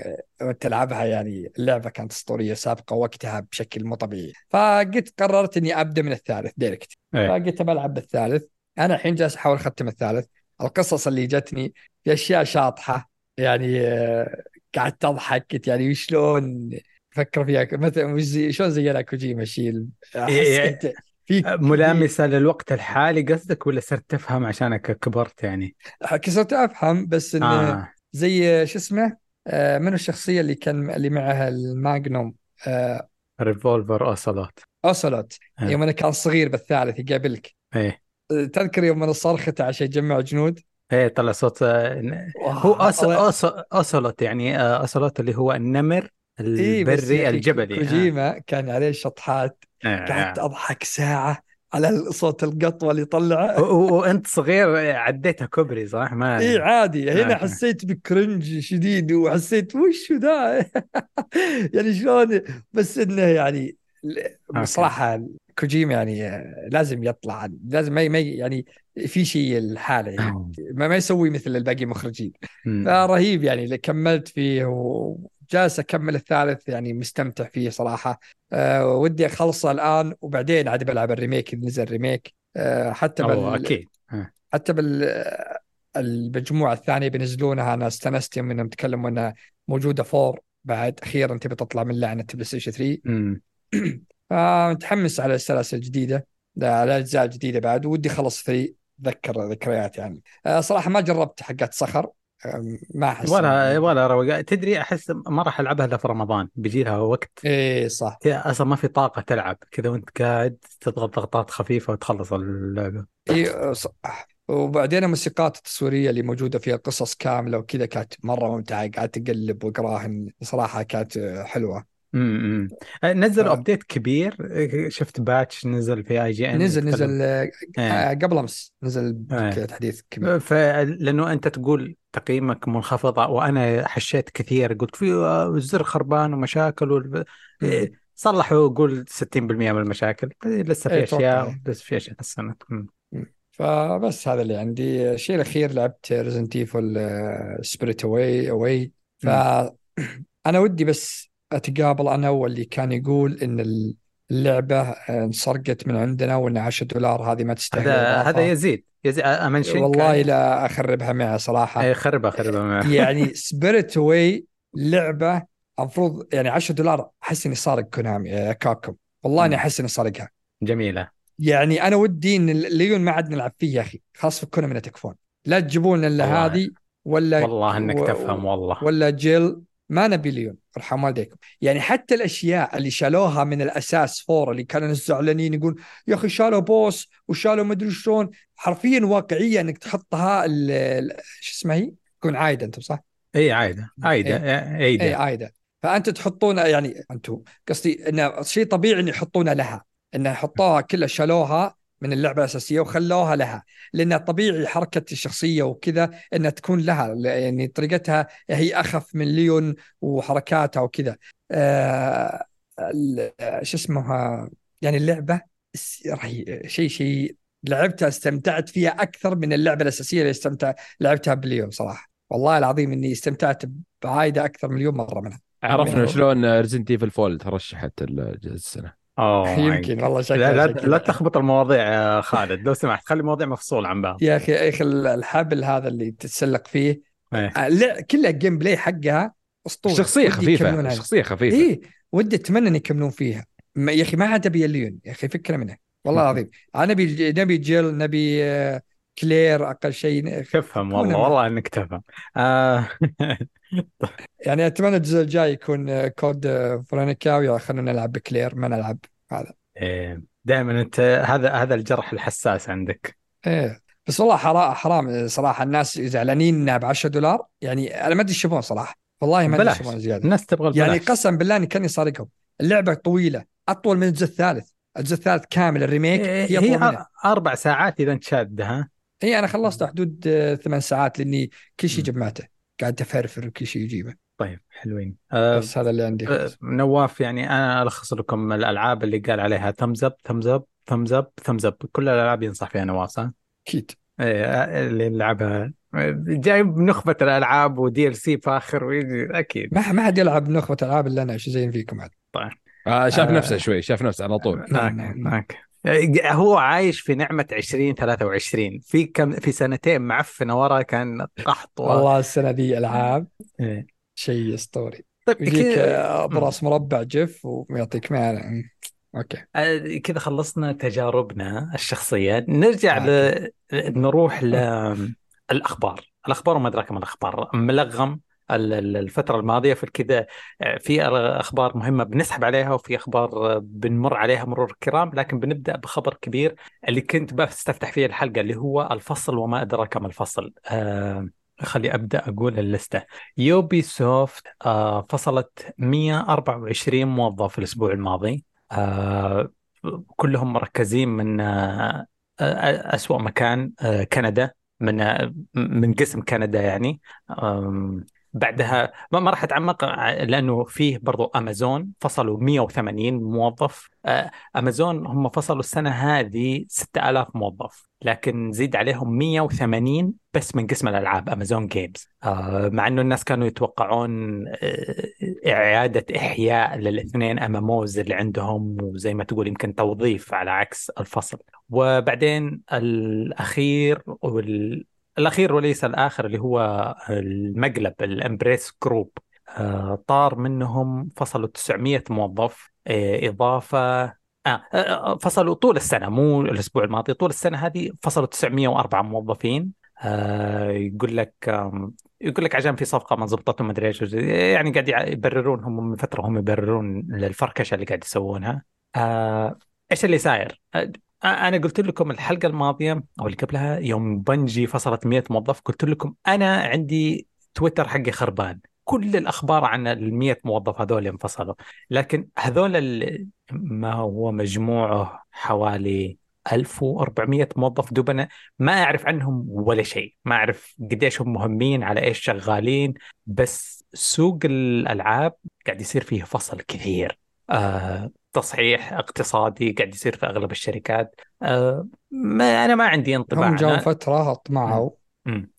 تلعبها يعني اللعبة كانت أسطورية سابقة وقتها بشكل مو طبيعي. فقلت قررت إني أبدأ من الثالث direct. فقلت بلعب بالثالث. أنا الحين جالس أحاول أختم الثالث. القصص اللي جتني في أشياء شاطحة. يعني قعدت أضحك قلت يعني شلون فكر فيها مثلا زي شلون زينا كوجيما الشيء إيه. كنت في ملامسة للوقت الحالي قصدك ولا صرت تفهم عشانك كبرت يعني؟ صرت أفهم بس انه آه. زي شو اسمه آه، منو الشخصية اللي كان اللي معها الماجنوم آه، ريفولفر اوسلوت اوسلوت آه. يوم انه كان صغير بالثالث يقابلك إيه تذكر يوم انه صرخته عشان يجمع جنود إيه طلع صوت آه، هو. اوسلوت يعني اوسلوت اللي هو النمر البري أخي الجبلي آه. كوجيما كان عليه شطحات آه. قعدت أضحك ساعة على صوت القطوة اللي يطلعه و- و- وأنت صغير عديتها كوبري صح؟ ما اي عادي هنا أوكي. حسيت ب cringe شديد وحسيت وش ذا؟ يعني شلون؟ بس إنه يعني بصراحة كوجيما يعني لازم يطلع لازم ما يعني في شيء الحاله يعني. ما, ما يسوي مثل الباقي المخرجين. فرهيب يعني اللي كملت فيه وجالس أكمل الثالث يعني مستمتع فيه صراحة. أه ودي أخلصه الآن وبعدين عاد بلعب ال remake اذا نزل remake أه حتى بال أكيد. آه. حتى بال المجموعة الثانية بينزلونها أنا استانست يوم إنهم تكلموا إنها موجودة فور بعد أخيرا تبي تطلع من لعنة بلاي ستيشن 3 مم. فمتحمس على السلاسل الجديدة لا، على الاجزاء الجديده بعد ودي اخلص 3 ذكر ذكريات يعني. أه صراحة ما جربت حقات صخر ما أحس ولا ولا روقان تدري أحس ما راح ألعبها إلا في رمضان بيجي لها وقت. إيه صح. أصلا ما في طاقة تلعب. كذا وأنت قاعد تضغط ضغطات خفيفة وتخلص اللعبة. إيه صح. وبعدين الموسيقات التصويرية اللي موجودة فيها قصص كاملة وكذا كانت مرة ممتعة. قعدت اقلب واقراهن صراحة كانت حلوة. امم نزل ف- ابديت كبير. شفت patch نزل في IGN نزل نزل آه، إيه. قبل أمس نزل إيه. تحديث كبير. فلانه أنت تقول تقييمك منخفض وأنا حشيت كثير. قلت في آه، الزر خربان ومشاكل وال... صلحوا قول 60% من المشاكل. لسه في إيه، أشياء. لسه في أشياء حسنت. فبس هذا اللي عندي. الشيء الأخير لعبت Resident Evil Separate Ways Ways فأنا ودي بس أتقابل أنا واللي كان يقول إن اللعبة آه، انسرقت من عندنا وإن 10 دولار هذه ما تستاهل هذا. هذا يزيد يزيد ا mention ك والله لا أخربها معه صراحة اي خربها خربها معه. يعني Separate Ways لعبة المفروض يعني 10 دولار أحس إني سارق كونامي آه، كابكوم والله إني. أحس إني سارقها جميلة يعني أنا ودي إن ليون ما عاد نلعب فيه يا أخي خلاص فكونا من تكفون لا تجيبون والله. هذه ولا والله إنك و- تفهم والله ولا جيل ما نبي ليون ارحم والديكم. يعني حتى الأشياء اللي شالوها من الأساس four اللي كانوا زعلانين يقول يا أخي شالوا boss وشالوا مدري شلون. حرفيا واقعيه إنك تحطها شو اسمها هي؟ تكون Ada أنتم صح؟ اي Ada. Ada. اي Ada Ada. فانت تحطون يعني أنتم قصدي انه شيء طبيعي إن يحطونها لها انه حطوها كلها شالوها من اللعبة الأساسية وخلوها لها. لأن طبيعي حركة الشخصية وكذا إنها تكون لها يعني طريقتها هي أخف من ليون وحركاتها وكذا. آه شو اسمها؟ يعني اللعبة شيء شيء لعبتها استمتعت فيها أكثر من اللعبة الأساسية اللي استمتع لعبتها باليوم صراحة. والله العظيم إني استمتعت ب Ada أكثر مليون مرة منها. عرفنا شلون Resident Evil 4 ترشحت السنة. أوه يمكن والله شكلها لا, لا, لا تخبط المواضيع يا خالد. لو سمحت خلي المواضيع مفصوله عن بعض. يا أخي يا أخي الحبل هذا اللي تتسلق فيه إيه. كلها ال gameplay حقها أسطورة. شخصية خفيفة شخصية خفيفة. اي ودي أتمنى إن يكملون فيها. يا أخي ما عاد أبي الليون يا أخي فكرة منه. والله العظيم. أنا نبي نبي جيل نبي آه، كلير أقل شيء تفهم والله والله إنك تفهم. آه. يعني أتمنى الجزء الجاي يكون كود Veronica أوي خلينا نلعب بكلير ما نلعب هذا. إيه. دائما أنت هذا هذا الجرح الحساس عندك. إيه. بس والله حرام حرام صراحة. الناس زعلانين ب 10 دولار. يعني أنا ما أدري إيش يبون صراحة. والله ما أدري إيش يبون زيادة. الناس تبغى البلاش. يعني قسم بالله إني كاني سارقهم اللعبة طويلة. أطول من الجزء الثالث. الجزء الثالث كامل ال remake إيه هي, هي أربع ساعات إذا انت شادها إي أنا خلصت حدود آه، ثمان ساعات لإني كل شيء جمعته. قاعد أفرفر وكل شيء يجيبه. طيب حلوين. أه بس هذا اللي عندي. أه نواف يعني أنا ألخص لكم الألعاب اللي قال عليها. thumbs up thumbs up thumbs up thumbs up كل الألعاب ينصح فيها نواف صح؟ أكيد. إيه اللي لعبها جايب نخبة الألعاب ودي ال C فاخر ويجي. أكيد. ما ما حد يلعب نخبة ألعاب إلا أنا إيش زين فيكم عاد؟ طيب. آه شاف آه نفسه شوي شاف نفسه على طول. نعم نعم هو عايش في نعمة 2023 في كم في سنتين معفنة ورا كان قحط و... والله السنة دي ألعاب. إيه. شيء أسطوري. طيب يجيك براس مربع جف ويعطيك ما أوكي. آه، كذا خلصنا تجاربنا الشخصية. نرجع ل... نروح للأخبار الأخبار وما أدراك ما الأخبار. ملغم الفترة الماضية في كذا آه، في أخبار مهمة بنسحب عليها وفي أخبار بنمر عليها مرور الكرام لكن بنبدأ بخبر كبير اللي كنت بستفتح فيه الحلقة اللي هو الفصل وما أدراك ما الفصل. آه خلي أبدأ أقول ال list ة. Ubisoft آه فصلت 124 موظف الأسبوع الماضي. آه كلهم مركزين من آه, آه، أسوأ مكان آه كندا من آه، من قسم كندا يعني. بعدها ما راح أتعمق لأنه فيه برضو امازون فصلوا 180 موظف. آه، امازون هم فصلوا السنة هذه 6000 موظف لكن زيد عليهم 180 بس من قسم الألعاب Amazon Games آه، مع إنه الناس كانوا يتوقعون آه، إعادة إحياء للاثنين ال MMOs اللي عندهم وزي ما تقول يمكن توظيف على عكس الفصل. وبعدين الأخير وال الأخير وليس الآخر اللي هو المقلب ال Embracer Group آه، طار منهم فصلوا 900 موظف. آه، إضافة آه،, آه فصلوا طول السنة مو الأسبوع الماضي طول السنة هذه فصلوا 904 موظفين. آه يقول لك يقول لك عشان في صفقة ما زبطتهم ما أدري إيش يعني قاعد يبررون هم من فترة هم يبررون للفركشه اللي قاعد يسوونها. آه إيش اللي صاير؟ أنا قلت لكم الحلقة الماضية أو اللي قبلها يوم بنجي فصلت 100 موظف قلت لكم أنا عندي تويتر حقي خربان. كل الأخبار عن ال 100 موظف هذول انفصلوا. لكن هذول ما هو مجموعه حوالي 1400 موظف دوبنا ما أعرف عنهم ولا شيء. ما أعرف قديش هم مهمين على إيش شغالين. بس سوق الألعاب قاعد يصير فيه فصل كثير. آه تصحيح اقتصادي قاعد يصير في أغلب الشركات. أه ما أنا ما عندي انطباع. هم جاوا فترة أطمعوا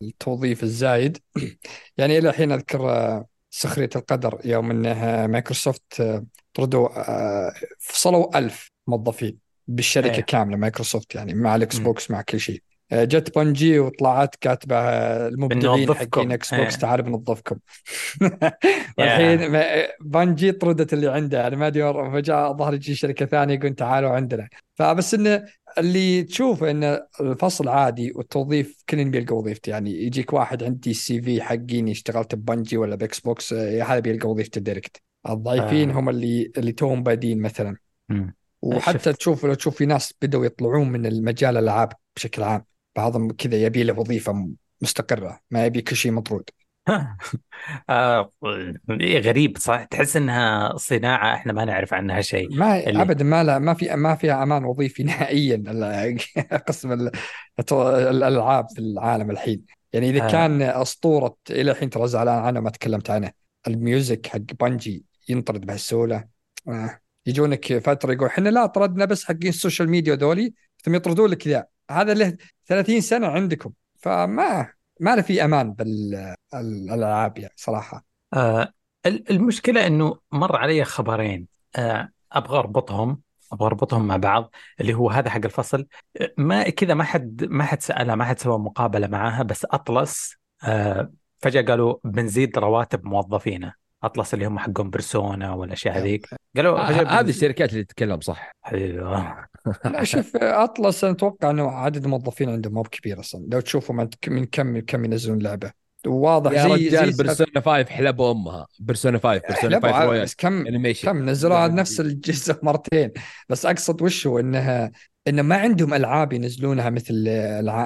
التوظيف الزايد. يعني إلى الحين أذكر آه، سخرية القدر يوم انه مايكروسوفت آه، طردوا آه، فصلوا ألف موظفين بالشركة أيه. كاملة مايكروسوفت يعني مع ال Xbox مع كل شيء. جت Bungie وطلعت كاتبة المبدعين حقين Xbox إيه. تعال بنظفكم الحين Bungie طردت اللي عنده أنا ما أدري فجاه ظهر يجي شركة ثانية يقول تعالوا عندنا فبس إنه اللي تشوف إن الفصل عادي والتوظيف كلن بيلقى وظيفته يعني يجيك واحد عندي ال CV حقيني اشتغلت ب Bungie ولا ب Xbox هذا بيلقى وظيفته direct الضعيفين آه. هم اللي اللي توهم بادين مثلا م. وحتى شفت. تشوف لو تشوف في ناس بدأوا يطلعون من المجال الألعاب بشكل عام بعضهم كذا يبي له وظيفة مستقرة ما يبي كل شيء مطرود. آه إيه، غريب صح؟ تحس إنها صناعة إحنا ما نعرف عنها شيء. ما اللي ابدا ما لا ما في ما فيها أمان وظيفي نهائيا. قسم ال- الألعاب في العالم الحين. يعني إذا آه. كان أسطورة إلى الحين ترى زعلان عنه ما تكلمت عنه ال music حق Bungie ينطرد بهالسهولة. آه. يجونك فترة يقول إحنا لا طردنا بس حقين ال social media ذولي ثم يطردون لك ذا هذا له 30 سنة عندكم فما ما له في أمان بالالعاب يعني صراحة. آه ال- المشكلة إنه مر علي خبرين آه أبغى أربطهم أبغى أربطهم مع بعض اللي هو هذا حق الفصل. ما كذا ما حد ما حد سالها ما حد سوى مقابلة معاها بس Atlus آه فجأة قالوا بنزيد رواتب موظفينا. Atlus اللي هم حقهم Persona والأشياء هذيك. قالوا آه، هذه الشركات اللي تتكلم صح. أيوه. لا شوف Atlus أنا أتوقع إنه عدد الموظفين عندهم مو بكبير أصلا. لو تشوفوا من كم من كم ينزلون لعبة. واضح يا زي رجال زي Persona 5 حلبوا أمها. Persona 5 Persona 5 حلبوا Royal بس كم animation كم نزلوها نفس الجزء مرتين. بس أقصد وش هو؟ إنها إنه ما عندهم ألعاب ينزلونها مثل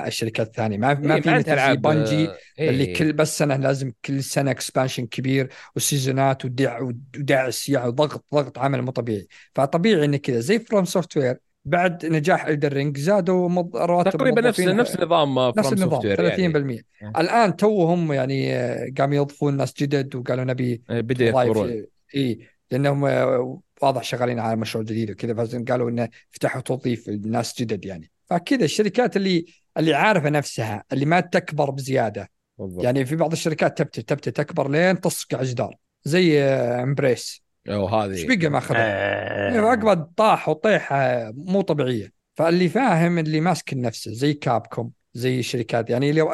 الشركات الثانية. ما ما إيه، في مثل ألعاب Bungie آه، إيه. اللي كل بس سنه لازم كل سنة expansion كبير وسيزونات ودع ودعس يعني ضغط ضغط عمل مو طبيعي. فطبيعي إنه كذا. زي FromSoftware بعد نجاح Elden Ring زادوا مض- رواتب تقريبا نفس نفس نظام نفس النظام Software 30% يعني. الآن توهم يعني آه، قاموا يضيفون ناس جدد وقالوا نبي إيه، بدا يكبرون. اي لأنهم آه، واضح شغالين على مشروع جديد وكذا فلازم قالوا إنه فتحوا توظيف لناس جدد يعني. فكذا الشركات اللي اللي عارفة نفسها اللي ما تكبر بزيادة. بالضبط. يعني في بعض الشركات تبتي تبتي تكبر لين تصقع جدار زي آه، Embracer أو إيش هذه بقى ما اخذ آه. عقبه طاح وطيحة مو طبيعية. فاللي فاهم اللي ماسك نفسه زي Capcom زي شركات يعني لو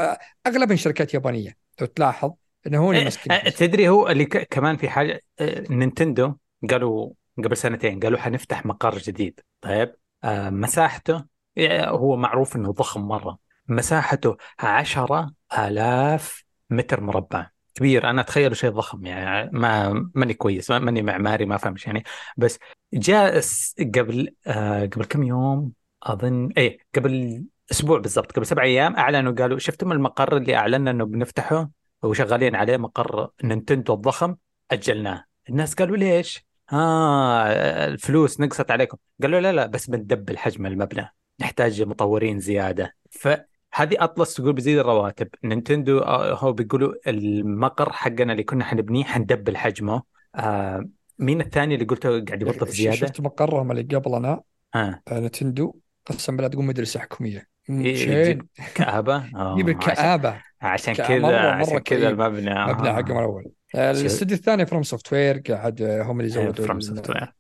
اغلب شركات يابانية. لو تلاحظ إنه هو اللي ماسك آه، تدري هو اللي ك- كمان في حاجة آه، Nintendo قالوا قبل سنتين قالوا حنفتح مقر جديد. طيب آه، مساحته هو معروف إنه ضخم مرة. مساحته عشرة آلاف متر مربع. كبير أنا أتخيل شيء ضخم يعني ما ماني كويس ما- ماني معماري ما فهمش يعني. بس جاء قبل آه، قبل كم يوم أظن إيه قبل أسبوع بالضبط قبل سبع أيام أعلنوا قالوا شفتم المقر اللي اعلنا إنه بنفتحه؟ وشغالين عليه مقر نينتندو الضخم أجلناه. الناس قالوا ليش؟ ها الفلوس نقصت عليكم. قالوا لا لا بس بندبل حجم المبنى. نحتاج مطورين زيادة. فهذه Atlus تقول بزيد الرواتب. Nintendo آه، هو بيقولوا المقر حقنا اللي كنا حنبنيه حندبل حجمه. آه مين الثاني اللي قلته قاعد يوظف زيادة؟ شفت مقرهم اللي قبلنا ها آه، Nintendo قسم بالله تقول مدرسه حكومية. شين. آه، يجيب عشان الكآبة عشان كذا عشان كذا. المبنى. مبنى آه. حقهم الأول. آه، الاستوديو الثاني FromSoftware قاعد آه، هم اللي يزودوا FromSoftware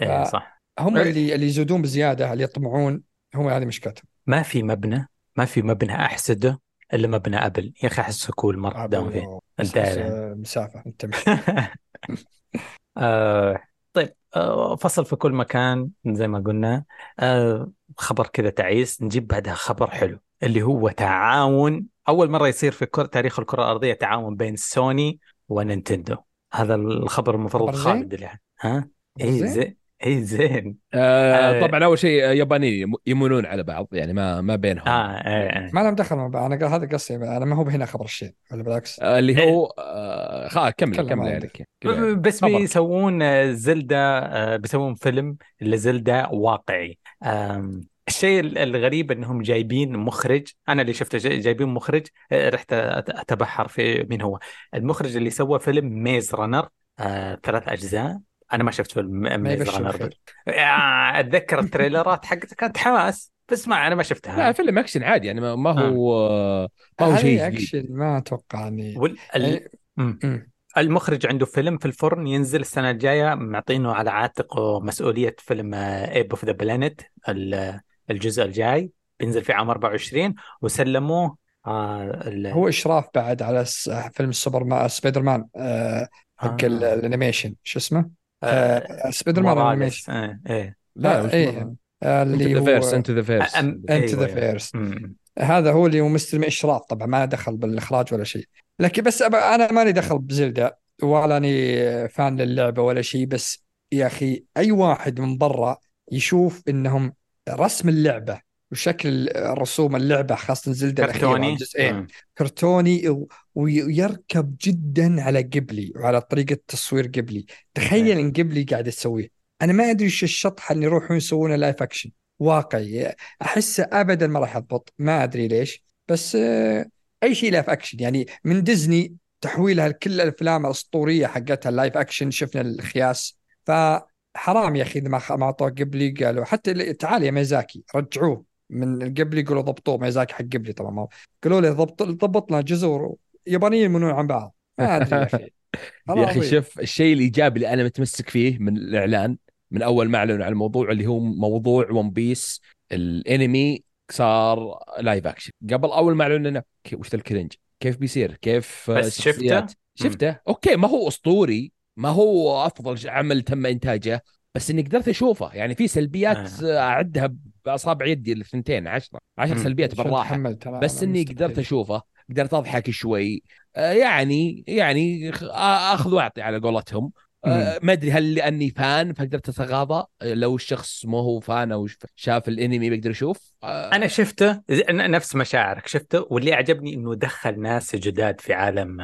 ف- صح. هم إيه. اللي اللي يزودون بزيادة اللي يطمعون هم هذه مشكلتهم. ما في مبنى ما في مبنى أحسده إلا مبنى ابل يا أخي أحسه كول مرة داوم فيه. آه، مسافة أنت آه طيب آه فصل في كل مكان زي ما قلنا. آه خبر كذا تعيس. نجيب بعدها خبر حلو اللي هو تعاون. أول مرة يصير في كر... تاريخ الكرة الأرضية تعاون بين سوني ونينتندو هذا الخبر المفروض؟ خالد اللي ها اي زين؟ اي زين آه آه. طبعا أول شيء آه، يابانيين يم- يمونون على بعض يعني ما ما بينهم آه إيه إيه ما لهم دخل مع بعض. أنا قال- هذا قصدي أنا ما هو هنا خبر الشيء ولا بالعكس آه اللي هو آه خلاص كمل كمل عليك كذا. بس. بيسوون آه، زلدة آه، بيسوون فيلم لزلدة واقعي آم، الشيء ال- الغريب إنهم جايبين مخرج أنا اللي شفته جاي- جايبين مخرج آه، رحت أت- أتبحر في مين هو. المخرج اللي سوى فيلم Maze Runner آه، ثلاث أجزاء. أنا ما شفت فيلم Maze Runner آه، أتذكر التريلرات حقته كانت حماس. بس ما أنا ما لا شفتها فيلم أكشن عادي يعني ما ما هو آه ما هو شيء أكشن ما أتوقع اني وال... ال... يعني-. مم. المخرج عنده فيلم في الفرن ينزل السنة الجاية معطينه على عاتقه مسؤولية فيلم Ape of the Planet الجزء الجاي بينزل في عام 24 وسلموه آه ال- هو إشراف بعد على فيلم سوبر ما سبايدر مان آه، حق آه. ال- الانيميشن شو اسمه؟ آه، آه، سبايدر مان الانيميشن. آه، إيه. لا آه، إيه. انت اللي ذا هو فيرس انت ذا فيرس أم- انت أيوة، ذا مم. هذا هو اللي هو مستلم إشراف طبعا ما دخل بالإخراج ولا شيء. لكن بس أبا أنا مالي دخل بزلدة ولا أني فان للعبة ولا شيء بس يا أخي أي واحد من برا يشوف إنهم رسم اللعبة وشكل رسوم اللعبة خاصة الأخيرة كرتوني؟ الجزئين. كرتوني و- ويركب جدا على قبلي وعلى طريقة تصوير قبلي. تخيل إن قبلي قاعد تسويه أنا ما أدري إيش الشطحة اللي يروحون يسوونه live action واقعي. احسه ابدا ما راح يضبط. ما أدري ليش. بس آه، أي شيء live action يعني من ديزني تحويلها لكل الأفلام الأسطورية حقتها ال live action شفنا الخياس. فحرام يا أخي ما ما اعطوه قبلي قالوا حتى تعال يا ميزاكي رجعوه من قبلي يقولوا ضبطوه ميزاكي حق قبلي طبعا قالوا لي ضبط ضبطنا جزر يابانيين يمنون عن بعض. ما أدري يا أخي. يا أخي. شوف الشيء الإيجابي اللي أنا متمسك فيه من الإعلان من أول ما أعلنوا عن الموضوع اللي هو موضوع ون بيس الأنمي صار لايف اكشن قبل أول ما أعلنوا لنا وش الكرنج كيف بيصير؟ كيف بس شفته؟ شفته؟ أوكي ما هو أسطوري ما هو أفضل عمل تم إنتاجه بس إني قدرت أشوفه. يعني في سلبيات آه. أعدها باصابع يدي الثنتين عشرة عشر مم. سلبيات عشان بالراحة. بس إني. قدرت أشوفه قدرت أضحك شوي. آه، يعني يعني خ- آه، آخذ واعطي على قولتهم. آه، ما أدري هل لأني فان فقدرت أتغاضى. آه، لو الشخص ما هو فان أو شاف الأنمي بيقدر يشوف. آه، أنا شفته نفس مشاعرك شفته واللي عجبني إنه دخل ناس جداد في عالم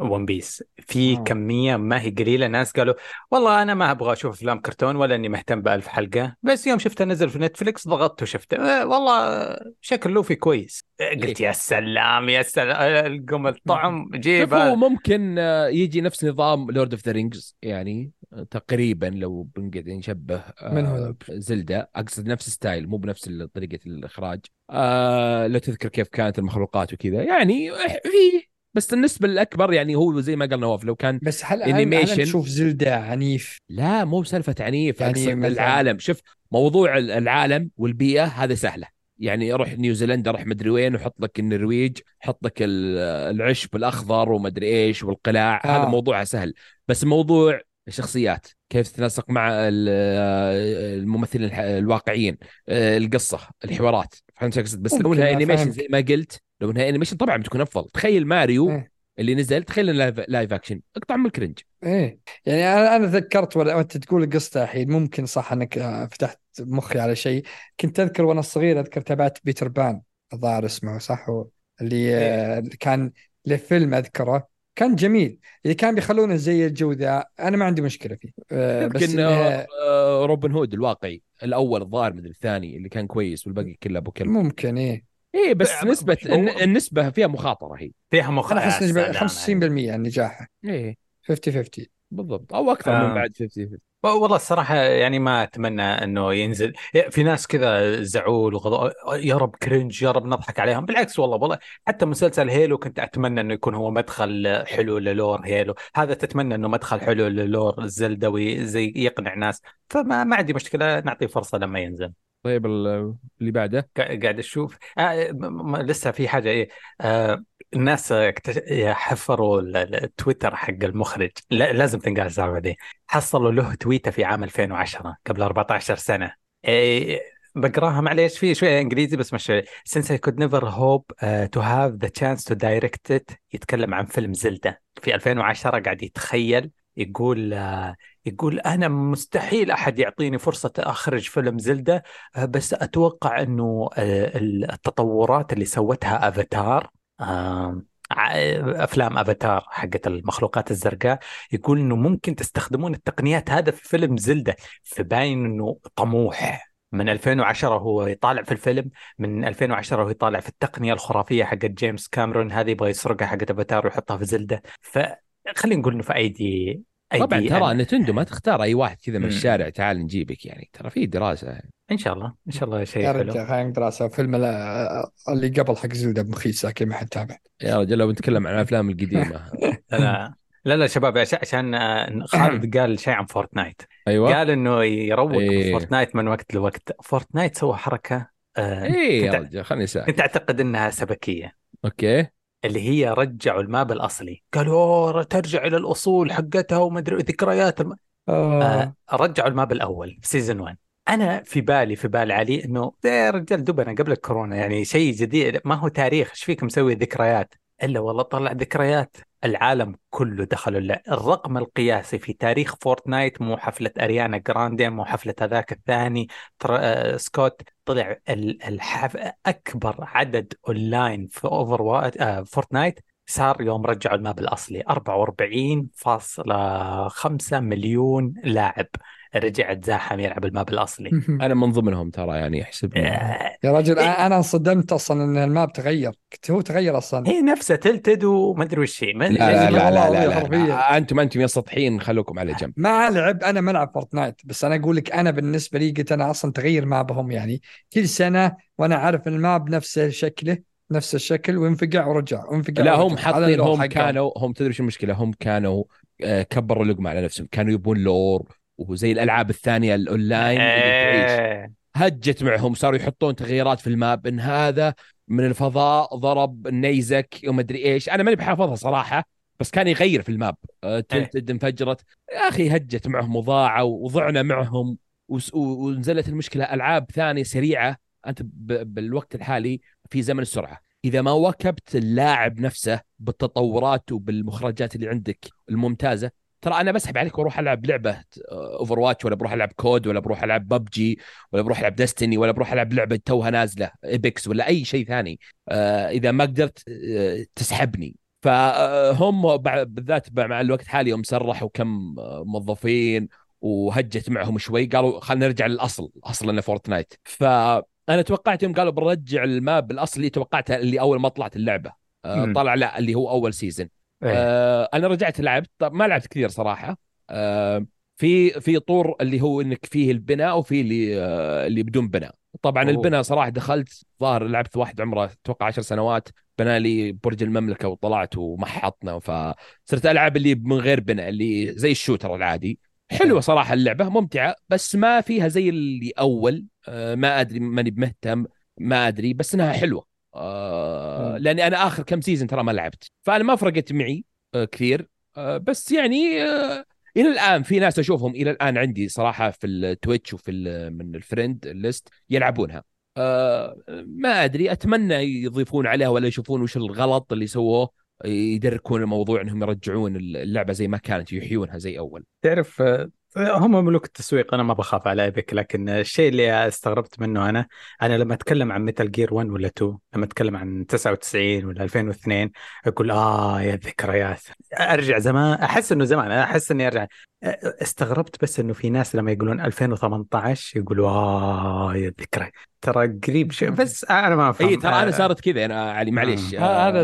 One Piece في آه. كمية ما هي قليلة. ناس قالوا والله أنا ما أبغى أشوف أفلام كرتون ولا إني مهتم بألف حلقة. بس يوم شفته نزل في Netflix ضغطت وشفته. آه، والله شكل لوفي كويس. آه، قلت يا سلام يا سلام آه، القم الطعم. شوف جيب هو. ممكن آه، يجي نفس نظام Lord of the Rings يعني آه، تقريبا لو بنقعد نشبه آه، من هو؟ ذا؟ Zelda. أقصد نفس style مو بنفس طريقة الإخراج. آه لو تذكر كيف كانت المخلوقات وكذا. يعني فيه بس النسبة الأكبر يعني هو زي ما قال نواف لو كان بس هل Animation. تشوف زلدة عنيف؟ لا مو بسالفة عنيف يعني العالم. شوف موضوع ال- العالم والبيئة هذا سهلة. يعني أروح نيوزيلندا أروح مدري وين وحط لك النرويج حط لك ال- العشب الأخضر ومدري إيش والقلاع. آه. هذا موضوعها سهل. بس موضوع الشخصيات. كيف تتناسق مع ال- الممثلين الواقعيين القصة الحوارات. فهمت شو أقصد؟ بس لو إنها animation فاهمك. زي ما قلت لو إنها animation طبعا بتكون أفضل. تخيل ماريو إيه. اللي نزل تخيل live, action أقطع من ال cringe. إيه. يعني أنا أنا تذكرت ولا وأنت تقول القصة الحين ممكن صح إنك آه، فتحت مخي على شيء. كنت أذكر وأنا صغير أذكر تابعت بيتر بان الظاهر اسمه صح؟ اللي آه، اللي كان له فيلم أذكره. كان جميل. اللي كان بيخلونه زي الجو ذا أنا ما عندي مشكلة فيه. آه، بس يمكن إنه- آه، آه، روبن هود الواقعي الأول الظاهر مدري الثاني اللي كان كويس والباقي كله أبو كلب. ممكن إيه. إيه بس ب- نسبة هو- الن- النسبة فيها مخاطرة هي. فيها مخ أنا أحس نسبه سلام 65% عن نجاحه. إيه. 50 50 بالضبط. أو أكثر آه. من بعد 50 والله الصراحة يعني ما أتمنى أنه ينزل. في ناس كذا زعول وغضب يا رب cringe يا رب نضحك عليهم. بالعكس والله والله حتى مسلسل Halo كنت أتمنى أنه يكون هو مدخل حلو لل lore Halo هذا تتمنى أنه مدخل حلو لل lore ال Zelda وزي يقنع ناس. فما ما عندي مشكلة نعطيه فرصة لما ينزل. طيب ال- اللي بعده؟ قا- قاعد أشوف. آه لسه في حاجة إيه آه الناس. حفروا ال- ال- التويتر حق المخرج. لا لازم تنقال السالفه دي. حصلوا له تويتة في عام 2010 قبل 14 سنة. إيه بقراها معليش في شوية إنجليزي بس مش since I could never hope uh, to have the chance to direct it يتكلم عن فيلم زلدة. في 2010 قاعد يتخيل يقول آه، يقول أنا مستحيل أحد يعطيني فرصة أخرج فيلم زلدة بس أتوقع إنه آه، التطورات اللي سوتها افاتار أفلام أفاتار حقت المخلوقات الزرقاء يقول إنه ممكن تستخدمون التقنيات هذا في فيلم زلدة فباين إنه طموح. من 2010 هو يطالع في الفيلم من 2010 هو يطالع في التقنية الخرافية حقت جيمس كاميرون هذه يبغى يسرقها حقت أفاتار ويحطها في زلدة. فخلينا نقول إنه في أيدي طبعا ترى أنا. نتندو ما تختار أي واحد كذا من. الشارع تعال نجيبك يعني. ترى في دراسة. إن شاء الله إن شاء الله شيء يا حلو. رجال خلينا دراسة. فيلم ال- اللي قبل حق زلدة مخيس لكن ما حد تابع. يا رجل لو نتكلم عن الأفلام القديمة. لا لا. لا شباب عش- عشان آه، خالد قال شيء عن فورتنايت. أيوه. قال إنه يروج إيه. فورتنايت من وقت لوقت. فورتنايت سوى حركة آه، إيه يا رجل خليني اساعد كنت اعتقد إنها سبكية. Okay. اللي هي رجعوا ال map الأصلي. قالوا أوه ترجع إلى الأصول حقتها ومدري ذكريات الم... آه. رجعوا ال map الأول season 1 أنا في بالي في بال علي إنه يا رجال دبنا قبل الكورونا يعني شيء جديد ما هو تاريخ إيش فيك مسوي ذكريات؟ إلا والله طلع ذكريات العالم كله دخلوا. الرقم القياسي في تاريخ Fortnite مو حفلة أريانا جراندي مو حفلة هذاك الثاني. آه، سكوت طلع ال- الحف... أكبر عدد أونلاين في وات... آه Fortnite صار يوم رجعوا ال map الأصلي 44.5 مليون لاعب رجع تزاحم يلعب ال map الأصلي. أنا من ضمنهم ترى يعني احسبني آه، يا رجل أنا انصدمت أصلا إن ال map تغير. هو تغير أصلا. هي نفسها Tilted وما أدري وش هي. ما- لا لا لا لا, لا, لا, حرفياً. لا. أنتم أنتم يا سطحيين خلوكم على جنب. ما ألعب أنا ما ألعب Fortnite بس أنا أقول لك أنا بالنسبة لي قلت أنا أصلا تغير map هم يعني. كل سنة وأنا عارف ال map نفس شكله نفس الشكل وينفقع ورجع وينفقع لا. هم حاطين هم. كانوا هم تدري شو المشكلة؟ هم كانوا آه، كبروا اللقمه على نفسهم. كانوا يبون lore وزي الألعاب الثانية الأونلاين اللي إيه. هجت معهم صاروا يحطون تغييرات في ال map إن هذا من الفضاء ضرب النيزك وما أدري إيش. أنا ماني بحافظها صراحة بس كان يغير في ال map. آه، Tilted انفجرت. يا أخي هجت معهم وضاعوا وضعنا معهم ونزلت المشكلة ألعاب ثانية سريعة. أنت بالوقت الحالي في زمن السرعة. إذا ما واكبت اللاعب نفسه بالتطورات وبالمخرجات اللي عندك الممتازة ترى أنا بسحب عليك وأروح ألعب لعبة Overwatch ولا بروح ألعب COD ولا بروح ألعب ببجي ولا بروح ألعب Destiny ولا بروح ألعب لعبة توها نازلة Apex ولا أي شيء ثاني. آه، إذا ما قدرت آه، تسحبني. فهم بالذات مع الوقت الحالي يوم سرحوا كم آه، موظفين وهجت معهم شوي قالوا خلينا نرجع للأصل أصل انه Fortnite فانا توقعت يوم قالوا بنرجع ال map الأصلي توقعتها اللي أول ما طلعت اللعبة. آه،. طلع لا اللي هو أول season إيه. آه أنا رجعت لعبت طب ما لعبت كثير صراحة. آه في في طور اللي هو إنك فيه البناء وفي اللي آه اللي بدون بناء. طبعا أوه. البناء صراحة دخلت ظاهر لعبت واحد عمره أتوقع 10 سنوات بنى لي برج المملكة وطلعت ومحطنا. فصرت ألعب اللي من غير بناء اللي زي ال shooter العادي. حلوة صراحة اللعبة ممتعة بس ما فيها زي اللي أول. آه ما أدري ماني بمهتم ما أدري بس إنها حلوة. آه. لأني أنا آخر كم season ترى ما لعبت. فأنا ما فرقت معي آه كثير. آه بس يعني آه إلى الآن في ناس أشوفهم إلى الآن عندي صراحة في ال Twitch وفي من ال friend list يلعبونها. آه ما أدري أتمنى يضيفون عليها ولا يشوفون وش الغلط اللي سووه يدركون الموضوع إنهم يرجعون اللعبة زي ما كانت يحيونها زي أول. تعرف هم ملوك التسويق أنا ما بخاف على Epic لكن الشيء اللي استغربت منه أنا أنا لما أتكلم عن Metal Gear 1 ولا 2 لما أتكلم عن 99 ولا 2002 أقول آه يا الذكريات أرجع زمان أحس إنه زمان أنا أحس إني أرجع استغربت بس إنه في ناس لما يقولون 2018 يقولوا آه يا الذكريات ترى قريب شيء بس أنا ما أفهم. اي ترى أنا آه، صارت كذا أنا علي معليش. ها- هذا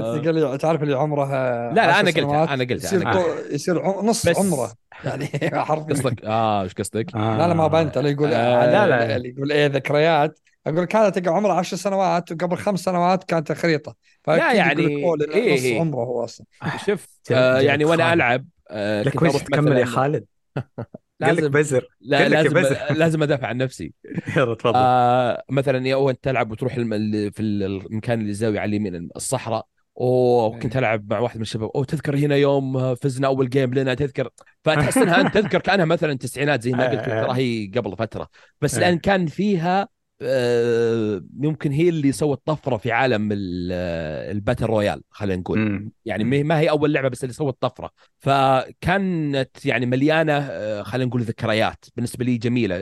آه، تعرف اللي عمره لا لا أنا قلتها أنا قلتها يصير أنا قلتها. طو- يصير عم- نص بس- عمره. يعني حرفيا قصدك آه إيش قصدك؟ آه. لا لا ما بنت اللي يقول آه، لا، لا. اللي يقول إيه ذكريات أقول كانت تلقى عمره 10 سنوات وقبل خمس سنوات كانت خريطه فأكيد يعني إيه نص إيه. عمره هو أصلا شوف جل- آه يعني وأنا. ألعب آه لك أروح تكمل يا خالد قال لك لازم بزر لا قال لك يا لازم بزر. لازم أدافع عن نفسي يلا تفضل آه مثلا يا وانت تلعب وتروح في المكان اللي الزاوية على اليمين الصحراء أوه كنت ألعب مع واحد من الشباب. أوه تذكر هنا يوم فزنا أول game لنا تذكر؟ فتحس إنها أنت تذكر كأنها مثلا تسعينات زي ما قلت ترى هي قبل فترة. بس آه. لأن كان فيها آه، يمكن هي اللي سوت طفرة في عالم ال- ال battle royale خلينا نقول. مم. يعني ما هي أول لعبة بس اللي سوت طفرة. فكانت يعني مليانة آه، خلينا نقول ذكريات. بالنسبة لي جميلة.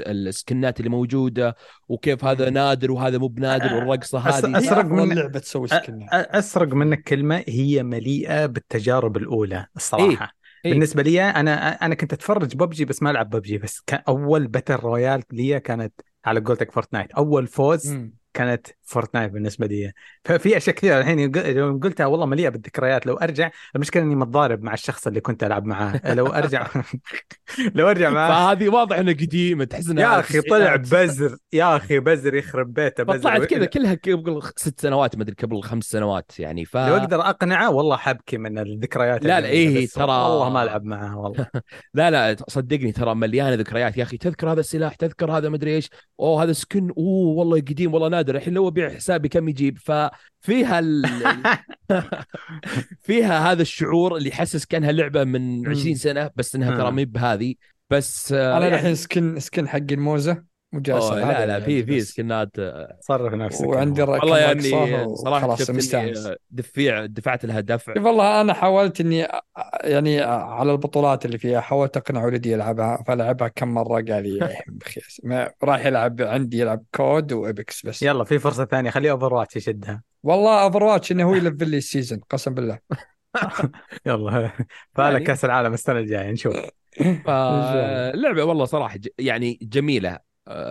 ال skin ات اللي موجودة وكيف هذا نادر وهذا مو بنادر والرقصة هذه. افضل من- لعبه تسوي أ- skin أ- أسرق منك كلمة هي مليئة بالتجارب الأولى الصراحة. إيه. بالنسبة لي أنا أنا كنت أتفرج ببجي بس ما ألعب ببجي. بس كان اول battle royale لي كانت على قولتك Fortnite أول فوز مم. كانت Fortnite بالنسبة لي. ففي أشياء كثيرة الحين يوم قلتها والله مليئة بالذكريات. لو أرجع المشكلة إني متضارب مع الشخص اللي كنت ألعب معاه. لو أرجع لو أرجع معاه فهذه واضح انها قديمه تحس انها يا أخي طلع. بزر يا أخي بزر يخرب بيته بزر. فطلعت كذا كلها قبل ست سنوات ما أدري قبل خمس سنوات يعني. ف لو أقدر أقنعه والله حبكي من الذكريات لا، لا، إيه، بس ترى- والله ما ألعب معاه والله. لا لا صدقني ترى مليانة ذكريات. يا أخي تذكر هذا السلاح تذكر هذا مدري إيش. أوه هذا سكن. أوه والله قديم والله نادر. الحين لو ابيع حسابي كم يجيب. ففيها ال... فيها هذا الشعور اللي يحسس كأنها لعبة من 20 سنة بس إنها ترى. ما هي بهذه. بس آه، أنا يعني- الحين سكن سكن حق الموزة. مجازفه أوه لا لا في في. سكنات آه، صرف نفسك وعندي والله. الرقم والله يعني صراحة شفت دفيع دفعت لها دفع والله أنا حاولت إني أ- يعني على البطولات اللي فيها حاولت أقنع ولدي يلعبها فلعبها كم مرة قال لي ما راح يلعب عندي يلعب كود وابكس بس يلا في فرصة ثانية خليه أوفر واتش يشدها والله أوفر واتش إنه هو يلفل لي السيزون قسم بالله يلا فعلا يعني- كأس العالم السنة الجاية نشوف. فاللعبه والله صراحة. يعني جميلة آه،.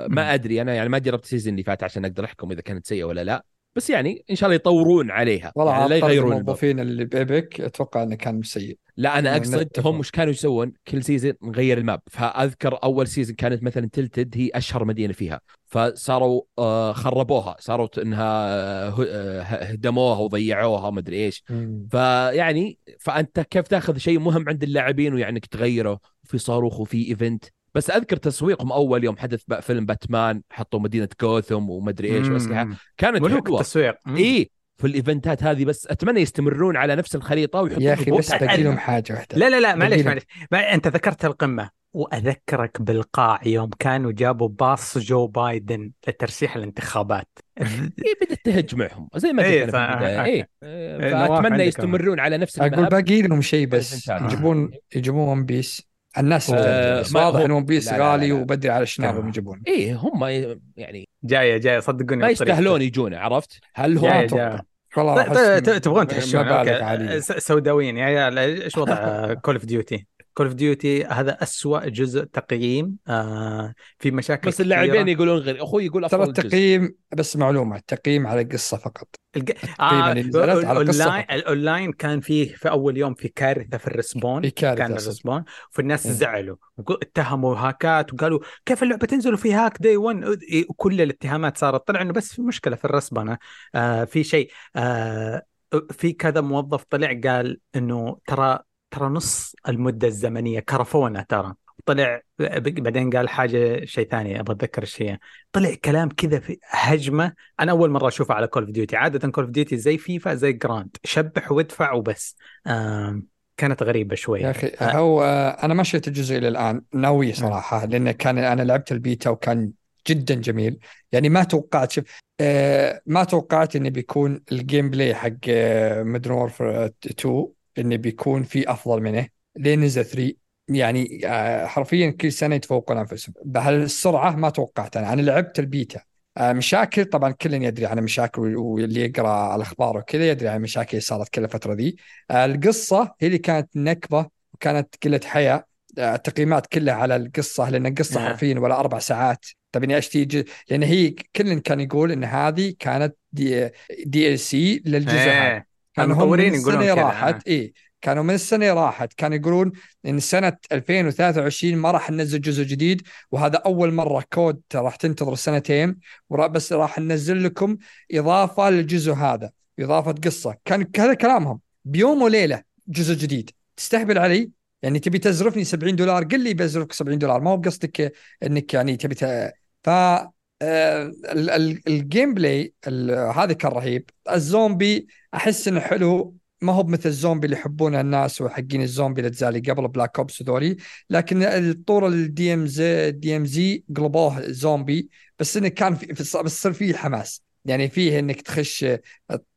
ما أدري أنا يعني ما جربت ال season اللي فات عشان أقدر أحكم إذا كانت سيئة ولا لا بس يعني إن شاء الله يطورون عليها. والله يعني لا يغيرون. الموظفين اللي ب Epic أتوقع إنه كان سيء. لا أنا إنه أقصد. هم مش كانوا يسوون كل season نغير ال map. فأذكر أول season كانت مثلا Tilted هي أشهر مدينة فيها. فصاروا آه، خربوها. صاروا إنها آه، آه، هدموها وضيعوها ما أدري إيش. فيعني فأنت كيف تأخذ شيء مهم عند اللاعبين ويعني إنك تغيره؟ في صاروخ وفي event بس أذكر تسويقهم اول يوم حدث بقى فيلم باتمان حطوا مدينة جوثم وما ادري إيش وأسلحة. كانت ملوك حلوة التسويق. إي في الإيفنتات هذه بس أتمنى يستمرون على نفس الخريطة ويحطون يا أخي بس باقي لهم. حاجة واحدة. لا لا لا معليش. معليش. ما أنت ذكرت القمة. وأذكرك بالقاع يوم كانوا جابوا باص جو بايدن لترشيح الانتخابات. إيه بدأت تهجمعهم زي ما قلت إيه، نواف فاتمنى يستمرون على نفس أقول باقي لهم شيء بس. يجيبون يجيبون One Piece الناس آه، واضح ان One Piece غالي. وبدري على شناب آه. يجيبون إيه هم يعني جاية جاية صدقوني ما. يستاهلون يجون عرفت؟ هل هو. والله تبغون تحشون سوداويين يا عيال إيش وضع Call of Duty؟ Call of Duty هذا أسوأ جزء تقييم آه في مشاكل بس اللاعبين. يقولون غير أخوي يقول ترى افضل جزء التقييم بس معلومة التقييم على القصة فقط. الج... على القصة الاونلاين كان فيه في أول يوم في كارثة في ال respawn. في كارثة كان صدق. ال respawn. فالناس. زعلوا. اتهموا هاكات وقالوا كيف اللعبة تنزل وفي hack day 1 وكل الاتهامات صارت. طلع إنه بس في مشكلة في الرسبنه آه في شيء آه في كذا موظف طلع قال إنه ترى ترى نص المدة الزمنية كرفونا ترى. طلع بعدين قال حاجة شيء ثاني أبغى أتذكر إيش هي طلع كلام كذا في هجمة. أنا أول مرة اشوفها على Call of Duty عادة Call of Duty زي فيفا زي جراند اشبح وادفع وبس. آم، كانت غريبة شوي يا أخي آه، هو أنا ما شفت الجزء إلى الآن. ناوي صراحة لأن كان أنا لعبت البيتا وكان جدا جميل. يعني ما توقعت شوف آه ما توقعت إنه بيكون ال gameplay حق Modern Warfare 2 انه بيكون في أفضل منه لين نزل 3 يعني آه حرفيا كل سنة يتفوقون أنفسهم. بهالسرعه ما توقعت أنا. أنا لعبت البيتا. آه، مشاكل طبعا كل يدري عن المشاكل واللي يقرأ الأخبار وكذا يدري عن المشاكل اللي صارت كل الفترة ذي. آه، القصة هي اللي كانت نكبة وكانت قلة حياة. التقييمات كلها على القصة لأن القصة نعم. حرفيا ولا أربع ساعات. طب إني اشتي لأن هي كل كان يقول إن هذه كانت دي, DLC للجزء هذا. إيه كانوا المطورين من يقولون السنة راحت. اي كانوا من السنة راحت. كانوا يقولون إن سنة 2023 ما راح ننزل جزء جديد وهذا أول مرة COD راح تنتظر سنتين بس راح ننزل لكم إضافة للجزء هذا إضافة قصة. كان هذا كلامهم. بيوم وليلة جزء جديد. تستهبل علي؟ يعني تبي تزرفني 70 دولار؟ قل لي بزرفك 70 دولار. ما هو بقصدك إنك يعني تبي ت... ف آه، ال gameplay هذا كان رهيب. الزومبي أحس إنه حلو. ما هو بمثل الزومبي اللي يحبونه الناس وحقين الزومبي اللي قبل Black Ops وذولي لكن الطور الدي ام زي دي ام زي قلبوه زومبي. بس إنه كان في في- بس صار فيه حماس. يعني فيه إنك تخش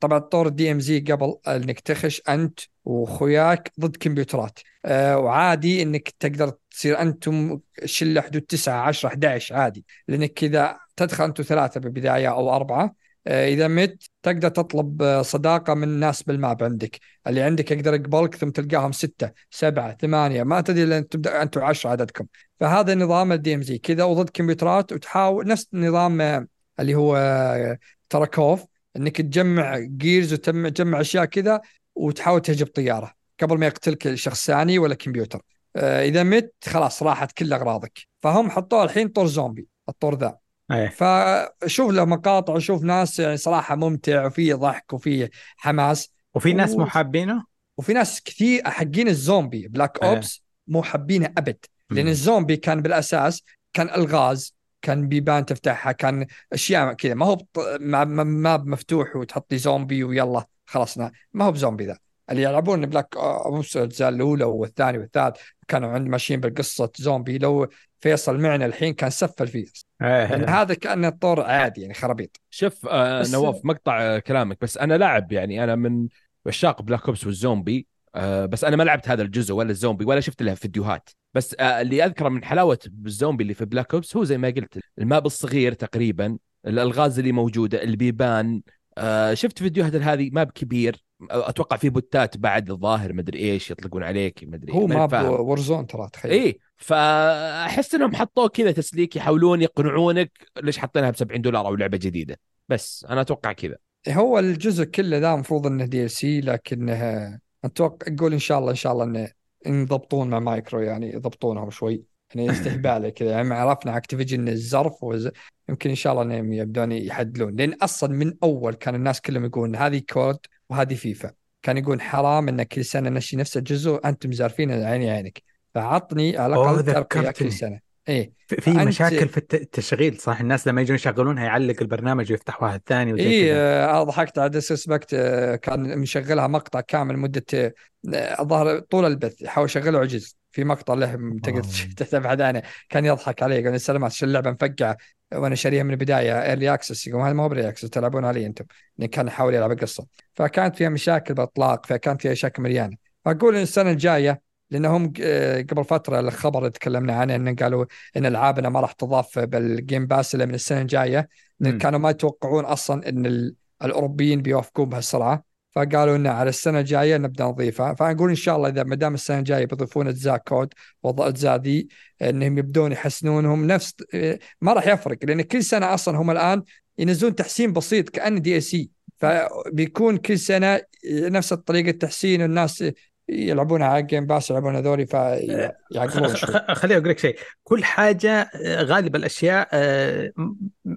طبعا طور ال DMZ قبل إنك تخش أنت وأخوياك ضد كمبيوترات. آه وعادي إنك تقدر تصير أنتم شلة حدود 9 10 11 عادي. لأنك كذا تدخل أنتم ثلاثة بالبداية أو أربعة. آه، إذا مت تقدر تطلب آه، صداقة من ناس بال map عندك. اللي عندك يقدر يقبلك ثم تلقاهم ستة سبعة ثمانية ما تدري لين تبدأ أنتم 10 عددكم. فهذا نظام ال DMZ كذا وضد كمبيوترات وتحاول نفس نظام آه، اللي هو Tarkov إنك تجمع gears وتجمع تجمع أشياء كذا وتحاول تهجم طيارة قبل ما يقتلك شخص ثاني ولا كمبيوتر. إذا مت خلاص راحت كل أغراضك. فهم حطوه الحين طور زومبي الطور ذا. إيه. فشوف له مقاطع وشوف ناس يعني صراحة ممتع وفيه ضحك وفيه حماس. وفي ناس و- مو حابينه وفي ناس كثير حقين ال zombie. Black. Ops مو حابينه أبد. لأن. الزومبي كان بالأساس كان ألغاز كان بيبان تفتحها كان أشياء كذا. ما هو بط- ما ما- ما مفتوح وتحط لي زومبي ويلا خلصنا. ما هو بزومبي ذا. اللي يلعبون Black Ops الاجزاء الأولى والثاني والثالث كانوا عند ماشيين بالقصة زومبي. لو فيصل معنا الحين كان سفل فيه. يعني. هذا كان الطور عادي يعني خرابيط. شوف آه نواف مقطع آه، كلامك. بس أنا لاعب يعني أنا من عشاق Black Ops وال zombie آه بس أنا ما لعبت هذا الجزء ولا الزومبي ولا شفت له فيديوهات. بس آه اللي أذكره من حلاوة الزومبي اللي في Black Ops هو زي ما قلت ال map الصغير تقريبا الألغاز اللي موجودة البيبان آه شفت فيديوهات هذه map كبير. آه، أتوقع في بوتات بعد الظاهر مدري إيش يطلقون عليك مدري هو ما فاهم. Warzone ترى تخيل. اي فأحس إنهم حطوه كذا تسليك يحاولون يقنعونك ليش حاطينها ب 70 دولار أو لعبة جديدة. بس أنا أتوقع كذا. هو الجزء كله ذا المفروض إنه DLC لكنه أتوقع أقول إن شاء الله إن شاء الله إنه يضبطون مع مايكرو يعني يضبطونهم شوي. يعني استهبال كذا. يعني عرفنا Activision الزرف وز... يمكن إن شاء الله إنهم يبدون يعدلون. لأن أصلا من أول كان الناس كلهم يقولون هذه COD وهذه فيفا. كان يقول حرام إن كل سنة نشتري نفس الجزء أنتم زارفين عيني عينك. فعطني على الأقل ترقية. كل سنة. إيه. في مشاكل في الت- التشغيل صح؟ الناس لما يجون يشغلونها يعلق البرنامج ويفتح واحد ثاني اي آه، ضحكت. على Disrespect كان مشغلها مقطع كامل مدة آه، الظاهر طول البث. يحاول يشغله عجز. في مقطع له تقدر آه. تبحث عنه كان يضحك عليه يقول سلامات شو اللعبة مفقعة؟ وأنا شاريها من البداية. early access يقول هذا ما هو access تلعبون علي أنتم. لأن كان يحاول يلعب القصة. فكانت فيها مشاكل بإطلاق فكانت فيها مشاكل مليانة فاقول إن السنة الجاية لأنهم آه، قبل فترة الخبر اللي تكلمنا عنه ان قالوا إن ألعابنا ما راح تضاف بال Game Pass إلا من لأن مم. كانوا ما يتوقعون أصلا إن ال- الأوروبيين بيوافقون بهالسرعه فقالوا ان على السنة الجاية نبدأ نضيفها. فأقول إن شاء الله إذا ما دام السنة الجاية بيضيفون أجزاء Call of Duty واجزاء ذي إنهم يبدون يحسنونهم. نفس ما راح يفرق لأن كل سنة أصلا هم الآن ينزلون تحسين بسيط كأنه DLC فبيكون كل سنة نفس الطريقة التحسين والناس يلعبونها على Game Pass يلعبون هذولي فيعقلون شوي. خليني أقول لك شيء. كل حاجة آه، غالب الأشياء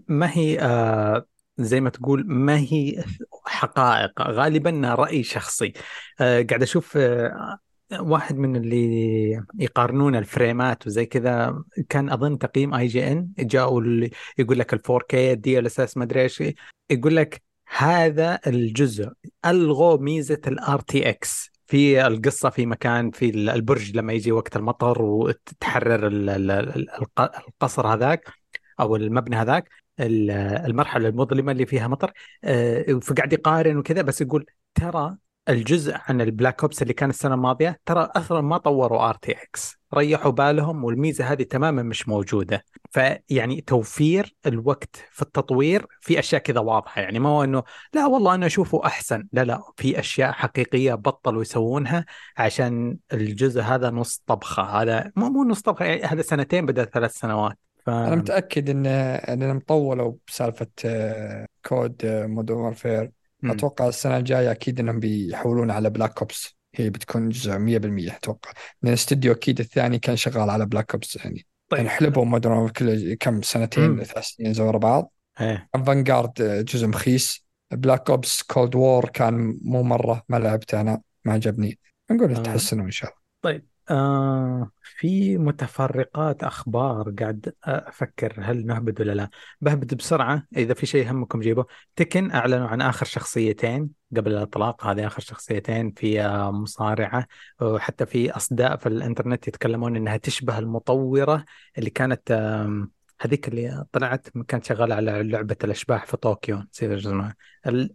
ما هي آه، زي ما تقول ما هي حقائق. غالبا راي شخصي. آه، قاعد أشوف آه، واحد من اللي يقارنون ال frames ات وزي كذا كان أظن تقييم IGN جاءوا يقول لك ال 4K ال DLSS ما أدري إيش يقول لك هذا الجزء ألغوا ميزة ال RTX في القصة في مكان في البرج لما يجي وقت المطر وتحرر ال- ال- ال- الق- القصر هذاك أو المبنى هذاك. المرحلة المظلمة اللي فيها مطر آه، فقاعد يقارن وكذا بس يقول ترى الجزء عن ال Black Ops اللي كان السنة الماضية ترى أصلا ما طوروا RTX. ريحوا بالهم والميزة هذه تماما مش موجودة. فيعني توفير الوقت في التطوير في أشياء كذا واضحة. يعني ما هو إنه لا والله أنا أشوفه أحسن. لا لا في أشياء حقيقية بطلوا يسوونها عشان الجزء هذا نص طبخة. هذا مو مو نص طبخة يعني هذا سنتين بدل ثلاث سنوات. ف... أنا متأكد إن إنهم طولوا بسالفة آه، كود Modern Warfare مم. أتوقع السنة الجاية أكيد إنهم بيحولون على Black Ops هي بتكون جزء 100% أتوقع. لأن الاستديو أكيد الثاني كان شغال على Black Ops يعني. طيب. يعني حلبوا Modern كل كم سنتين. ثلاث سنين زي ورا بعض. إيه. Vanguard جزء مخيس. Black Ops Cold War كان مو مرة ما لعبته أنا ما عجبني. نقول آه. يتحسنوا إن شاء الله. آه في متفرقات أخبار قاعد أفكر هل نهبد ولا لا. بهبد بسرعة إذا في شيء يهمكم جيبه Tekken أعلنوا عن آخر شخصيتين قبل الإطلاق هذه آخر شخصيتين في آه، مصارعة وحتى في أصداء في الإنترنت يتكلمون إنها تشبه المطورة اللي كانت هذيك اللي طلعت كانت شغالة على لعبة الأشباح في طوكيو نسيت اسمها.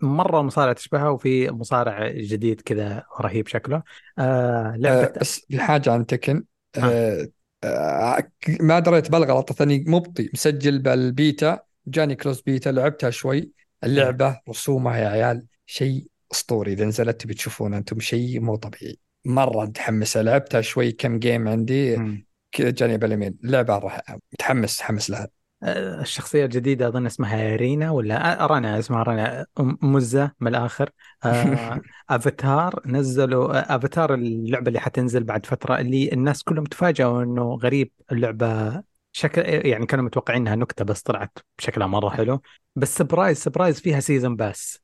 مرة مصارعة تشبهها وفي مصارع جديد كذا رهيب شكله. آه لعبة آه، بس الحاجة عن تكن آه، آه، ما دريت بالغلط ثاني مبطي مسجل بالبيتا جاني closed beta لعبتها شوي. اللعبة رسومها يا عيال شيء أسطوري. إذا نزلت تبي تشوفون أنتم شيء مو طبيعي. مرة متحمسة. لعبتها شوي كم game عندي. مم. كذا جاني باليمين اللعبة راح متحمس متحمس لها. آه، الشخصية الجديدة أظن اسمها رينا ولا آه، رنا اسمها رنا. مزة من الآخر. آه، أفاتار نزلوا أفاتار اللعبة اللي حتنزل بعد فترة اللي الناس كلهم تفاجئوا إنه غريب اللعبة شكل يعني كانوا متوقعين إنها نكتة بس طلعت بشكلها مرة حلو. بس surprise surprise فيها season pass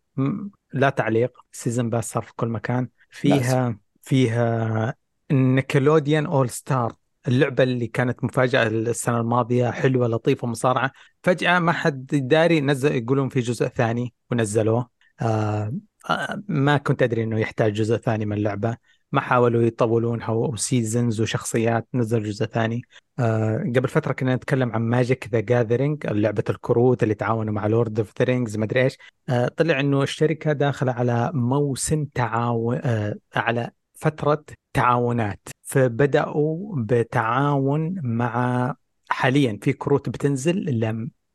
لا تعليق. season pass صار في كل مكان. فيها فيها Nickelodeon All-Star اللعبة اللي كانت مفاجأة السنة الماضية حلوة لطيفة مصارعة. فجأة ما حد داري نزل يقولون في جزء ثاني ونزلوه. آه آه، ما كنت أدري إنه يحتاج جزء ثاني من اللعبة. ما حاولوا يطولونها و seasons وشخصيات نزل جزء ثاني. آه قبل فترة كنا نتكلم عن Magic the Gathering لعبة الكروت اللي تعاونوا مع Lord of the Rings ما ادري إيش. آه طلع إنه الشركة داخلة على موسم تعاون آه على فترة تعاونات. فبدأوا بتعاون مع حاليا في كروت بتنزل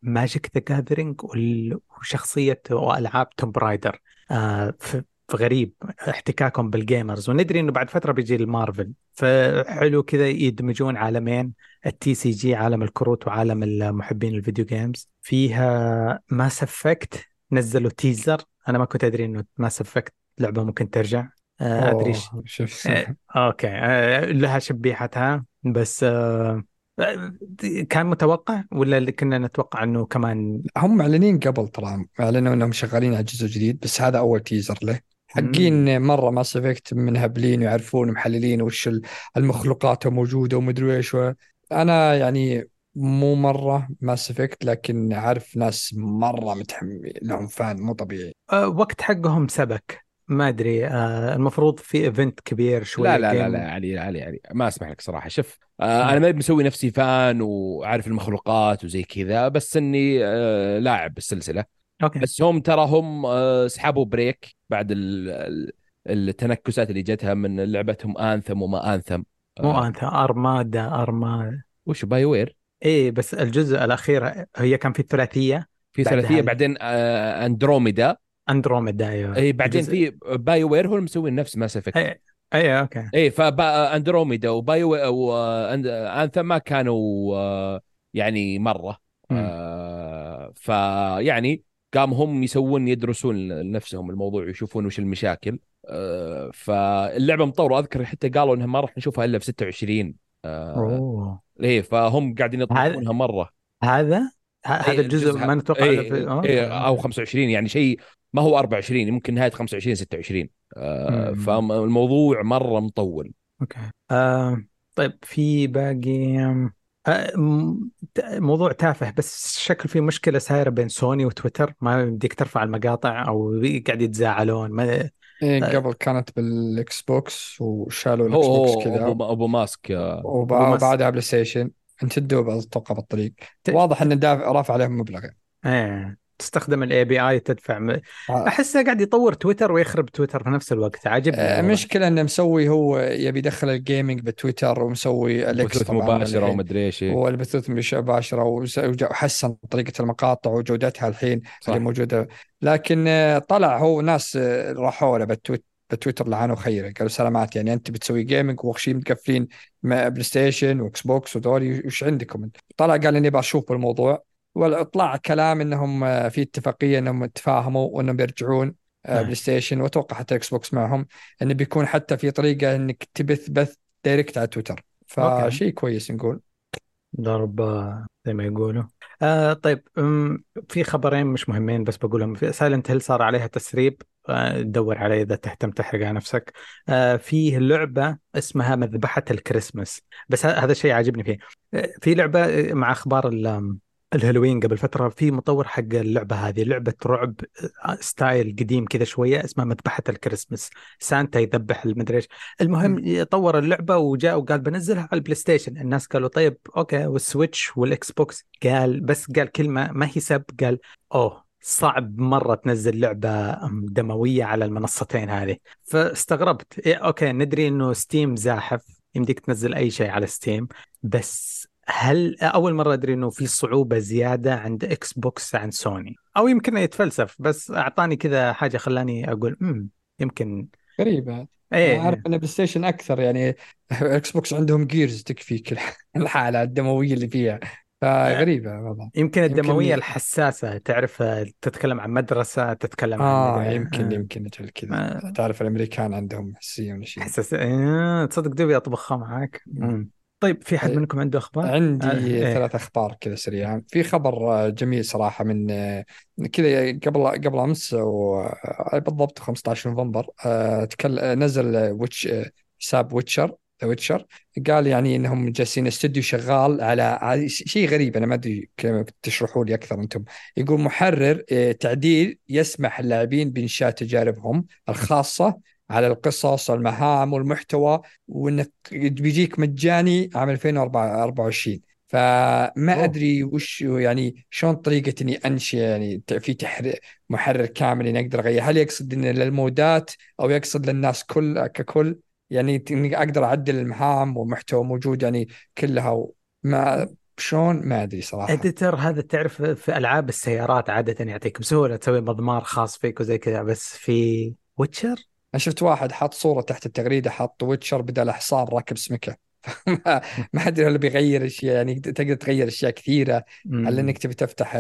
Magic the Gathering وشخصيه وألعاب Tomb Raider آه غريب احتكاكهم بال gamers. وندري إنه بعد فترة بيجي المارفل. فحلو كذا يدمجون عالمين. ال TCG عالم الكروت وعالم المحبين ال video games فيها Mass Effect نزلوا teaser أنا ما كنت أدري إنه Mass Effect لعبة ممكن ترجع. أدري شوف. آه، أوكي. آه، لها شبيحتها بس آه، كان متوقع ولا اللي كنا نتوقع إنه كمان؟ هم معلنين قبل ترى اعلنوا إنهم شغالين على جزء جديد بس هذا أول teaser له. حقين مرة Mass Effect منهبلين ويعرفون محللين وش المخلوقات موجوده ومدري إيش أنا يعني مو مرة ماس افكت لكن عارف ناس مرة متحمل لهم فان مو طبيعي. أه وقت حقهم سبك. ما أدري آه المفروض في ايفنت كبير شوي لا لا لا لا علي علي علي ما أسمح لك صراحة. شوف آه أنا ما مسوي نفسي فان وعارف المخلوقات وزي كذا بس إني آه لاعب بالسلسلة. أوكي. بس هم ترى هم آه سحبوا بريك بعد التنكسات اللي جتها من لعبتهم انثم وما انثم مو آه انثم ارمادا ارمادا وش باي وير؟ إيه بس الجزء الأخير هي كان في ثلاثيه في ثلاثية بعدين آه اندروميدا اندروميدا أيوه. اي بعدين في باي وير هو مسوين نفس ماس افكت اي اي أوكي. اي فاندروميدا وباي وانثم ما كانوا آه، يعني مرة. آه فيعني قام هم يسوون يدرسون لنفسهم الموضوع ويشوفون وش المشاكل. آه فاللعبه مطورة. أذكر حتى قالوا إنها ما راح نشوفها إلا في 26 آه أوه. إيه فهم قاعدين يطورونها مرة. هذا؟ هذا إيه الجزء ما نتوقع إيه في... إيه أو 25 يعني شيء ما هو 24 يمكن نهاية 25 26 آه فالموضوع مرة مطول. أوكي. آه طيب في باقي آه موضوع تافه بس شكل في مشكلة صايره بين سوني وتويتر. ما يمديك ترفع المقاطع أو قاعد يتزاعلون. ما إيه آه. قبل كانت بالاكس بوكس وشالوا الاكس بوكس كذا. أبو, أبو ماسك. وبعدها بلاي ستيشن نتندو أتوقع بالطريق. واضح إن رافع عليهم مبلغ. إيه. تستخدم ال API تدفع. م... آه. احسه قاعد يطور تويتر ويخرب تويتر في نفس الوقت عاجبني المشكلة إنه مسوي هو يبي يدخل ال gaming بتويتر ومسوي الاكس بثوث مباشرة ومدري إيش والبثوث مباشرة وحسن طريقة المقاطع وجودتها الحين صح. اللي موجودة. لكن آه، طلع هو ناس آه، راحوا له بالتويتر بتويتر لعنوا خيره. قالوا سلامات يعني أنت بتسوي gaming وخشين متقفلين بلاي ستيشن وإكس بوكس وذولي وش عندكم؟ طلع قال إني بشوف الموضوع. واطلع كلام إنهم آه، في اتفاقية إنهم تفاهموا وإنهم بيرجعون آه، نعم. بلاي ستيشن وأتوقع حتى إكس بوكس معهم إنه بيكون حتى في طريقة إنك تبث بث direct على تويتر. فشيء كويس نقول. ضرب زي ما يقولوا. آه طيب في خبرين مش مهمين بس بقولهم. في سايلنت هيل صار عليها تسريب. آه دور عليه إذا تهتم تحرق على نفسك. آه فيه لعبة اسمها مذبحة الكريسماس. بس هذا الشيء عاجبني فيه. آه في لعبة مع أخبار الهالوين قبل فترة في مطور حق اللعبة هذه لعبة رعب آه، style قديم كذا شوية اسمها مذبحة الكريسماس. سانتا يذبح المدري إيش. المهم طور اللعبة وجاء وقال بنزلها على البلاي ستيشن. الناس قالوا طيب okay والسويتش والاكس بوكس قال بس قال كلمة ما هي سب قال أوه صعب مرة تنزل لعبة دموية على المنصتين هذه. فاستغربت. إيه okay ندري إنه ستيم زاحف يمديك تنزل أي شيء على ستيم بس هل أول مرة أدري إنه في صعوبة زيادة عند إكس بوكس عن سوني أو يمكن يتفلسف بس أعطاني كذا حاجة خلاني أقول امم يمكن. غريبة. إيه عارف إن بلاي ستيشن أكثر يعني إكس بوكس عندهم جيرز تكفيك الحالة الدموية اللي فيها. فغريبة والله. يمكن الدموية يمكن... الحساسة تعرف تتكلم عن مدرسة تتكلم آه عن يمكن آه. يمكن أجل كذا. آه. تعرف الأمريكان عندهم حساسية من شيء. حساسية. آه. تصدق دوبي أطبخها معك مم. طيب في حد منكم عنده أخبار؟ عندي آه إيه. ثلاث أخبار كذا سريعة، في خبر آه، جميل صراحة من آه، كذا قبل قبل أمس بالضبط 15 نوفمبر نزل ويتش حساب ويتشر ذا ويتشر قال يعني إنهم جالسين استوديو شغال على شيء غريب أنا ما أدري تشرحوا لي أكثر أنتم يقول محرر آه، تعديل يسمح اللاعبين بإنشاء تجاربهم الخاصة على القصص والمهام والمحتوى وإنك بيجيك مجاني عام 2024 فما أوه. أدري وش يعني شلون طريقة إني أنشئ يعني في تحرير محرر كامل إني أقدر أغير. هل يقصد ان للمودات أو يقصد للناس كل ككل؟ يعني إني أقدر أعدل المهام والمحتوى موجود يعني كلها ما شلون؟ ما أدري صراحة. editor هذا تعرف في ألعاب السيارات عادة يعطيك بسهولة تسوي مضمار خاص فيك وزي كذا بس في ويتشر أنا شفت واحد حط صورة تحت التغريدة حط ويتشر بدل حصان راكب سمكة ما أدري هل بيغير أشياء يعني تقدر تغير أشياء كثيرة هل إنك تبي تفتح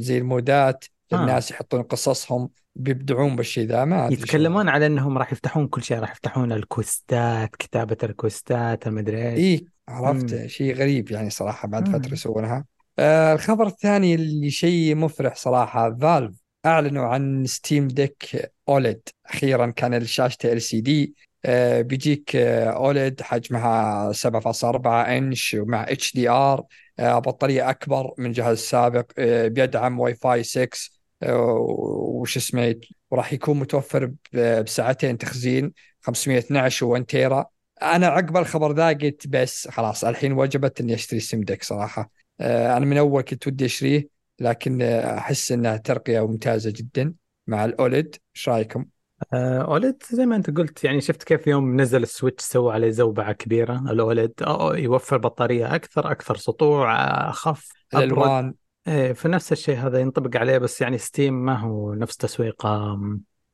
زي المودات آه. للناس يحطون قصصهم بيبدعون بالشيء ذا ما. يتكلمون على إنهم راح يفتحون كل شيء راح يفتحون الكوستات كتابة الكوستات المدري إيش اي عرفت. شيء غريب يعني صراحة بعد مم. فتره يسوونها آه الخبر الثاني اللي شيء مفرح صراحة فالف أعلنوا عن ستيم ديك OLED. أخيرا كان شاشته LCD بيجيك OLED حجمها 7.4 إنش ومع HDR بطارية أكبر من الجهاز السابق آه، بيدعم واي فاي 6 آه، وش اسمه وراح يكون متوفر بساعتين تخزين 512 و1 تيرا. أنا عقب الخبر ذا قلت بس خلاص الحين وجبت إني أشتري ستيم ديك صراحة. آه، أنا من أول كنت ودي أشتريه. لكن آه، أحس إنها ترقية ممتازه جدا. مع ال OLED إيش رأيكم؟ آه، OLED زي ما أنت قلت يعني شفت كيف يوم نزل السويتش سوى عليه زوبعة كبيرة ال OLED. يوفر بطارية أكثر أكثر سطوع آه، اخف أبرد. الألوان. إيه فنفس الشيء هذا ينطبق عليه بس يعني ستيم ما هو نفس تسويقه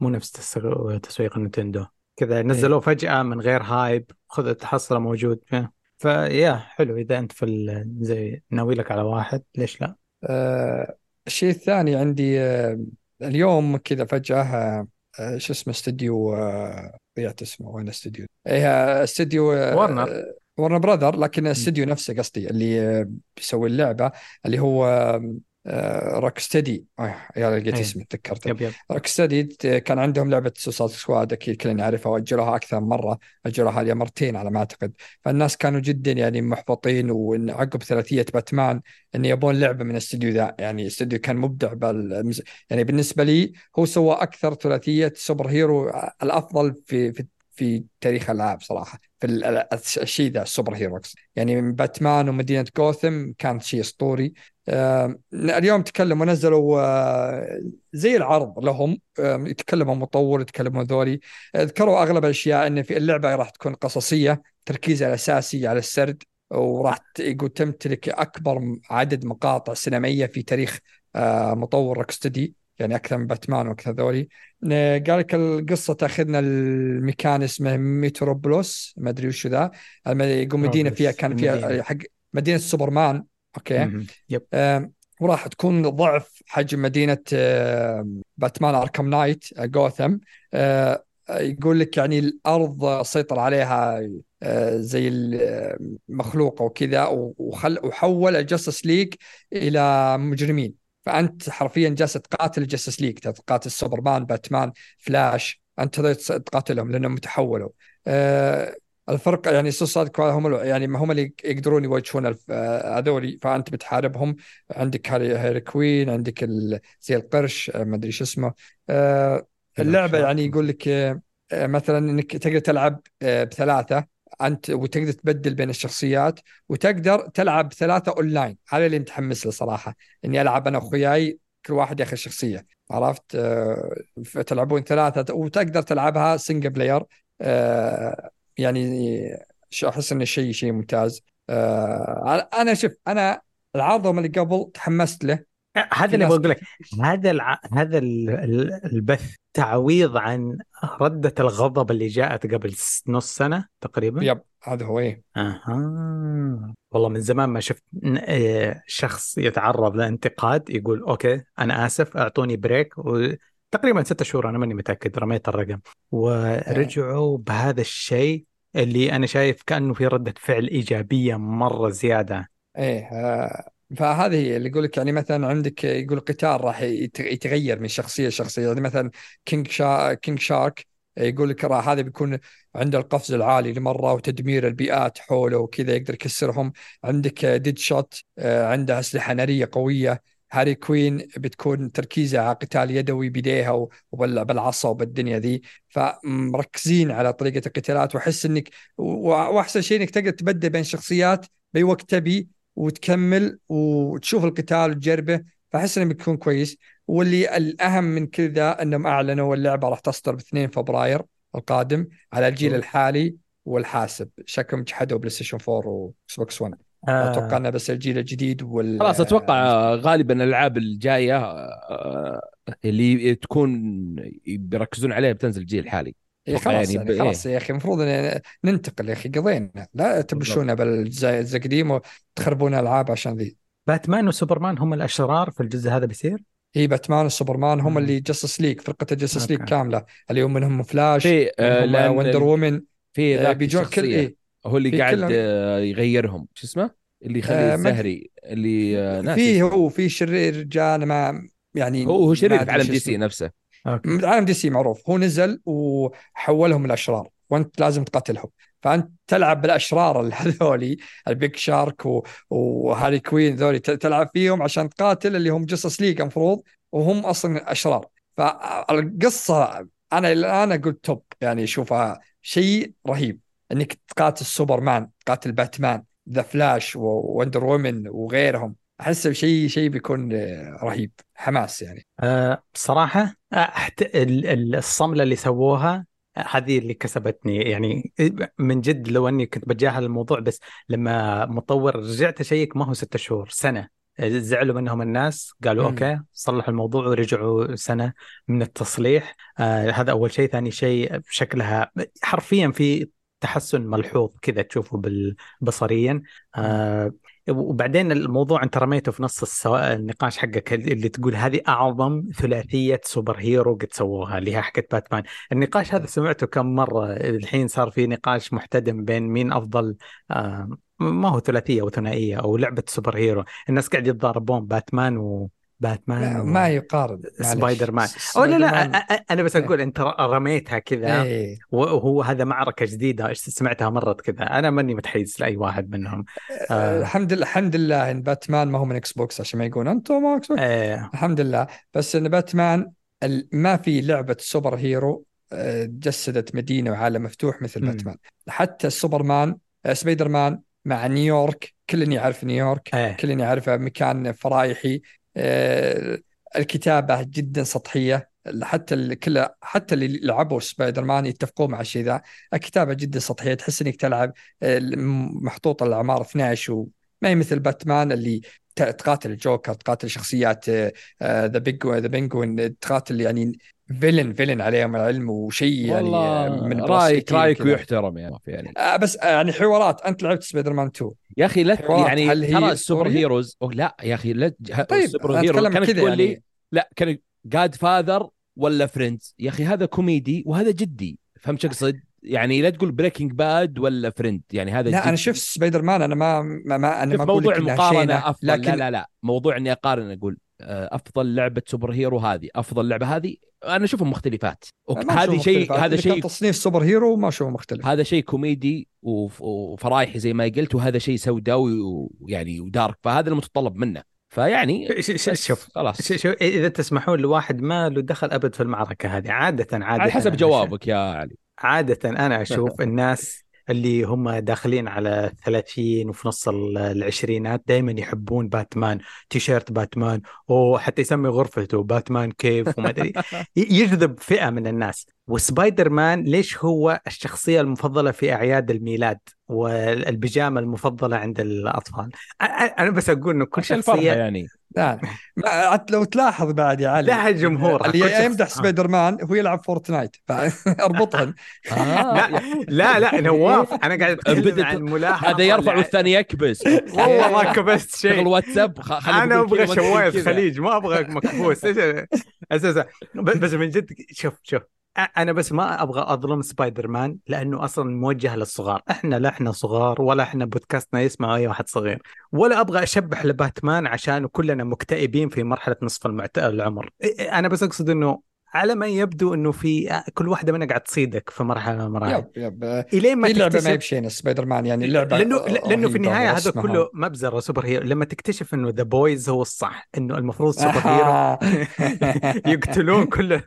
مو نفس تسويق تسويق نينتندو كذا نزلوه فجأة من غير hype خذ تحصله موجود. فيه فيا حلو. إذا أنت في زي ناوي لك على واحد ليش لا؟ آه، الشيء الثاني عندي آه، اليوم كذا فجأة آه، آه، شو اسمه استوديو آه، ضيعت اسمه وين استوديو؟ إيه آه، استوديو آه، ورنر. ورنر براذر لكن الاستوديو نفسه قصدي اللي آه، بيسوي اللعبة اللي هو روك ستدي يا لقيت إيه. اسمه تذكرته. yep yep. روك ستدي كان عندهم لعبة سوسايد سكواد أكيد كلنا نعرفها وأجلوها أكثر من مرة أجلوها هي مرتين على ما أعتقد. فالناس كانوا جدا يعني محبطين وإن عقب ثلاثية باتمان إن يبون لعبة من الاستوديو ذا يعني استوديو كان مبدع بال يعني بالنسبة لي هو سوى أكثر ثلاثية superhero الأفضل في في في تاريخ الألعاب صراحة. في ال- ال- الشيء ذا ال superheroes يعني من باتمان ومدينة جوثم كان شيء أسطوري. آه، اليوم تكلموا نزلوا آه، زي العرض لهم. آه، يتكلموا مطور يتكلموا ذولي. ذكروا أغلب الأشياء إن في اللعبة راح تكون قصصية تركيزها الاساسي على السرد وراح يقول تمتلك أكبر عدد مقاطع سينمائية في تاريخ آه، مطور Rocksteady يعني أكثر من باتمان وأكثر ذولي. قال لك القصة تأخذنا المكان اسمه ميتروبولوس ما أدري وش ذا. يقول مدينة فيها كان فيها. حق مدينة سوبرمان أوكي. yep. آم، وراح تكون ضعف حجم مدينة آم، باتمان أركم نايت آه، جوثم. آه، يقول لك يعني الأرض سيطر عليها آه، زي المخلوق وكذا وخل وحول ال Justice League إلى مجرمين. فأنت حرفيا جالس تقاتل ال Justice League تقاتل سوبرمان باتمان فلاش هذول تقاتلهم لأنهم تحولوا. آه، الفرق يعني Suicide Squad هم يعني هم اللي يقدرون يواجهون آه، هذولي فأنت بتحاربهم. عندك هارلي, كوين عندك. زي القرش آه، ما أدري شو اسمه. آه، اللعبة يعني يقول لك آه، مثلا إنك تقدر تلعب بثلاثة. أنت وتقدر تبدل بين الشخصيات وتقدر تلعب ثلاثة أونلاين. هذا اللي متحمس له صراحة إني ألعب أنا واخوياي كل واحد ياخذ شخصية عرفت؟ آه، فتلعبون ثلاثة وتقدر تلعبها single player آه، يعني أحس إنه شيء شيء ممتاز. آه أنا شوف أنا العرض اللي قبل تحمست له هذا اللي بقول لك. هذا الع... هذا ال- ال- البث تعويض عن ردة الغضب اللي جاءت قبل نص سنة تقريبا. yep هذا هو إيه. أها. والله من زمان ما شفت آه، شخص يتعرض لانتقاد يقول أوكي أنا آسف أعطوني break وتقريبا ستة شهور أنا ماني متأكد رميت الرقم. ورجعوا بهذا الشيء اللي أنا شايف كأنه في ردة فعل إيجابية مرة زيادة. إيه آه فهذه اللي يقول لك يعني مثلا عندك يقول القتال راح يت- يتغير من شخصية لشخصية. يعني مثلا كينج شا كينج شارك يقول لك راه هذا بيكون عنده القفز العالي لمرة وتدمير البيئات حوله وكذا يقدر يكسرهم. عندك ديد شوت عنده أسلحة نارية قوية. هارلي كوين بتكون تركيزها على قتال يدوي بيديها وبالعصا وبالدنيا ذي. فمركزين على طريقة القتالات. وأحس إنك وأحسن شيء إنك تقدر تبدل بين شخصيات باي وقت تبي وتكمل وتشوف القتال وتجربه فأحس إنه بيكون كويس. واللي الأهم من كذا إنهم أعلنوا اللعبة راح تصدر ب 2 فبراير القادم على الجيل الحالي والحاسب. شكلهم جحدوا بلاي ستيشن 4 وإكس بوكس 1 آه. أتوقع إنه بس الجيل الجديد وال خلاص أتوقع غالبا الألعاب الجاية آه، اللي تكون بيركزون عليها بتنزل الجيل الحالي. إيه خلاص يعني, يعني خلاص يا أخي المفروض ننتقل يا أخي قضينا. لا تبشونا بالجزء القديم وتخربون ألعاب عشان ذي. باتمان وسوبرمان هم الأشرار في الجزء هذا بيصير؟ إي باتمان وسوبرمان هم اللي Justice League فرقة ال Justice League كاملة. اللي هم منهم فلاش في آه وندر وومن. في ذاك بيجون كل إيه؟ هو اللي قاعد كلهم... آه، يغيرهم. شو اسمه؟ اللي يخليه آه الزهري اللي آه في هو في شرير جاء ما يعني هو هو شرير في عالم دي سي نفسه. عالم دي سي معروف. هو نزل وحولهم الأشرار وأنت لازم تقتلهم فأنت تلعب بالأشرار هذولي الكينج شارك و... وهارلي كوين ذولي تلعب فيهم عشان تقاتل اللي هم Justice League المفروض وهم أصلا أشرار. فالقصة أنا الآن أقول top يعني شوفها شيء رهيب. إنك تقاتل سوبرمان تقاتل باتمان ذا فلاش ووندر وومن وغيرهم. أحس شيء شيء بيكون رهيب. حماس يعني. أه بصراحة أحت... الصملة اللي سووها هذه اللي كسبتني. يعني من جد لو أني كنت بتجاهل الموضوع بس لما مطور رجعت أشيك ما هو ستة شهور سنة. زعلوا منهم الناس قالوا مم. أوكي صلحوا الموضوع ورجعوا سنة من التصليح. آه هذا أول شيء. ثاني شيء شكلها حرفيا في تحسن ملحوظ كذا تشوفه بصريا. آه وبعدين الموضوع أنت رميته في نص. النقاش حقك اللي تقول هذه أعظم ثلاثية superhero قد سووها اللي هي حقت باتمان، النقاش هذا سمعته كم مرة. الحين صار في نقاش محتدم بين مين أفضل آه ما هو ثلاثية أو ثنائية أو لعبة superhero، الناس قاعد يتضاربون باتمان و باتمان ما يقارن سبايدر مان أو لا لا أنا بس أقول أنت رميتها كذا إيه. وهو هذا معركة جديدة سمعتها مرت كذا أنا ماني متحيز لأي واحد منهم آه. الحمد لله الحمد لله إن باتمان ما هو من إكس بوكس عشان ما يقولون أنتم ما إكس بوكس إيه. الحمد لله بس إن باتمان ما في لعبة superhero جسدت مدينة وعالم مفتوح مثل م. باتمان حتى سوبرمان سبايدر مان مع نيويورك كلني يعرف نيويورك إيه. كلني يعرفه مكان فرايحي الكتابة جدا سطحية. حتى كل حتى اللي لعبوا سبايدر مان يتفقون مع الشيء ذا. الكتابة جدا سطحية. تحس إنك تلعب آه، محطوط الأعمار 12 وما هي مثل باتمان اللي تقاتل الجوكر تقاتل شخصيات ذا بيج the Penguin تقاتل يعني villain villain عليهم العلم وشيء يعني من رايك رايك ويحترم يعني يعني. آه بس آه يعني حوارات. أنت لعبت سبايدر مان 2 يا أخي لا يعني ترى ال superheroes أو لا يا أخي لا طيب ال super heroes كانت تقول يعني... لي لا كان Godfather ولا Friends يا أخي هذا كوميدي وهذا جدي. فهمت شو أقصد؟ يعني لا تقول Breaking Bad ولا Friends يعني هذا لا أنا شفت سبايدر مان أنا ما ما, ما أنا ما موضوع المقارنه أفضل. لكن... لا لا لا. موضوع إني أقارن أقول أفضل لعبة super hero هذه. أفضل لعبة هذه أنا أشوفهم مختلفات. هذه شيء هذا شيء تصنيف super hero ما أشوفه مختلف. هذا شيء كوميدي وفرايحي زي ما قلت وهذا شيء سوداوي ويعني ودارك فهذا المتطلب منه. فيعني شوف خلاص. شوف إذا تسمحون لواحد ما له دخل أبد في المعركة هذه عادة عادة على حسب جوابك يا علي. عادة أنا أشوف الناس اللي هم داخلين على 30 وفي نص العشرينات دائما يحبون باتمان تيشيرت باتمان وحتى يسمي غرفته باتمان كيف وما أدري. يجذب فئة من الناس. وسبايدر مان ليش هو الشخصية المفضلة في أعياد الميلاد والبيجامة المفضلة عند الأطفال؟ أنا بس أقول إنه كل شخصية يعني. لا لو تلاحظ بعد يا علي لها جمهور اللي يمدح سبايدر مان هو يلعب Fortnite فاربطهن لا لا لا نواف أنا قاعد اتكلم عن ملاحظه هذا يرفع والثاني يكبس والله ما كبست شيء الواتساب أنا أبغى شوايه خليج ما أبغى مكبوس أساسا بس من جد شوف شوف أنا بس ما أبغى أظلم سبايدر مان لأنه أصلا موجه للصغار. إحنا لا إحنا صغار ولا إحنا بودكاستنا يسمع أي واحد صغير. ولا أبغى اشبح لباتمان عشان كلنا مكتئبين في مرحلة نصف المعت... العمر. أنا بس أقصد إنه على ما يبدو إنه في كل واحدة منها قاعد تصيدك في مرحلة من المراحل. yep yep. إلين ما في لعبة ما هي تكتشف بشين سبايدر مان يعني اللعبه لأنه لأنه في النهاية هذا. كله مبزره super hero. لما تكتشف إنه The Boys هو الصح إنه المفروض super hero. آه. يقتلون كل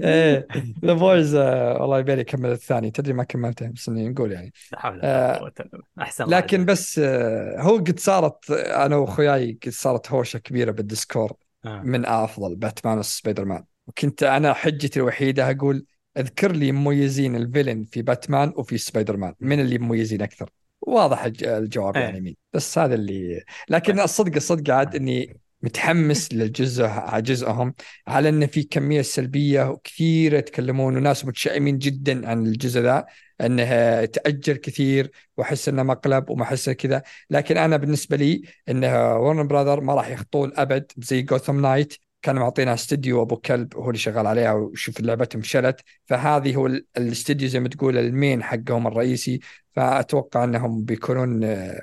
إيه The Boys والله يبالي أكمل الثاني. تدري ما كملته؟ بس إني نقول يعني. لا حول آه، ولا قوة إلا بالله. أحسن لكن. بس آه، هو قد صارت أنا وأخوياي قد صارت هوشة كبيرة بال Discord آه. من أفضل Batman و Spider-Man وكنت أنا حجتي الوحيدة أقول أذكر لي مميزين ال villain في باتمان وفي سبايدر مان من اللي مميزين أكثر؟ واضح الج- الجواب إيه. يعني مين. بس هذا اللي لكن الصدق الصدق عاد إني متحمس للجزء جزءهم على إن في كمية سلبية وكثير يتكلمون وناس متشائمين جدا عن الجزء ذا انه تاجل كثير وأحس انه مقلب وما أحس كذا. لكن أنا بالنسبة لي انه Warner Brothers ما راح يخطون أبد زي Gotham Knights كانوا معطينا استديو أبو كلب هو اللي شغال عليها وشوف لعبتهم فشلت. فهذه هو ال- الاستديو زي ما تقول ال main حقهم الرئيسي. فأتوقع إنهم بيكونون آه،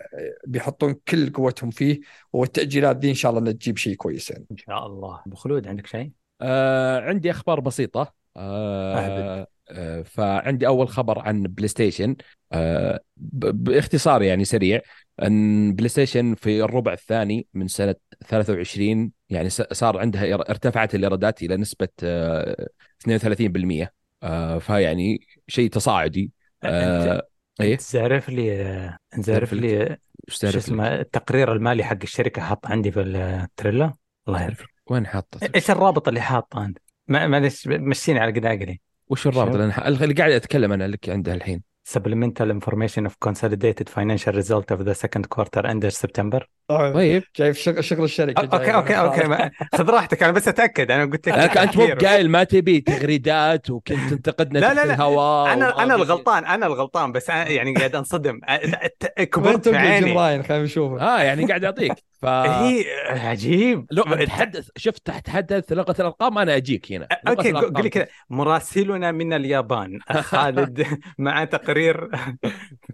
بيحطون كل قوتهم فيه. والتأجيلات دي إن شاء الله إنها تجيب شيء كويس يعني. إن شاء الله. أبو خلود عندك شيء؟ آه عندي أخبار بسيطة. آه آه فعندي أول خبر عن PlayStation. آه باختصار يعني سريع. أن PlayStation في الربع الثاني من سنة 23 يعني صار عندها ارتفعت الإيرادات إلى نسبة آه 32% آه فيعني شيء تصاعدي. آه إيه؟ زارف لي زارف لي شو تعرف اسمه التقرير المالي حق الشركة حاط عندي في ال Trello؟ الله يعرف وين حاطه؟ إيش الرابط اللي حاطه أنت؟ معلش مشيني على قد عقلي. وش الرابط. اللي, قاعد أتكلم أنا لك عنده الحين. Supplemental information of consolidated financial result of the second quarter ended September طيب شايف شغل, شغل الشركة okay. okay okay خذ راحتك أنا بس أتأكد أنا قلت لك لك انت مو. قايل ما تبي تغريدات وكنت تنتقدنا لا، لا، لا. الهواء أنا أنا. الغلطان أنا الغلطان بس أنا يعني قاعد أنصدم كبرت في عيني راين خلينا نشوفه آه يعني قاعد أعطيك ف هي عجيب. لو تحدث شفت تحدث لغة الأرقام أنا أجيك هنا. أوكي لي كذا. مراسلنا من اليابان. خالد مع تقرير.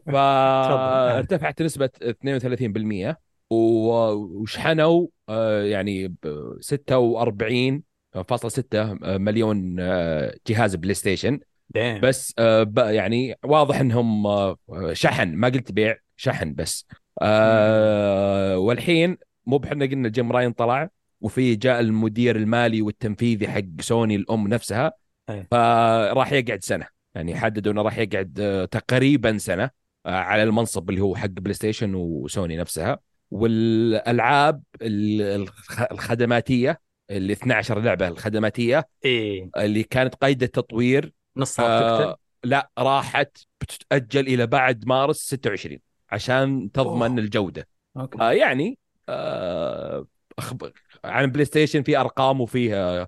فارتفعت نسبة 32% و- وشحنوا آه، يعني ب 46.6 مليون آه، جهاز PlayStation. دين. بس آه، يعني واضح إنهم آه، شحن. ما قلت بيع شحن بس. آه، والحين مو بحنا قلنا Jim Ryan طلع وفي جاء المدير المالي والتنفيذي حق سوني الأم نفسها أي. فراح يقعد سنة. يعني حددوا انه راح يقعد آه، تقريبا سنة آه، على المنصب اللي هو حق PlayStation و Sony نفسها. والألعاب ال- الخ- الخدماتية اللي 12 لعبة الخدماتية إيه. اللي كانت قيد التطوير نصها آه لا راحت بتتأجل إلى بعد مارس 26 عشان تضمن أوه. الجودة okay آه يعني آه أخب... عن PlayStation في أرقام وفيها.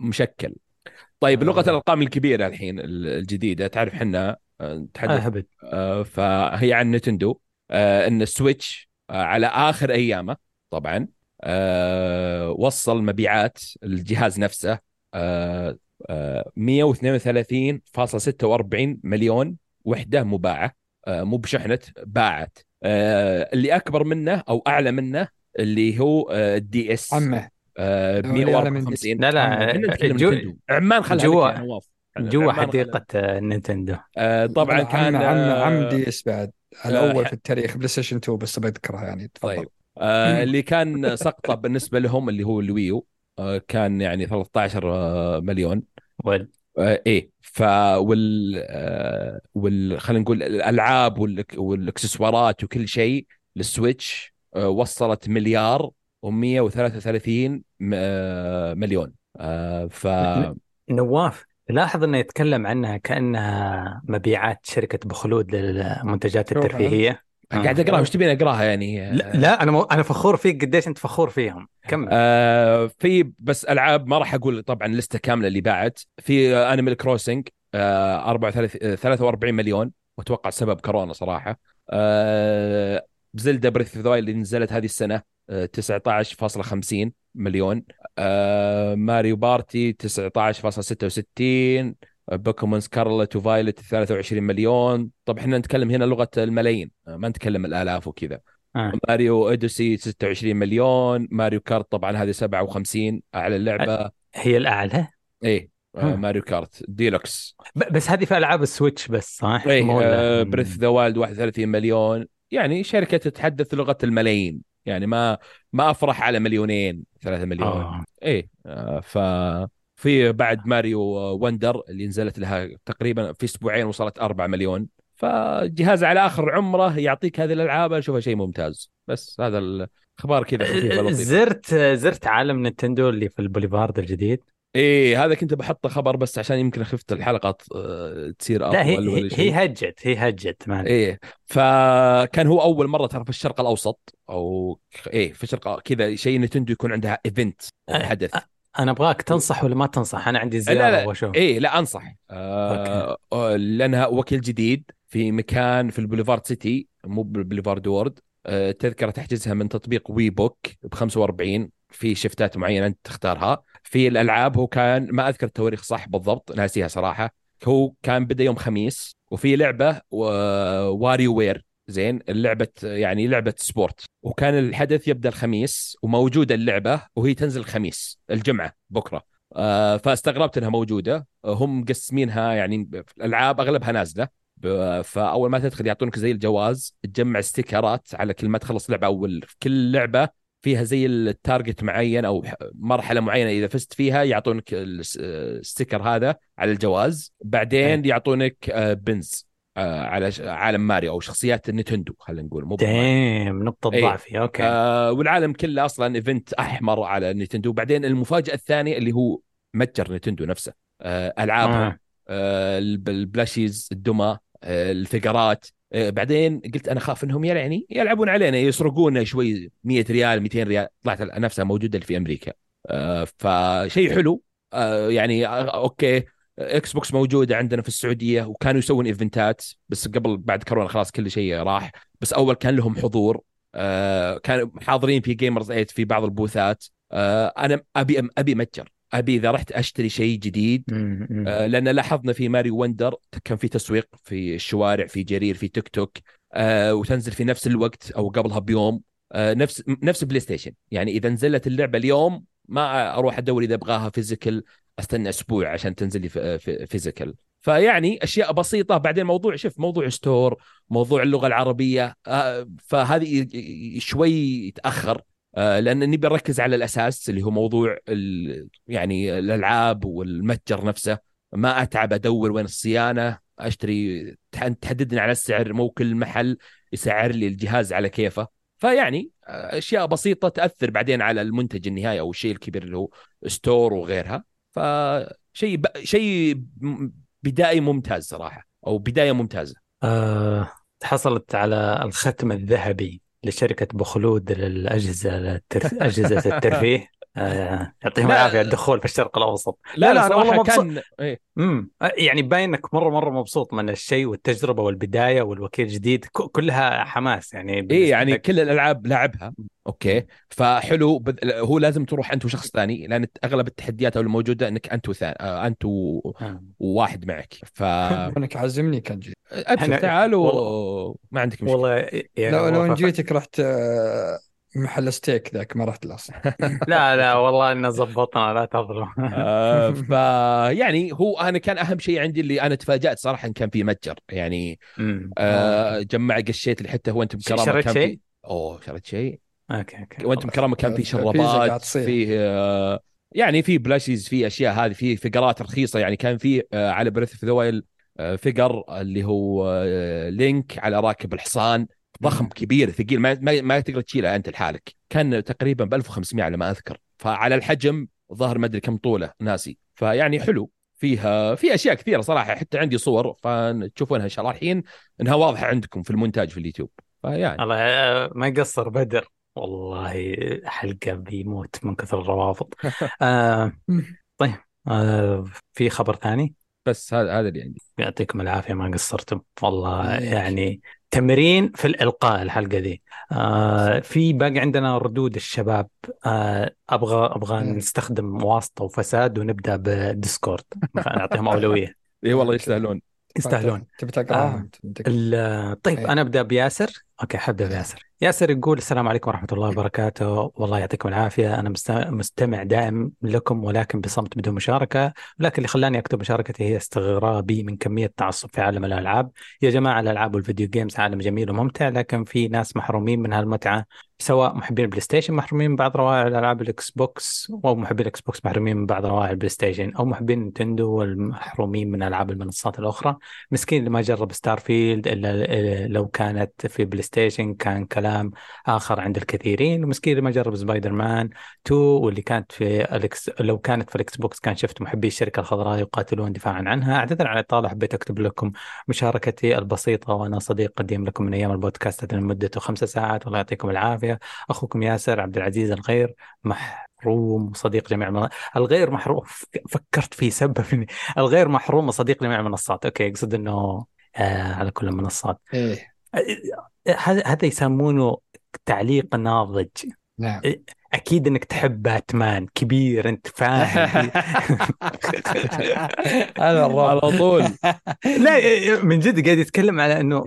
مشكل طيب آه. لغة الأرقام الكبيرة الحين ال- الجديدة تعرف إحنا آه، نتحدث آه فهي عن Nintendo آه إن ال Switch آه على آخر أيامه طبعا آه وصل مبيعات الجهاز نفسه آه آه 132.46 مليون وحدة مباعة مو بشحنة باعت. آه اللي أكبر منه أو أعلى منه اللي هو آه ال DS عمه. آه أعلى من 154 لا لا جو- عمان خلها جوا- نواف. جوا حديقة آه، Nintendo آه طبعا كان عم عم آه، DS بعد. آه، الأول في التاريخ PlayStation 2 بس بذكرها يعني. تفضل. طيب. آه اللي كان سقطه بالنسبة لهم اللي هو ال Wii U آه كان يعني 13 آه، مليون. آه إيه. ف وال آه وال خلينا نقول الألعاب والإكسسوارات وكل شيء لل Switch آه وصلت مليار و133 مليون. آه ف نواف لاحظ إنه يتكلم عنها كأنها مبيعات شركة بوخلود للمنتجات الترفيهية؟ قاعد أقراها وش تبين أقراها يعني؟ لا, لا أنا مو... أنا فخور فيك قديش أنت فخور فيهم. كمل. آه في بس ألعاب ما راح أقول طبعا لستة كاملة اللي باعت في Animal Crossing آه 34 43 مليون وأتوقع سبب كورونا صراحة. آه Zelda Breath of اللي نزلت هذه السنة آه 19.50 مليون. آه Mario Party 19.66 Pokémon Scarlet و Violet 23 مليون. طب إحنا نتكلم هنا لغة الملايين. آه، ما نتكلم الآلاف وكذا. آه. Mario Odyssey 26 مليون. Mario Kart طبعا هذه 57 أعلى اللعبه هي الأعلى؟ إيه آه هم. ماريو كارت. ديلوكس. بس هذه في ألعاب ال Switch بس صح؟ إيه. آه Breath the Wild 31 مليون. يعني شركة تتحدث لغة الملايين. يعني ما ما أفرح على مليونين ثلاثة مليون. آه. إيه آه ف في بعد Mario Wonder اللي نزلت لها تقريبا في أسبوعين وصلت 4 مليون. فجهاز على آخر عمره يعطيك هذه الألعاب أشوفها شيء ممتاز. بس هذا الاخبار كذا زرت زرت عالم نينتندو اللي في البوليفارد الجديد. إيه هذا كنت بحطه خبر بس عشان يمكن خفت الحلقة آه، تصير لا أطول هي ولا هي, شيء. هي هجت هي هجت ما إيه فكان هو أول مرة ترى في الشرق الأوسط أو إيه في الشرق كذا شيء نتندو يكون عندها event أه، حدث. أنا أبغاك تنصح ولا ما تنصح؟ أنا عندي زيارة لا. واشوف إيه لا أنصح. آه آه، لأنها وكيل جديد في مكان في ال Boulevard City مو بال Boulevard World. آه تذكرة تحجزها من تطبيق WeBook ب 45 في شفتات معينة أنت تختارها. في الألعاب هو كان ما أذكر التواريخ صح بالضبط ناسيها صراحة. هو كان بدا يوم خميس وفي لعبة WarioWare زين اللعبة يعني لعبة sport. وكان الحدث يبدأ الخميس وموجودة اللعبة وهي تنزل الخميس الجمعة بكرة. آه، فاستغربت إنها موجودة. آه، هم مقسمينها يعني الألعاب أغلبها نازلة. فأول ما تدخل يعطونك زي الجواز تجمع ستيكرات على كل ما تخلص لعبة في كل لعبة فيها زي ال target معين أو مرحلة معينة إذا فزت فيها يعطونك ال s- ال sticker هذا على الجواز. بعدين يعطونك آه، بنز. آه، على ش- عالم ماريو أو شخصيات نينتندو خلينا نقول مو. دايم نقطة إيه. ضعفي أوكي. آه والعالم كله أصلا event أحمر على نينتندو بعدين المفاجأة الثانية اللي هو متجر نينتندو نفسه آه ألعابهم. آه. آه ال p- ال plushies الدمى آه الفيقرات. آه بعدين قلت أنا خاف إنهم يعني يلعبون علينا يسرقونا شوي 100 ريال 200 ريال. طلعت نفسها موجودة في أمريكا. آه فشيء حلو. آه يعني آه أوكي. إكس بوكس موجودة عندنا في السعودية وكانوا يسوون إيفنتات بس قبل بعد كورونا خلاص كل شيء راح. بس أول كان لهم حضور آه كانوا حاضرين في Gamers 8 في بعض البوثات. آه أنا أبي أبي متجر. أبي إذا رحت أشتري شيء جديد. آه لأن لاحظنا في Mario Wonder كان في تسويق في الشوارع في جرير في تيك توك آه وتنزل في نفس الوقت أو قبلها بيوم. آه نفس نفس بلاي ستيشن يعني إذا نزلت اللعبة اليوم ما أروح أدور إذا أبغاها physical استنى أسبوع عشان تنزل لي في- في- physical فيعني أشياء بسيطة. بعدين موضوع شوف موضوع store موضوع اللغة العربية آه فهذه شوي يتأخر آه، لأن نبي نركز على الأساس اللي هو موضوع يعني الألعاب والمتجر نفسه. ما أتعب أدور وين الصيانة أشتري تح- تحددني على السعر مو كل محل يسعر لي الجهاز على كيفه. فيعني آه، أشياء بسيطة تأثر بعدين على المنتج النهائي أو الشيء الكبير اللي هو ستور وغيرها. فشيء ب... شيء بدائي ممتاز صراحة أو بداية ممتازة. آه، حصلت على الختم الذهبي لشركة بخلود للأجهزة الترف... أجهزة الترفيه. يعطيهم لا. العافية الدخول في الشرق الأوسط. لا لا, أنا صراحة والله مبسوط. كان إيه. امم يعني باين انك مرة مرة مبسوط من الشيء والتجربة والبداية والوكيل الجديد. ك- كلها حماس يعني بالنسبة يعني لك. كل الألعاب لعبها. أوكي. فحلو. بد... هو لازم تروح أنت وشخص ثاني لأن أغلب التحديات أو الموجودة إنك أنت وثاني آه، أنت و... آه. وواحد معك. ف إنك عازمني كان جي إحنا- تعال وما عندك مشكلة. والله يعني لو لو جيتك رحت آه، محل ستيك ذاك ما رحت له لا لا والله إنه زبطنا لا تظلم آه ف يعني هو أنا كان أهم شيء عندي اللي أنا تفاجأت صراحة إن كان في متجر يعني أمم. آه جمع قشيت اللي حتى هو انت بكرامه شريت شيء؟ أوه شريت شيء أوكي أوكي وانت. بكرامه كان في شرابات. في آه، يعني في بلاشيز في أشياء هذه في فقرات رخيصة يعني كان في آه، على بريث اوف ذا وايل فقر اللي هو آه، لينك على راكب الحصان ضخم. كبير ثقيل ما ما, ما تقدر تشيله أنت لحالك. كان تقريبا ب 1500 على ما أذكر. فعلى الحجم ظهر ما أدري كم طولة ناسي. فيعني حلو. فيها في أشياء كثيرة صراحة حتى عندي صور فتشوفونها إن شاء الله الحين. إنها واضحة عندكم في المونتاج في اليوتيوب. فيعني. الله آه، ما يقصر بدر. والله حلقة بيموت من كثر الروابط. آه طيب آه في خبر ثاني؟ بس هذا هذا اللي عندي. يعطيكم العافية ما قصرتم. والله. يعني تمرين في الإلقاء الحلقة ذي آه في باقي عندنا ردود الشباب. آه أبغى أبغى. نستخدم واسطة وفساد ونبدأ ب Discord. نعطيهم أولوية. إي والله يستاهلون. يستاهلون. تبي آه. طيب. أنا أبدأ بياسر. أوكي حنبدا بياسر ياسر. يقول السلام عليكم ورحمة الله وبركاته. والله يعطيكم العافية. أنا مست- مستمع دائم لكم ولكن بصمت بدون مشاركة. ولكن اللي خلاني أكتب مشاركتي هي استغرابي من كمية التعصب في عالم الألعاب. يا جماعة الألعاب وال video games عالم جميل وممتع لكن في ناس محرومين من هالمتعة سواء محبين البلاي ستيشن محرومين من بعض روائع الألعاب الإكس بوكس أو محبين الإكس بوكس محرومين من بعض روائع البلاي ستيشن أو محبين نينتندو والمحرومين من ألعاب المنصات الأخرى. مسكين اللي ما جرب Starfield إلا لو كانت في بلاي ستيشن كان كلام آخر عند الكثيرين ومسكين اللي ما جرب سبايدر مان 2 واللي كانت في الإكس لو كانت في الإكس بوكس كان شفت محبي الشركة الخضراء يقاتلون دفاعا عنها. أعتذر على الإطالة حبيت أكتب لكم مشاركتي البسيطة وأنا صديق قديم لكم من أيام البودكاست لمدته خمس ساعات. والله يعطيكم العافية. أخوكم ياسر عبد العزيز الغير محروم صديق جميع المن... الغير محروم فكرت في سبب الغير محروم صديق جميع المنصات. أوكي يقصد أنه آه على كل المنصات. إيه. هذا هذا يسمونه تعليق ناضج. نعم. أكيد إنك تحب باتمان كبير أنت فاهم. هذا الرعب على طول. لا من جد قاعد يتكلم على إنه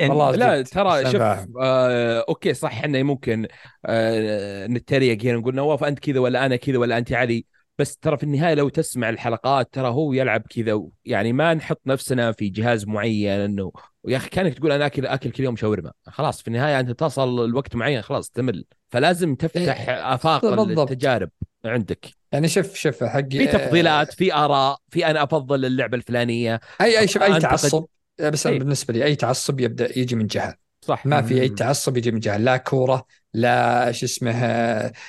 والله لا. ترى شوف. آه أوكي صح إحنا ممكن آه نتريق هنا نقول نواف أنت كذا ولا أنا كذا ولا أنت علي. بس ترى في النهاية لو تسمع الحلقات ترى هو يلعب كذا يعني ما نحط نفسنا في جهاز معين انه يا أخي كانك تقول أنا اكل أكل كل يوم شاورما خلاص في النهاية أنت تصل الوقت معين خلاص تمل فلازم تفتح آفاق بالضبط. التجارب عندك يعني شوف شوف حق في تفضيلات في آراء في أنا أفضل اللعبة الفلانية اي أي شوف أي. تعصب بس إيه. بالنسبة لي أي تعصب يبدا يجي من جهة صح ما في أي. تعصب يجي من جهة لا كورة لا شو اسمه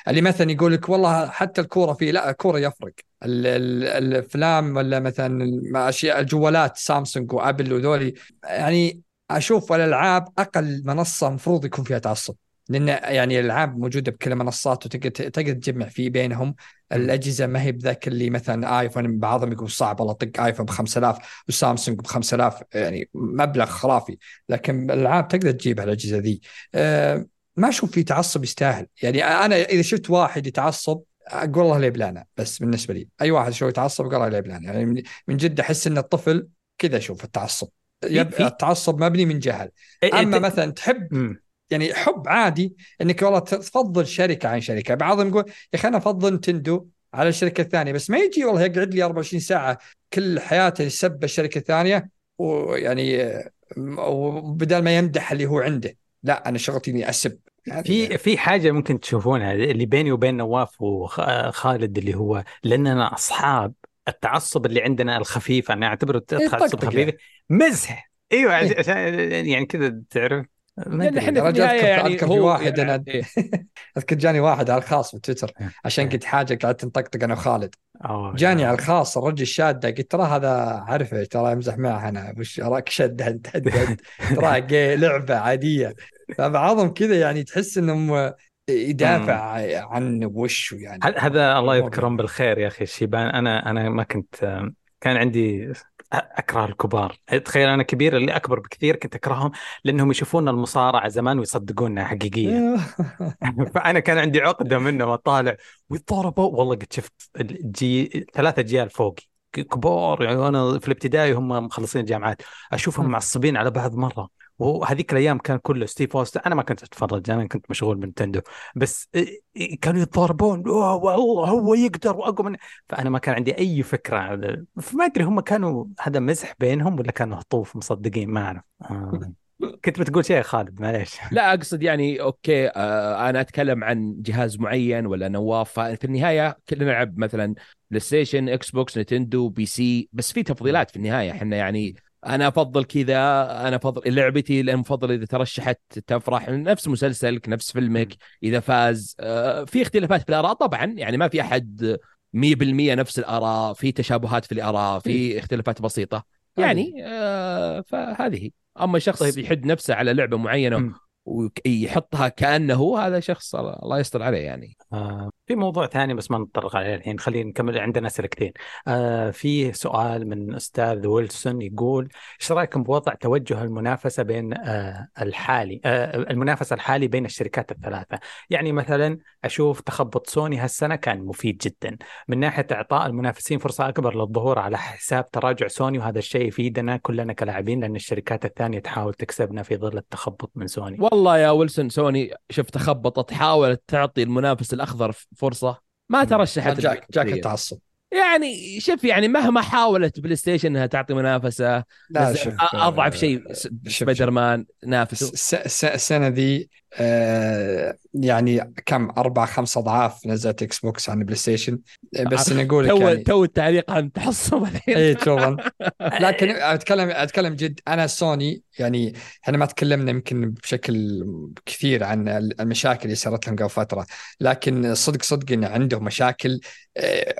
اللي مثلا يقول لك والله حتى الكورة في لا الكورة يفرق ال- ال- الأفلام ولا مثلا اشياء الجوالات سامسونج وأبل وذولي يعني أشوف الألعاب أقل منصة المفروض يكون فيها تعصب لأن يعني الألعاب موجودة بكل المنصات وتقدر تقدر تجمع في بينهم. الأجهزة ما هي بذاك اللي مثلا آيفون بعضهم يقول صعب والله طق آيفون ب 5000 وسامسونج ب 5000 يعني مبلغ خرافي. لكن الألعاب تقدر تجيبها الاجهزه ذي. أه ما أشوف في تعصب يستاهل. يعني أنا إذا شفت واحد يتعصب أقول الله لا يبلانا بس بالنسبة لي. أي واحد شو يتعصب أقول الله لا يبلانا يعني من- جد أحس إن الطفل كذا أشوف التعصب. يب... التعصب مبني من جهل. إيه، أما إنت- مثلا تحب. يعني حب عادي إنك والله تفضل شركة عن شركة. بعضهم يقول يا أخي أنا أفضل نتندو على الشركة الثانية بس ما يجي والله يقعد لي 24 ساعة كل حياته يسب الشركة الثانية ويعني وبدل ما يمدح اللي هو عنده. لا أنا شغلتي إني أسب. في في حاجة ممكن تشوفونها اللي بيني وبين نواف وخالد اللي هو لاننا أصحاب التعصب اللي عندنا الخفيف أنا أعتبره تعصب طقطقة. خفيف مزح. إيوه إيه. عشان يعني كذا تعرف. ما لأن. إحنا في النهاية يعني أذكر في واحد يعني أنا- إيه. أذكر جاني واحد على الخاص بتويتر عشان إيه. قلت حاجة قعدت نطقطق أنا وخالد أوه، جاني. على الخاص الرجل شاده قلت ترى هذا عارفه ترى أمزح معه أنا وش راك شد هد هد هد ترى جي لعبة عادية فبعضهم كذا يعني تحس إنهم يدافع عن وشه يعني هذا الله يذكرهم بالخير يا أخي الشيبان أنا أنا ما كنت كان عندي أكره الكبار. تخيل أنا كبير اللي أكبر بكثير كنت أكرههم لأنهم يشوفون المصارعة زمان ويصدقونها حقيقية. فأنا كان عندي عقدة منهم أطالع ويضربوا والله قد شفت الجي... ثلاثة اجيال فوقي. كبار يعني أنا في الابتدائي هم مخلصين الجامعات. أشوفهم. معصبين على بعض مرة. وهذيك الأيام كان كله ستيف أوستن أنا ما كنت أتفرج أنا كنت مشغول ب Nintendo. بس كانوا يتضاربون والله هو يقدر وأقوى من فأنا ما كان عندي أي فكرة فما أدري هم كانوا هذا مزح بينهم ولا كانوا هطوف مصدقين ما أعرف. آه. كنت بتقول شيء يا خالد معليش. لا أقصد يعني أوكي آه أنا أتكلم عن جهاز معين ولا نواف في النهاية كلنا نلعب مثلا PlayStation Xbox Nintendo PC بس في تفضيلات في النهاية. إحنا يعني أنا أفضل كذا أنا أفضل لعبتي المفضلة إذا ترشحت تفرح نفس مسلسلك نفس فيلمك إذا فاز. آه في اختلافات في الآراء طبعا يعني ما في أحد 100% نفس الآراء في تشابهات في الآراء في اختلافات بسيطة. يعني آه فهذه أما شخص طيب. يحد نفسه على لعبة معينة. ويحطها كأنه هو هذا شخص الله يستر عليه يعني. آه في موضوع ثاني بس ما نتطرق عليه الحين خلينا نكمل عندنا اسئلتين آه في سؤال من أستاذ ويلسون يقول إيش رأيكم بوضع توجه المنافسة بين آه الحالي آه المنافسة الحالي بين الشركات الثلاثة؟ يعني مثلا أشوف تخبط سوني هالسنة كان مفيد جدا. من ناحية إعطاء المنافسين فرصة أكبر للظهور على حساب تراجع سوني وهذا الشيء يفيدنا كلنا كلاعبين لأن الشركات الثانية تحاول تكسبنا في ظل التخبط من سوني. والله يا ويلسون سوني شوف تخبطت حاولت تعطي المنافس الأخضر فرصة ما ترشحت جاك جاك التعصب. يعني شوف يعني مهما حاولت PlayStation إنها تعطي منافسة لا شوف أضعف شيء سبايدر مان نافسه. السنة ذي آه يعني كم؟ أربع خمس أضعاف نزلت Xbox عن PlayStation بس نقول تو يعني تو التعليق عن التعصب الحين. اي شوفا. لكن اتكلم أتكلم جد. أنا سوني يعني إحنا ما تكلمنا يمكن بشكل كثير عن المشاكل اللي صارت لهم قبل فترة. لكن صدق صدق إن عندهم مشاكل آه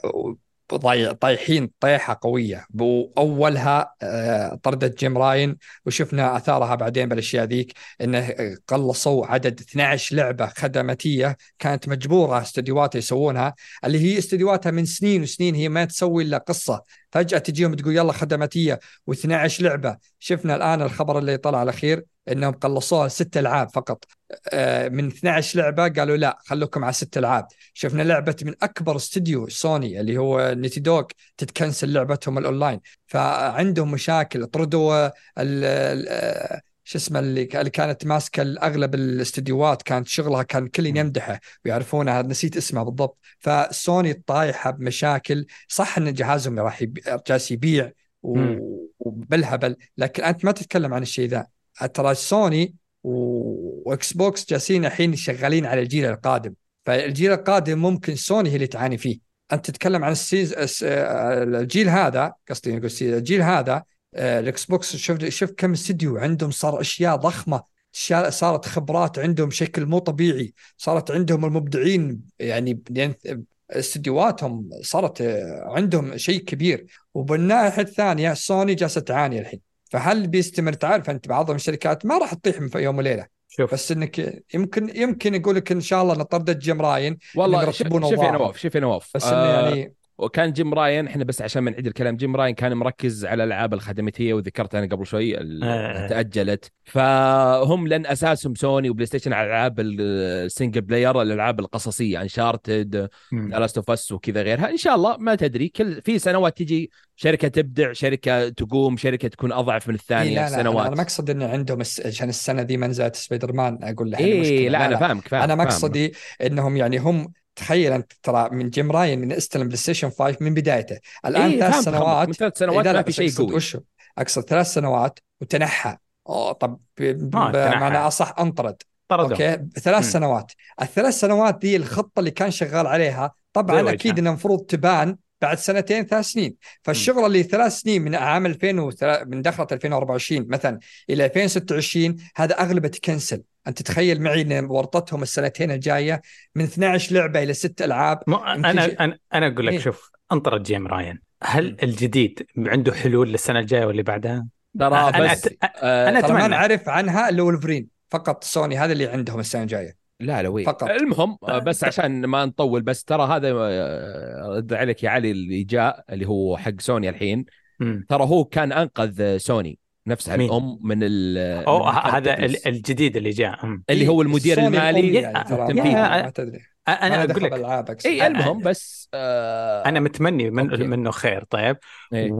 طايحين طيحه قوية. وأولها آه، طردة جيم راين وشفنا أثارها بعدين بالأشياء ذيك إنه قلصوا عدد 12 لعبة خدماتية كانت مجبورة استديوهات يسوونها اللي هي استديوهاتها من سنين وسنين هي ما تسوي إلا قصة. فجأة تجيهم تقول يلا خدماتية و12 لعبة. شفنا الآن الخبر اللي طلع الأخير إنهم قلصوها ست ألعاب فقط. آه، من 12 لعبة قالوا لا خلوكم على ست ألعاب. شفنا لعبة من أكبر استديو سوني اللي هو Naughty Dog تتكنسل لعبتهم الأونلاين. فعندهم مشاكل طردوا آه، شو اسمه اللي كانت ماسكة اغلب الاستديوهات كانت شغلها كان كل يمدحه ويعرفونها نسيت اسمها بالضبط. فسوني طايحة بمشاكل. صح إن جهازهم راح جالس يبيع وبالهبل لكن أنت ما تتكلم عن الشيء ذا. ترى Sony و Xbox جالسين الحين شغالين على الجيل القادم. فالجيل القادم ممكن سوني هي اللي تعاني فيه. أنت تتكلم عن السيز الجيل هذا قصدي نقول الجيل هذا ال Xbox شوف شوف كم استديو عندهم صار أشياء ضخمة. صارت خبرات عندهم بشكل مو طبيعي. صارت عندهم المبدعين يعني استديوهاتهم صارت آه، عندهم شيء كبير. وبالناحيه الثانية سوني جالسة تعاني الحين. فهل بيستمر؟ تعرف أنت بعض الشركات ما راح تطيح من يوم وليلة. شوف. بس إنك يمكن يمكن يقول لك إن شاء الله نطرد جيم راين. والله شوف يا نواف شوف يا نواف بس آه إنه يعني وكان جيم راين إحنا بس عشان ما نعيد الكلام جيم راين كان مركز على الألعاب الخدماتيه وذكرت أنا قبل شوي آه. تأجلت. فهم لأن أساسهم Sony و PlayStation على ألعاب ال single player الألعاب القصصية Uncharted Last of Us وكذا غيرها. إن شاء الله ما تدري كل في سنوات تجي شركة تبدع شركة تقوم شركة تكون أضعف من الثانية إيه لا لا سنوات أنا مقصد إنه عندهم عشان السنة دي ما نزلت سبايدر مان أقول له إيه لا, لا أنا فاهمك فاهم أنا مقصدي إنهم يعني هم تخيل أنت ترى من جيم راين من استلم PlayStation 5 من بدايته. الآن إيه ثلاث سنوات من ثلاث سنوات ما في شيء قوي وشو؟ أقصد ثلاث سنوات وتنحى. أوه طب بمعنى أصح انطرد. طردوا. أوكي؟ ثلاث. سنوات. الثلاث سنوات دي الخطة اللي كان شغال عليها طبعا أكيد انها المفروض تبان بعد سنتين ثلاث سنين. فالشغل اللي ثلاث سنين من عام 2000 من دخلت 2024 مثلا إلى 2026 هذا أغلبة تكنسل أنت تتخيل معي إن ورطتهم السنتين الجاية من 12 لعبة إلى ست ألعاب. أنا أنا أنا أقول لك إيه؟ شوف انطرد جيم راين. هل الجديد عنده حلول للسنة الجاية واللي بعدها؟ ترى بس أنا, آه أنا اتمنى ما نعرف عنها إلا ولفرين فقط سوني هذا اللي عندهم السنة الجاية. لا لا وين فقط. المهم بس عشان ما نطول بس ترى هذا آه، رد عليك يا علي اللي جاء اللي هو حق سوني الحين. ترى هو كان أنقذ سوني نفسها مين؟ الأم من ال أو هذا الجديد اللي جاء. اللي هو المدير المالي يعني أنا أقول لك. إي المهم بس آه أنا متمني من منه خير طيب. إيه؟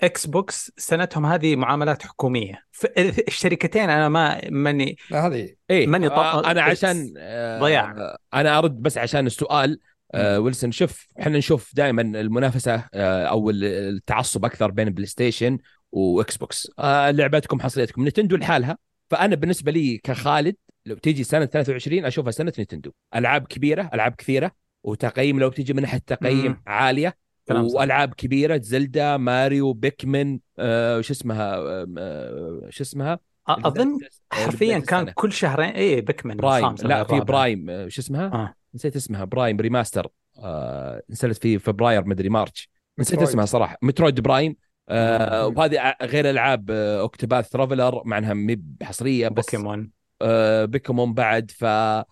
إكس بوكس سنتهم هذه معاملات حكومية. الشركتين أنا ما ماني هذه إيه ماني آه أنا عشان آه ضياع. أنا أرد بس عشان السؤال آه ويلسون شوف إحنا نشوف دائما المنافسة آه أو التعصب أكثر بين PlayStation و Xbox آه لعبتكم حصريتكم Nintendo لحالها. فأنا بالنسبة لي كخالد لو تيجي سنة 23 أشوفها سنة Nintendo. ألعاب كبيرة ألعاب كثيرة وتقييم لو تيجي من ناحية تقييم. عالية وألعاب كبيرة Zelda Mario Pikmin آه شو اسمها آه شو اسمها؟ أظن حرفيا كان كل شهرين اي Pikmin Prime. لا في Prime آه شو اسمها؟ آه. نسيت اسمها. Prime Remaster. آه نزلت في فبراير مدري March نسيت اسمها صراحة. Metroid Prime. آه وهذه غير ألعاب آه، Octopath Traveler مع إنها مي بحصرية بس. بوكيمون. آه، بيكمن بعد ف آه،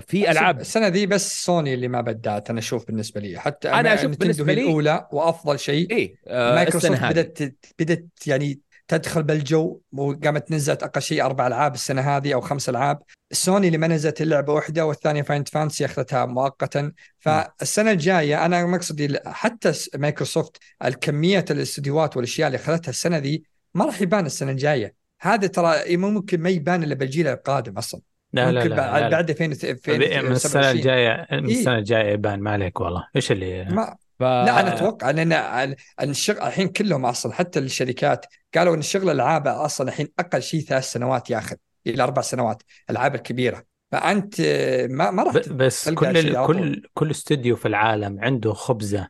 في العاب السنة دي بس سوني اللي ما بدأت أنا أشوف بالنسبة لي. حتى نتندو بالنسبة هي لي- الأولى وأفضل شيء. إيه آه، مايكروسوفت. بدأت بدأت يعني تدخل بالجو وقامت نزلت أقل شيء أربع ألعاب السنة هذه أو خمس ألعاب. سوني اللي ما نزلت الا لعبه واحدة والثانية Final Fantasy أخذتها مؤقتا. فالسنة الجاية أنا مقصدي حتى مايكروسوفت الكمية الاستديوهات والأشياء اللي أخذتها السنة دي ما راح يبان السنة الجاية. هذا ترى ممكن ما يبان إلا بالجيل القادم أصلا. لا لا لا, بعد لا, لا. بعد 2000 من السنة 2027 الجاية من إيه. السنة الجاية يبان ما عليك والله إيش اللي ما ف... لا أنا أتوقع لأن ال- الشغل الحين كلهم أصلا حتى الشركات قالوا إن الشغل الألعاب أصلا الحين أقل شيء ثلاث سنوات ياخذ إلى أربع سنوات الالعاب الكبيرة فأنت ما ما راح بس كل. كل كل استوديو في العالم عنده خبزة آه،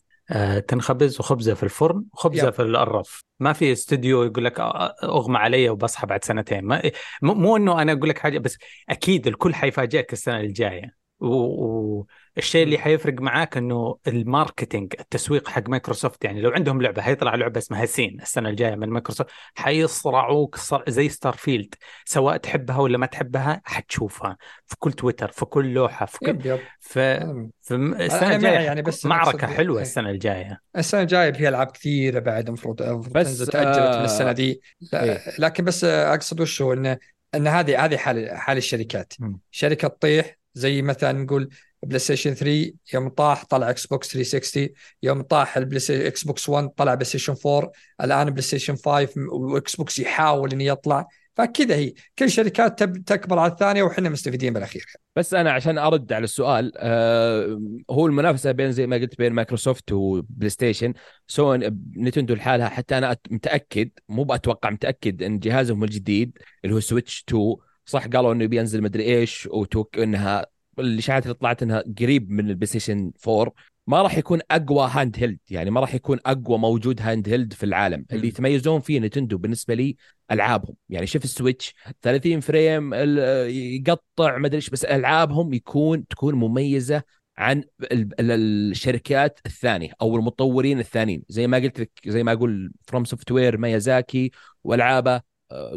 تنخبز وخبزة في الفرن وخبزة يب. في الرف ما في استوديو يقول لك آه، أغمى علي وبصحى بعد سنتين. ما مو إنه أنا أقول لك حاجة بس أكيد الكل حيفاجئك السنة الجاية. والشيء اللي حيفرق معاك إنه ال marketing التسويق حق مايكروسوفت يعني لو عندهم لعبة حيطلع لعبة اسمها سين السنة الجاية من مايكروسوفت حيصرعوك صر- زي Starfield سواء تحبها ولا ما تحبها حتشوفها في كل تويتر في كل لوحة في كل يب يب ف أنا- في م- السنة أنا الجاية يعني بس معركة حلوة إيه. السنة الجاية السنة الجاية فيها ألعاب كثيرة بعد المفروض بس، تأجلت آه، من السنة دي لا إيه. لكن بس أقصد وش هو ان إن هذه هذه حال حال الشركات مم. شركة تطيح زي مثلا نقول PlayStation 3 يوم طاح طلع Xbox 360 يوم طاح البلاي Xbox 1 طلع PlayStation 4 الآن PlayStation 5 و Xbox يحاول إنه يطلع. فكذا هي. كل شركات تكبر على الثانية وحنا مستفيدين بالأخير. بس أنا عشان أرد على السؤال آه هو المنافسة بين زي ما قلت بين مايكروسوفت و PlayStation سواء نتندو لحالها حتى أنا متأكد مو بتوقع متأكد إن جهازهم الجديد اللي هو Switch 2 صح قالوا إنه بينزل مدري إيش وتوك إنها الاشاعات اللي طلعت إنها قريب من ال PlayStation 4 ما راح يكون أقوى handheld يعني ما راح يكون أقوى موجود handheld في العالم. اللي يتميزون فيه نتندو بالنسبة لي ألعابهم. يعني شوف ال Switch 30 frame يقطع ما ادري إيش بس ألعابهم يكون تكون مميزة عن ال- ال- الشركات الثانية أو المطورين الثانيين. زي ما قلت لك زي ما أقول FromSoftware ميازاكي وألعابه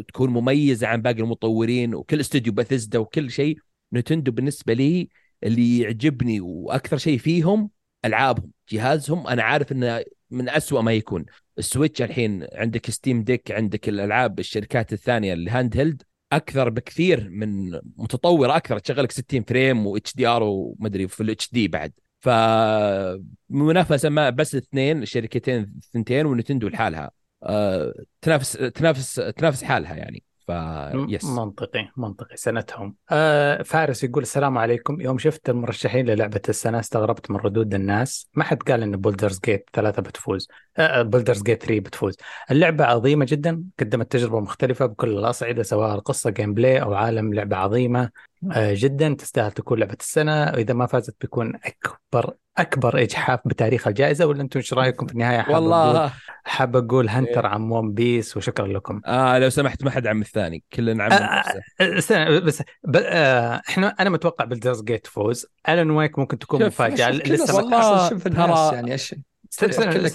تكون مميزة عن باقي المطورين وكل استوديو باثيزدا وكل شيء نتندو بالنسبة لي اللي يعجبني وأكثر شيء فيهم ألعابهم جهازهم أنا عارف إنه من أسوأ ما يكون. ال Switch الحين عندك Steam Deck عندك الألعاب الشركات الثانية ال handheld أكثر بكثير من متطوره أكثر تشغلك 60 frame و HDR ومدري في ال HD بعد. ف منافسه ما بس اثنين شركتين ثنتين ونتندو لحالها. تنافس تنافس تنافس حالها يعني. ف yes منطقي منطقي. سنتهم. آه فارس يقول السلام عليكم. يوم شفت المرشحين للعبة السنة استغربت من ردود الناس. ما حد قال إن Baldur's Gate 3 بتفوز. آه Baldur's Gate 3 بتفوز. اللعبة عظيمة جدا قدمت تجربة مختلفة بكل الأصعدة سواء القصة gameplay أو عالم لعبة عظيمة. آه جدا تستاهل تكون لعبة السنة. وإذا ما فازت بيكون أكبر أكبر إجحاف بتاريخ الجائزة. ولا أنتم إيش رأيكم في النهاية؟ حاب أقول والله حاب أقول هنتر عن ون بيس وشكرا لكم. آه لو سمحت ما حد عم الثاني. كلنا عم آه، نفسه. استنى بس ب... آه إحنا أنا متوقع بلدرز جيت فوز. الون ويك ممكن تكون شوف، مفاجأة. لسه والله ما... شوف الناس يعني. إيش؟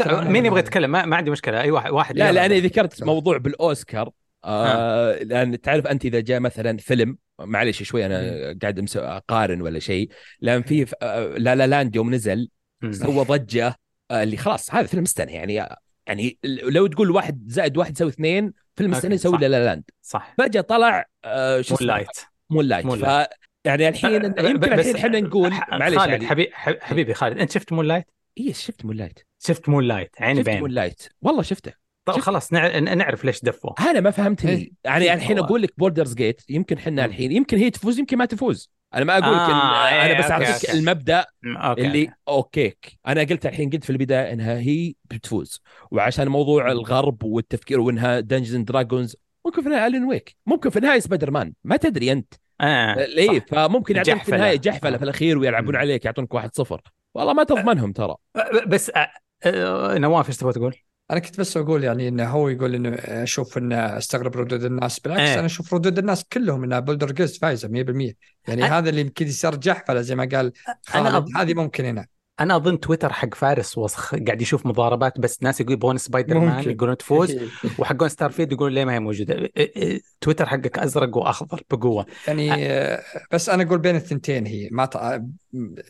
مين. يبغى يتكلم؟ ما, ما عندي مشكلة. أي واحد واحد لا. لا أنا ذكرت موضوع بالأوسكار آه لأن تعرف أنت إذا جاء مثلا فيلم معلش شوي أنا قاعد أمس- أقارن ولا شيء. لأن في آه، لا لا لاند يوم نزل. سوى ضجة آه، اللي خلاص هذا فيلم السنة يعني يعني لو تقول واحد زائد واحد يساوي اثنين فيلم السنة يسوي. لا لا لاند. صح. فجأة طلع آه شو مون لايت. مون لايت. ف يعني الحين ب- يمكن بس- الحين إحنا نقول معلش خالد علي حبيبي حبيبي خالد أنت شفت مون لايت؟ اي شفت مون لايت. شفت مون لايت عيني شفت بعين. مون لايت. والله شفته. طب. خلاص نع... نعرف ليش دفوا أنا ما فهمتني إيه. يعني الحين أقول لك بوردرز جيت يمكن حنا مم. الحين يمكن هي تفوز يمكن ما تفوز أنا ما أقول لك إن آه، أنا إيه، بس أوكي، أعطيك أوكي. المبدأ أوكي اللي اوكيك أنا قلت الحين قلت في البداية إنها هي بتفوز وعشان موضوع الغرب والتفكير وإنها Dungeons Dragons ممكن في النهاية Alan Wake ممكن في النهاية سبايدر مان ما تدري أنت آه ليه صح. فممكن يعطونك في جحفلة. النهاية جحفلة. في الأخير ويلعبون. عليك يعطونك واحد صفر والله ما تضمنهم ترى ب- بس آه آه نواف إيش تبغى تقول؟ أنا كنت بس أقول يعني إنه هو يقول إنه أشوف انه أستغرب ردود الناس بالعكس إيه. أنا أشوف ردود الناس كلهم إنها Baldur's Gate فايزة 100% يعني أ- هذا اللي يمكن يصير جحفله زي ما قال أنا خالد أض- هذه ممكن هنا أنا أظن تويتر حق فارس وسخ قاعد يشوف مضاربات بس ناس يقول يبغون سبايدر مان. يقولون تفوز وحقون ستار فيد يقولون ليه ما هي موجودة إيه- إيه، تويتر حقك أزرق وأخضر بقوة يعني آه، بس أنا أقول بين الثنتين هي ما ت...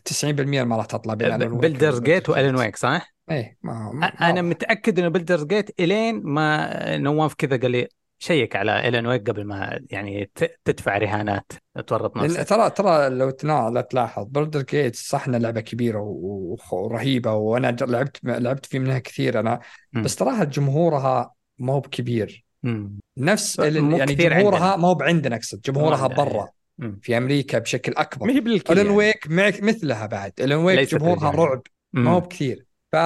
90% ما راح تطلع بين بيلدرز جيت وألين ويك صح؟ إيه ما... ما... أنا متأكد إنه بيلدرز جيت إلين ما نواف كذا قال لي شيك على إلين ويك قبل ما يعني تدفع رهانات تورط نفسك ترى ترى لو تنا... لا تلاحظ بلدر جيت صح انها لعبة كبيرة ورهيبة وأنا لعبت لعبت في منها كثير أنا. بس تراها جمهورها ما هو بكبير. نفس يعني جمهورها. ما هو بعندنا اقصد جمهورها ما برا مم. في أمريكا بشكل أكبر ما هي يعني. ويك معك مثلها بعد الون ويك جمهورها بالجميع. رعب ما هو. بكثير ف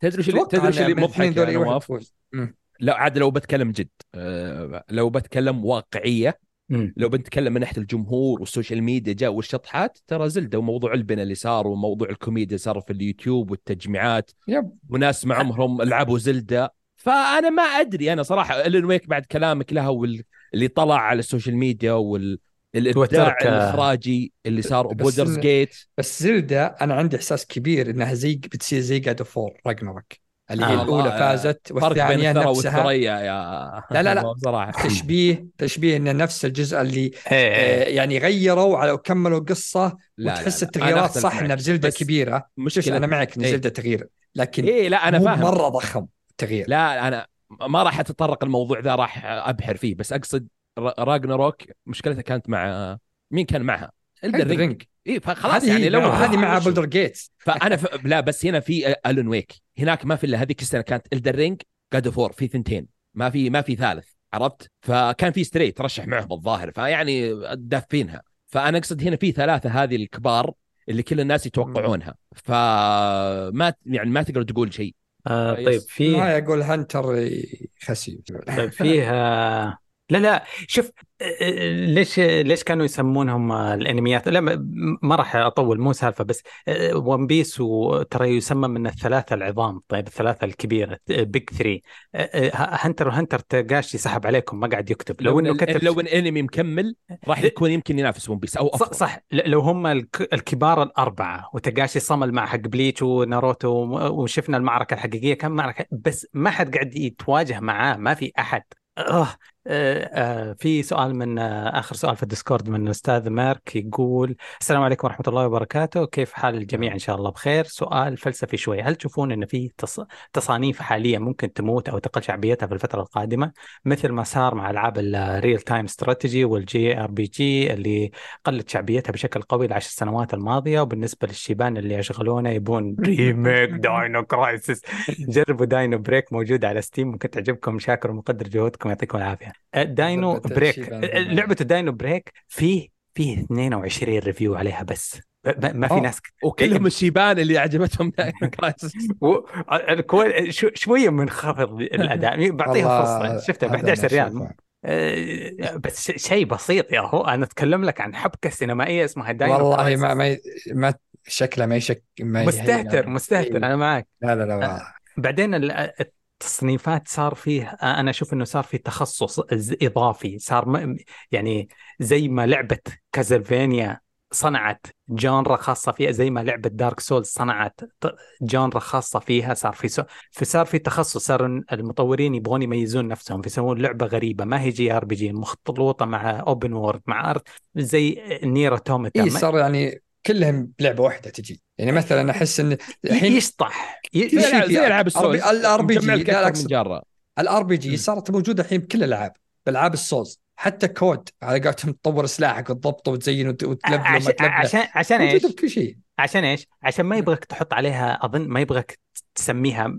تدري وش اللي- تدري وش اللي مضحك يا نواف؟ تفوز مم. لا عاد لو بتكلم جد آه، لو بتكلم واقعية مم. لو بنتكلم من ناحية الجمهور وال social media جاء والشطحات ترى Zelda وموضوع البنا اللي صار وموضوع الكوميديا اللي صار في اليوتيوب والتجميعات yep وناس مع عمرهم لعبوا Zelda فأنا ما أدري أنا صراحة Alan Wake بعد كلامك لها واللي طلع على ال social media وال الإبداع الإخراجي اللي صار Baldur's Gate بس Zelda أنا عندي إحساس كبير إنها زي بتصير زي God of War Ragnarok اللي هي آه، الأولى والله، فازت والثانية نفسها والثريا يا لا، لا، لا. صراحة تشبيه تشبيه انه نفس الجزء اللي. آه، يعني غيروا على وكملوا قصة لا، وتحس لا، لا. التغييرات صح. إنها بزلدة كبيرة مشكلة أنا معك إن إيه. زلدة تغيير لكن إيه لا أنا فاهم مرة ضخم التغيير لا أنا ما راح أتطرق الموضوع ذا راح أبحر فيه بس أقصد راجنروك مشكلتها كانت مع مين كان معها؟ الدر رينج رينج اي فخلاص يعني لو هذه مع؟ بولدر جيتس فأنا ف... لا بس هنا في الون ويك هناك ما في إلا هذيك السنة كانت Elden Ring God of War في ثنتين. ما في ما في ثالث عرفت؟ فكان في Stray ترشح معهم الظاهر فيعني دافينها. فأنا أقصد هنا في ثلاثة هذه الكبار اللي كل الناس يتوقعونها. فما يعني ما تقدر تقول شيء. آه. طيب في ما يقول Hunter خسي طيب فيها لا لا شوف ليش ليش كانوا يسمونهم الأنميات؟ لا ما- راح أطول مو سالفة بس One Piece وترى يسمى من الثلاثة العظام طيب الثلاثة الكبيرة Big Three Hunter و Hunter Togashi سحب عليكم ما قاعد يكتب. لو إنه كتب لو الانمي مكمل راح يكون يمكن ينافس One Piece أو صح, أفضل. صح. لو هم الك- الكبار الأربعة و Togashi صمل مع حق Bleach و Naruto وشفنا المعركة الحقيقية كم معركة بس ما حد قاعد يتواجه معاه ما في آه آه في سؤال من آه آخر سؤال في ال Discord من أستاذ مارك يقول السلام عليكم ورحمة الله وبركاته. كيف حال الجميع؟ إن شاء الله بخير. سؤال فلسفي شوي. هل تشوفون أن في تص... تصانيف حاليا ممكن تموت أو تقل شعبيتها في الفترة القادمة؟ مثل ما صار مع ألعاب ال real time strategy وال JRPG اللي قلت شعبيتها بشكل قوي العشر سنوات الماضية. وبالنسبة للشيبان اللي يشغلونه يبون remake Dino Crisis جربوا Dino Break موجود على Steam ممكن تعجبكم. شاكر ومقدر جهودكم. يعطيكم العافية. أه، Dino لعبة Break. الشيبان أه، لعبة Dino Break فيه فيه 22 review عليها بس. ما في أوه. ناس وكلهم الشيبان اللي عجبتهم شوية منخفض الأداء. بعطيها فرصة. شفتها ب هذا أنا 11 ريال بس شيء بسيط يا هو أنا أتكلم لك عن حبكة سينمائية اسمها Dino والله. ما ما ما شكله ما يشك ما مستهتر. مستهتر. أنا معك. لا لا لا بعدين التصنيفات صار فيه أنا أشوف إنه صار في تخصص إضافي صار يعني زي ما لعبة Castlevania صنعت genre خاصة فيها زي ما لعبة Dark Souls صنعت genre خاصة فيها صار في سو... فصار في تخصص صار المطورين يبغون يميزون نفسهم فيسوون لعبة غريبة ما هي JRPG مخلوطة مع open world مع art زي Nier Automata اي صار يعني كلهم بلعبة واحدة تجي. يعني مثلا أحس إن الحين يشطح ي- في زي العاب السولز. الار بي جي الار بي. جي صارت موجودة الحين بكل الألعاب. بألعاب السولز. حتى كود على قولتهم تطور سلاحك وتضبطه وتزين وت- وتلبله وما عشان عشان إيش؟ بكل شيء. عشان إيش؟ عشان ما يبغاك تحط عليها أظن ما يبغاك تسميها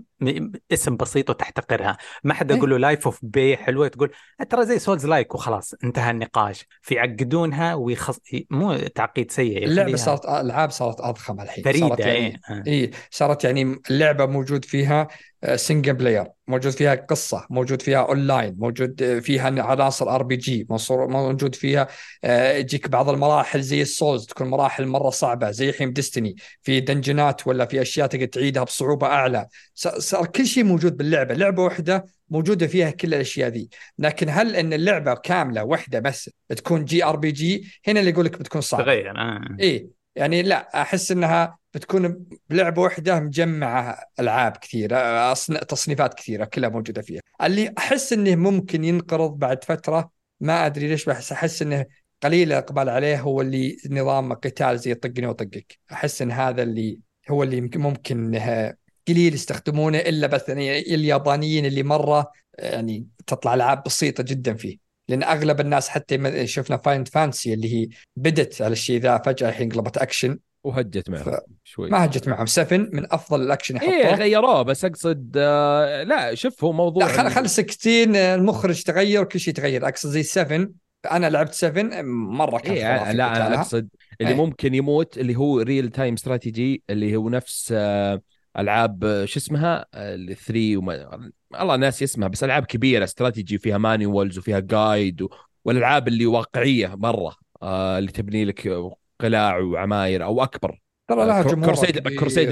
اسم بسيط وتحتقرها، ما حد إيه. يقول له لايف اوف بي حلوة تقول ترى زي سولز لايك وخلاص انتهى النقاش، فيعقدونها ويخص مو تعقيد سيء اللعبة صارت العاب صارت أضخم الحين صارت فريده يعني إيه آه. اي صارت يعني اللعبة موجود فيها single player موجود فيها قصة موجود فيها اونلاين موجود آه، فيها عناصر RPG موجود فيها آه، يجيك بعض المراحل زي ال Souls تكون مراحل مرة صعبة زي الحين Destiny في dungeon ات ولا في أشياء تقدر تعيدها بصعوبة أعلى. صار كل شيء موجود باللعبة. لعبة واحدة موجودة فيها كل الأشياء ذي. لكن هل إن اللعبة كاملة واحدة بس تكون JRPG هنا اللي يقول لك بتكون صعبه تغير آه. إيه. يعني لا أحس إنها بتكون بلعبة واحدة مجمعة ألعاب كثيرة تصنيفات كثيرة كلها موجودة فيها. اللي أحس إنه ممكن ينقرض بعد فترة ما أدري ليش بس أحس إنه قليل الإقبال عليه هو اللي نظام قتال زي طقني وطقك. أحس إن هذا اللي هو اللي ممكن قليل يستخدمونه إلا بس يعني اليابانيين اللي مرة يعني تطلع ألعاب بسيطة جدا فيه. لأن أغلب الناس حتى شفنا Final Fantasy اللي هي بدت على الشيء ذا فجأة الحين قلبت اكشن وهجت معه ف- شوي. ما هجت معهم. 7 من أفضل الأكشن إيه يحطوه غيروه بس أقصد آه لا شوف هو موضوع لا خل, خل 16 المخرج تغير كل شيء تغير. أقصد زي 7 أنا لعبت 7 مرة كان إيه لا أنا. أقصد اللي إيه. ممكن يموت اللي هو real time strategy اللي هو نفس آه، ألعاب آه، شو اسمها؟ الثري وما الله ناس اسمها بس ألعاب كبيرة استراتيجي فيها manuals وفيها guide و... والألعاب اللي واقعية مرة آه، اللي تبني لك قلاع وعماير أو أكبر. ترى لها كرو- جمهور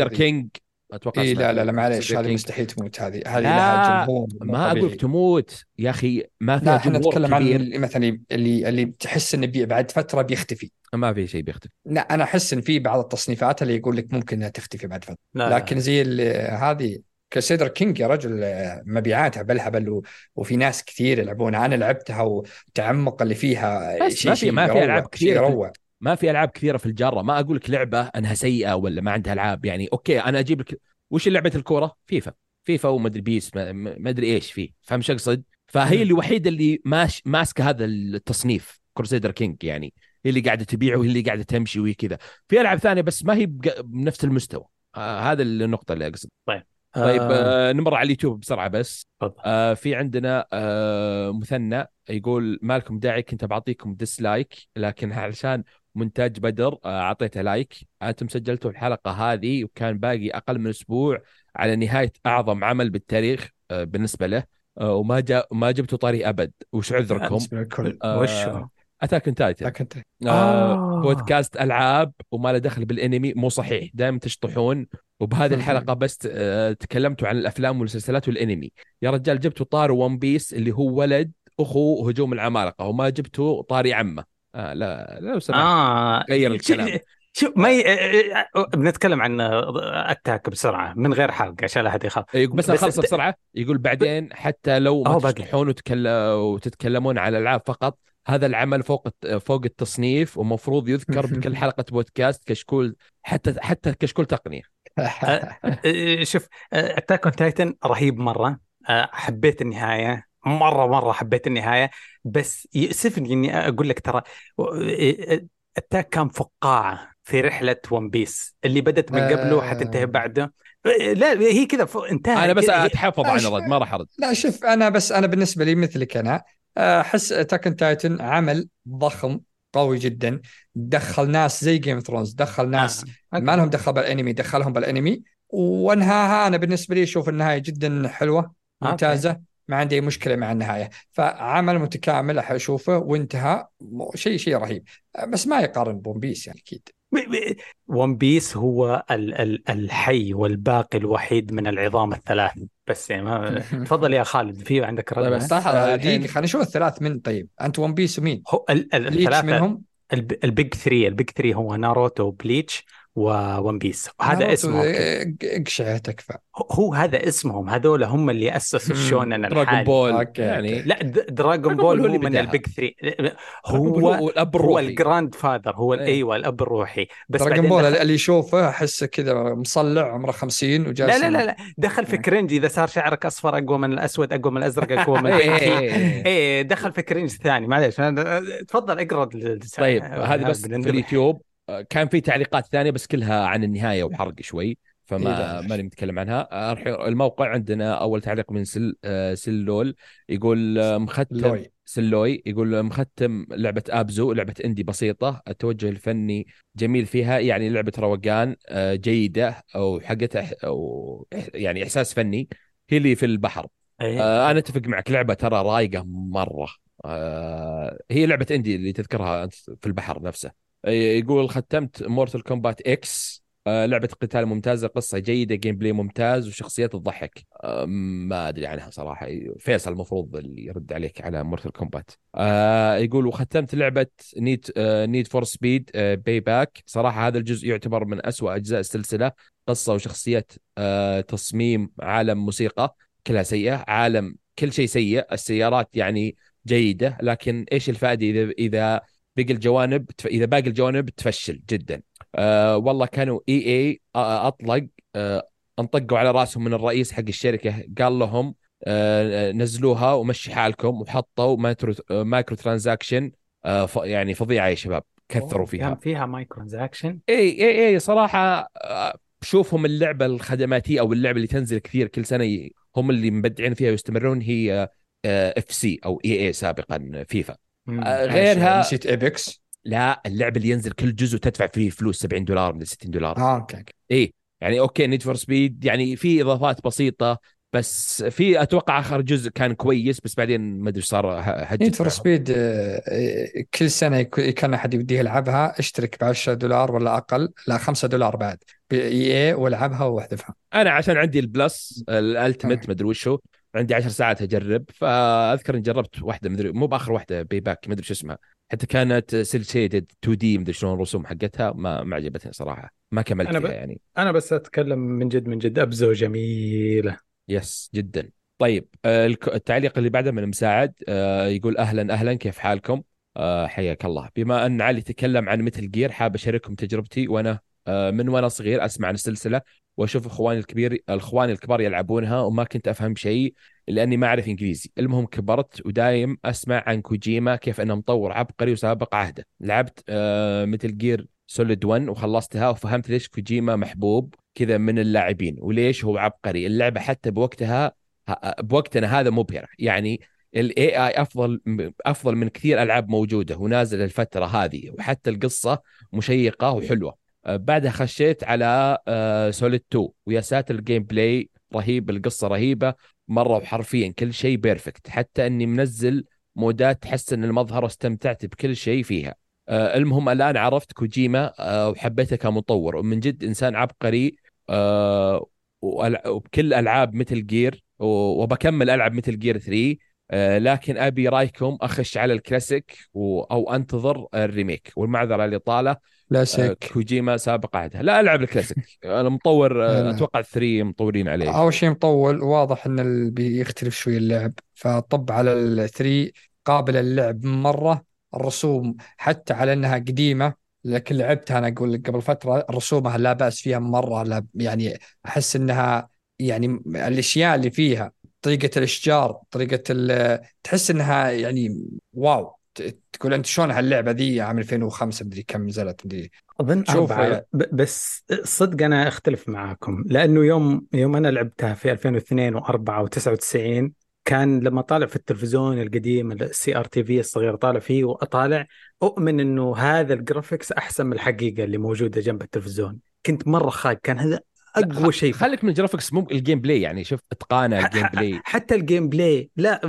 ذي. كينج أتوقع إي اسمها لا لا لا معليش هذه. مستحيل تموت هذه هذه لا، لها جمهور ما. أقول تموت يا أخي ما لا فيها إحنا جمهور نتكلم عن مثلا اللي اللي تحس إنه بعد فترة بيختفي. ما في شيء بيختلف لا أنا أحس إن في بعض التصنيفات اللي يقول لك ممكن إنها تختفي بعد فترة. لا. لكن زي ال- هذه Crusader King يا رجل آه، مبيعاتها بالهبل وفي ناس كثير يلعبونها أنا لعبتها والتعمق اللي فيها بس شيء ما في- ما في كثيرة في- يروع ما في ألعاب كثيرة في الجاره ما أقول لك لعبة أنها سيئة ولا ما عندها ألعاب. يعني okay أنا أجيب لك وش لعبة الكورة؟ FIFA. FIFA ومدري PES ما ما أدري إيش فيه. فاهم شو أقصد؟ فهي الوحيدة اللي ماش ماسكة هذا التصنيف Crusader King يعني. هي اللي قاعدة تبيع وهي اللي قاعدة تمشي وهي كذا. في ألعاب ثانية بس ما هي بنفس المستوى. آه هذا النقطة اللي أقصد. طيب. آه، آه نمر على اليوتيوب بسرعة بس. آه في عندنا آه مثنى يقول ما لكم داعي كنت بعطيكم dislike لكن علشان مونتاج بدر آه، أعطيته like أنتم سجلتوا الحلقة هذه وكان باقي أقل من أسبوع على نهاية أعظم عمل بالتاريخ آه، بالنسبة له. آه، وما جاء ما جبتوا طاري أبد. وش عذركم؟ بالنسبة للكل وش هو؟ Attack Titan آه آه. بودكاست ألعاب وما له دخل بالأنمي مو صحيح. دائما تشطحون وبهذه الحلقة بس آه تكلمتوا عن الأفلام والمسلسلات والأنمي. يا رجال جبتوا طاري One Piece اللي هو ولد أخو هجوم العمالقة وما جبتوا طاري عمه. آه لا لو سمحت. آه غير الكلام. شو ما ي... بنتكلم عن Attack بسرعة من غير حرق عشان لا احد يخاف. بس بس- بسرعة. يقول بعدين حتى لو ما. تشطحون وتكل... وتتكلمون على الألعاب فقط هذا العمل فوق فوق التصنيف ومفروض يذكر بكل حلقة بودكاست كشكول حتى حتى كشكول تقنية. آه، شوف Attack on Titan رهيب مرة. حبيت النهاية. مرة مرة حبيت النهاية. بس يؤسفني إني أقول لك ترى Attack كان فقاعة في رحلة One Piece اللي بدت من قبله. حتنتهي بعده. آه، لا هي كذا انتهى أنا بس أتحفظ عن الرد ما راح أرد. لا شوف أنا بس أنا بالنسبة لي مثلك أنا أحس Attack on Titan عمل ضخم. قوي جدا. دخل ناس زي Game of Thrones دخل ناس آه. ما لهم دخل بالانمي دخلهم بالانمي. وانهاها أنا بالنسبة لي أشوف النهايه جدا حلوة ممتازة ما عندي أي مشكلة مع النهاية. فعمل متكامل أشوفه وانتهى. شيء شيء رهيب. بس ما يقارن ب One Piece يعني أكيد. One Piece هو ال ال الحي والباقي الوحيد من العظام الثلاث بس يعني ما تفضل يا خالد في عندك رد طيب، بس صح. دقيقة الحين- خلينا نشوف الثلاث من طيب أنت One Piece ومين؟ هو ال ال الثلاثة منهم؟ الب- البيج ثري البيج ثري هو ناروتو بليتش وون بيس وهذا اسمه اقشع تكفى هو هذا اسمهم هذول هم اللي أسسوا. ال shonen Dragon الحالي Ball okay، يعني. لا D- Dragon Dragon Ball Ball هو هو اللي من بدأها. ال Big Three Ball هو هو الأب هو الروحي ال grandfather هو إيه. أيوه الأب الروحي بس Dragon Ball دخل... اللي يشوفه احسه كذا مصلع عمره 50 وجالس لا لا لا لا دخل في إيه. cringe إذا صار شعرك أصفر أقوى من الأسود أقوى من الأزرق أقوى من إيه، إيه، إيه. إيه دخل في cringe ثاني معليش تفضل اقرأ طيب هذه بس في. اليوتيوب كان في تعليقات ثانية بس كلها عن النهاية وحرق شوي إيه، فما لا. ماني متكلم عنها. آه، الموقع عندنا أول تعليق من سل آه، سلول يقول آه، مختم لوي سلوي يقول مختم لعبة Abzu لعبة indie بسيطة. التوجه الفني جميل فيها يعني لعبة روقان آه، جيدة أو يعني إحساس فني. هي اللي في البحر. إيه. آه، أنا أتفق معك لعبة ترى رايقة مرة. آه، هي لعبة indie اللي تذكرها أنت في البحر نفسه. آه، يقول ختمت Mortal Kombat آه، لعبة قتال ممتازة قصة جيدة gameplay ممتاز وشخصيات تضحك ما أدري عنها صراحة. فيصل المفروض اللي يرد عليك على Mortal Kombat آه يقول وختمت لعبة Need Need for Speed Payback صراحة هذا الجزء يعتبر من أسوأ أجزاء السلسلة. قصة وشخصيات آه تصميم عالم موسيقى كلها سيئة عالم كل شيء سيء السيارات يعني جيدة. لكن إيش الفائدة إذا إذا باقي الجوانب إذا باقي الجوانب تفشل جدا. آه والله كانوا EA أطلق آه أنطقوا على رأسهم من الرئيس حق الشركة قال لهم آه نزلوها ومشي حالكم وحطوا micro microtransaction آه يعني فظيعة يا شباب. كثروا فيها. كان فيها microtransaction؟ إي إي إي صراحة آه بشوفهم اللعبة الخدماتية أو اللعبة اللي تنزل كثير كل سنة هم اللي مبدعين فيها ويستمرون هي FC أو EA سابقا فيفا. آه غيرها نسيت Apex لا اللعبة اللي ينزل كل جزء تدفع فيه فلوس 70 دولار من 60 دولار. آه okay اي يعني okay Need for Speed يعني في إضافات بسيطة بس في أتوقع آخر جزء كان كويس بس بعدين ما أدري صار هجت Need for Speed كل سنة كان أحد يوديه يلعبها اشترك ب 10 دولار ولا أقل لا 5 دولار بعد ب EA والعبها وأحذفها. أنا عشان عندي ال Plus ال Ultimate ما أدري وشو عندي 10 ساعات أجرب فأذكر إني جربت واحدة مدري مو بآخر واحدة Payback ما أدري شو اسمها. حتى كانت cel shaded 2D مدري شلون الرسوم حقتها ما ما عجبتني صراحة. ما كملت أنا ب... فيها يعني. أنا بس أتكلم من جد من جد Abzu جميله Yes جدا. طيب آه، التعليق اللي بعده من مساعد آه، يقول أهلا أهلا كيف حالكم؟ آه، حياك الله. بما أن علي تكلم عن Metal Gear حاب أشارككم تجربتي وأنا من وأنا صغير أسمع عن السلسلة وأشوف إخواني الكبير الاخوان الكبار يلعبونها وما كنت أفهم شيء لأني ما أعرف إنجليزي. المهم كبرت ودايم أسمع عن كوجيما كيف إنه مطور عبقري وسابق عهده. لعبت آه Metal Gear Solid 1 وخلصتها وفهمت ليش كوجيما محبوب كذا من اللاعبين وليش هو عبقري. اللعبة حتى بوقتها بوقتنا هذا مبهره يعني ال AI أفضل أفضل من كثير ألعاب موجودة ونازل الفترة هذه وحتى القصة مشيقة وحلوة. آه، بعدها خشيت على Solid 2 ويا ساتر ال gameplay رهيب القصة رهيبة. مرة وحرفيا كل شيء perfect حتى إني منزل مودات تحسن المظهر واستمتعت بكل شيء فيها. آه المهم الآن عرفت كوجيما آه وحبيته كمطور. ومن جد إنسان عبقري آه وبكل ألعاب Metal Gear وبكمل العب Metal Gear 3 آه لكن أبي رأيكم أخش على الكلاسيك أو أنتظر ال remake والمعذرة للاطاله كلاسيك آه كوجيما سابق عهده لا ألعب الكلاسيك. أنا مطور آه أتوقع 3 مطورين عليه. أول شيء مطول واضح إن بيختلف شوي اللعب. فطب على ال three قابل للعب مرة. الرسوم حتى على إنها قديمة لكن لعبتها أنا أقول قبل فترة رسومها لا بأس فيها مرة. لا يعني أحس إنها يعني الأشياء اللي فيها طريقة الإشجار طريقة تحس إنها يعني واو. تقول أنت شلون هاللعبة ذي عام 2005 مدري كم نزلت مدري. أظن يعني. بس صدق أنا أختلف معاكم لأنه يوم يوم أنا لعبتها في 2002 و4 و99 كان لما طالع في التلفزيون القديم ال CRT TV الصغير طالع فيه وأطالع أؤمن إنه هذا ال graphics أحسن من الحقيقة اللي موجودة جنب التلفزيون. كنت مرة خايف كان هذا أقوى شيء خليك من ال graphics مو ال gameplay يعني شوف إتقانه ال gameplay. حتى ال gameplay لا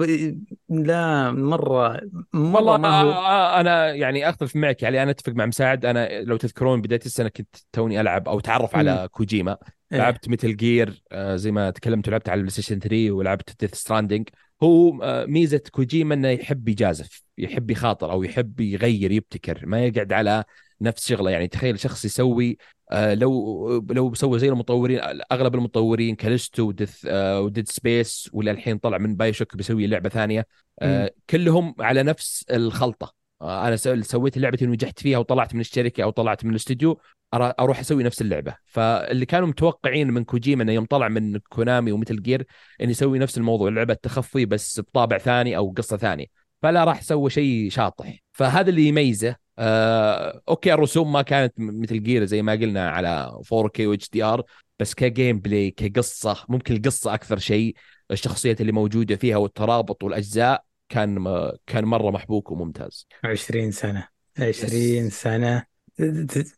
لا مرة مرة والله ما هو أنا يعني أختلف معك يعني أنا أتفق مع مساعد. أنا لو تذكرون بداية السنة كنت توني ألعب أو أتعرف على كوجيما. إيه. لعبت Metal Gear آه، زي ما تكلمت ولعبت على ال PlayStation 3 ولعبت Death Stranding هو آه، ميزة كوجيما إنه يحب يجازف يحب يخاطر أو يحب يغير يبتكر ما يقعد على نفس شغله. يعني تخيل شخص يسوي آه، لو لو سوى زي المطورين أغلب المطورين Callisto و Death و Dead Space ولا الحين طلع من BioShock بيسوي لعبة ثانية. آه، كلهم على نفس الخلطة. آه، أنا سويت لعبتي ونجحت فيها وطلعت من الشركة أو طلعت من الاستوديو أروح أسوي نفس اللعبة. فاللي كانوا متوقعين من كوجيما إنه يوم طلع من Konami و Metal Gear إنه يسوي نفس الموضوع. لعبة تخفي بس بطابع ثاني أو قصة ثانية. فلا راح سوى شيء شاطح. فهذا اللي يميزه. آه، أوكي الرسوم ما كانت Metal Gear زي ما قلنا على 4K و HDR بس ك gameplay كقصة ممكن القصة أكثر شيء. الشخصيات اللي موجودة فيها والترابط والأجزاء كان كان مرة محبوك وممتاز. 20 سنة. 20 سنة.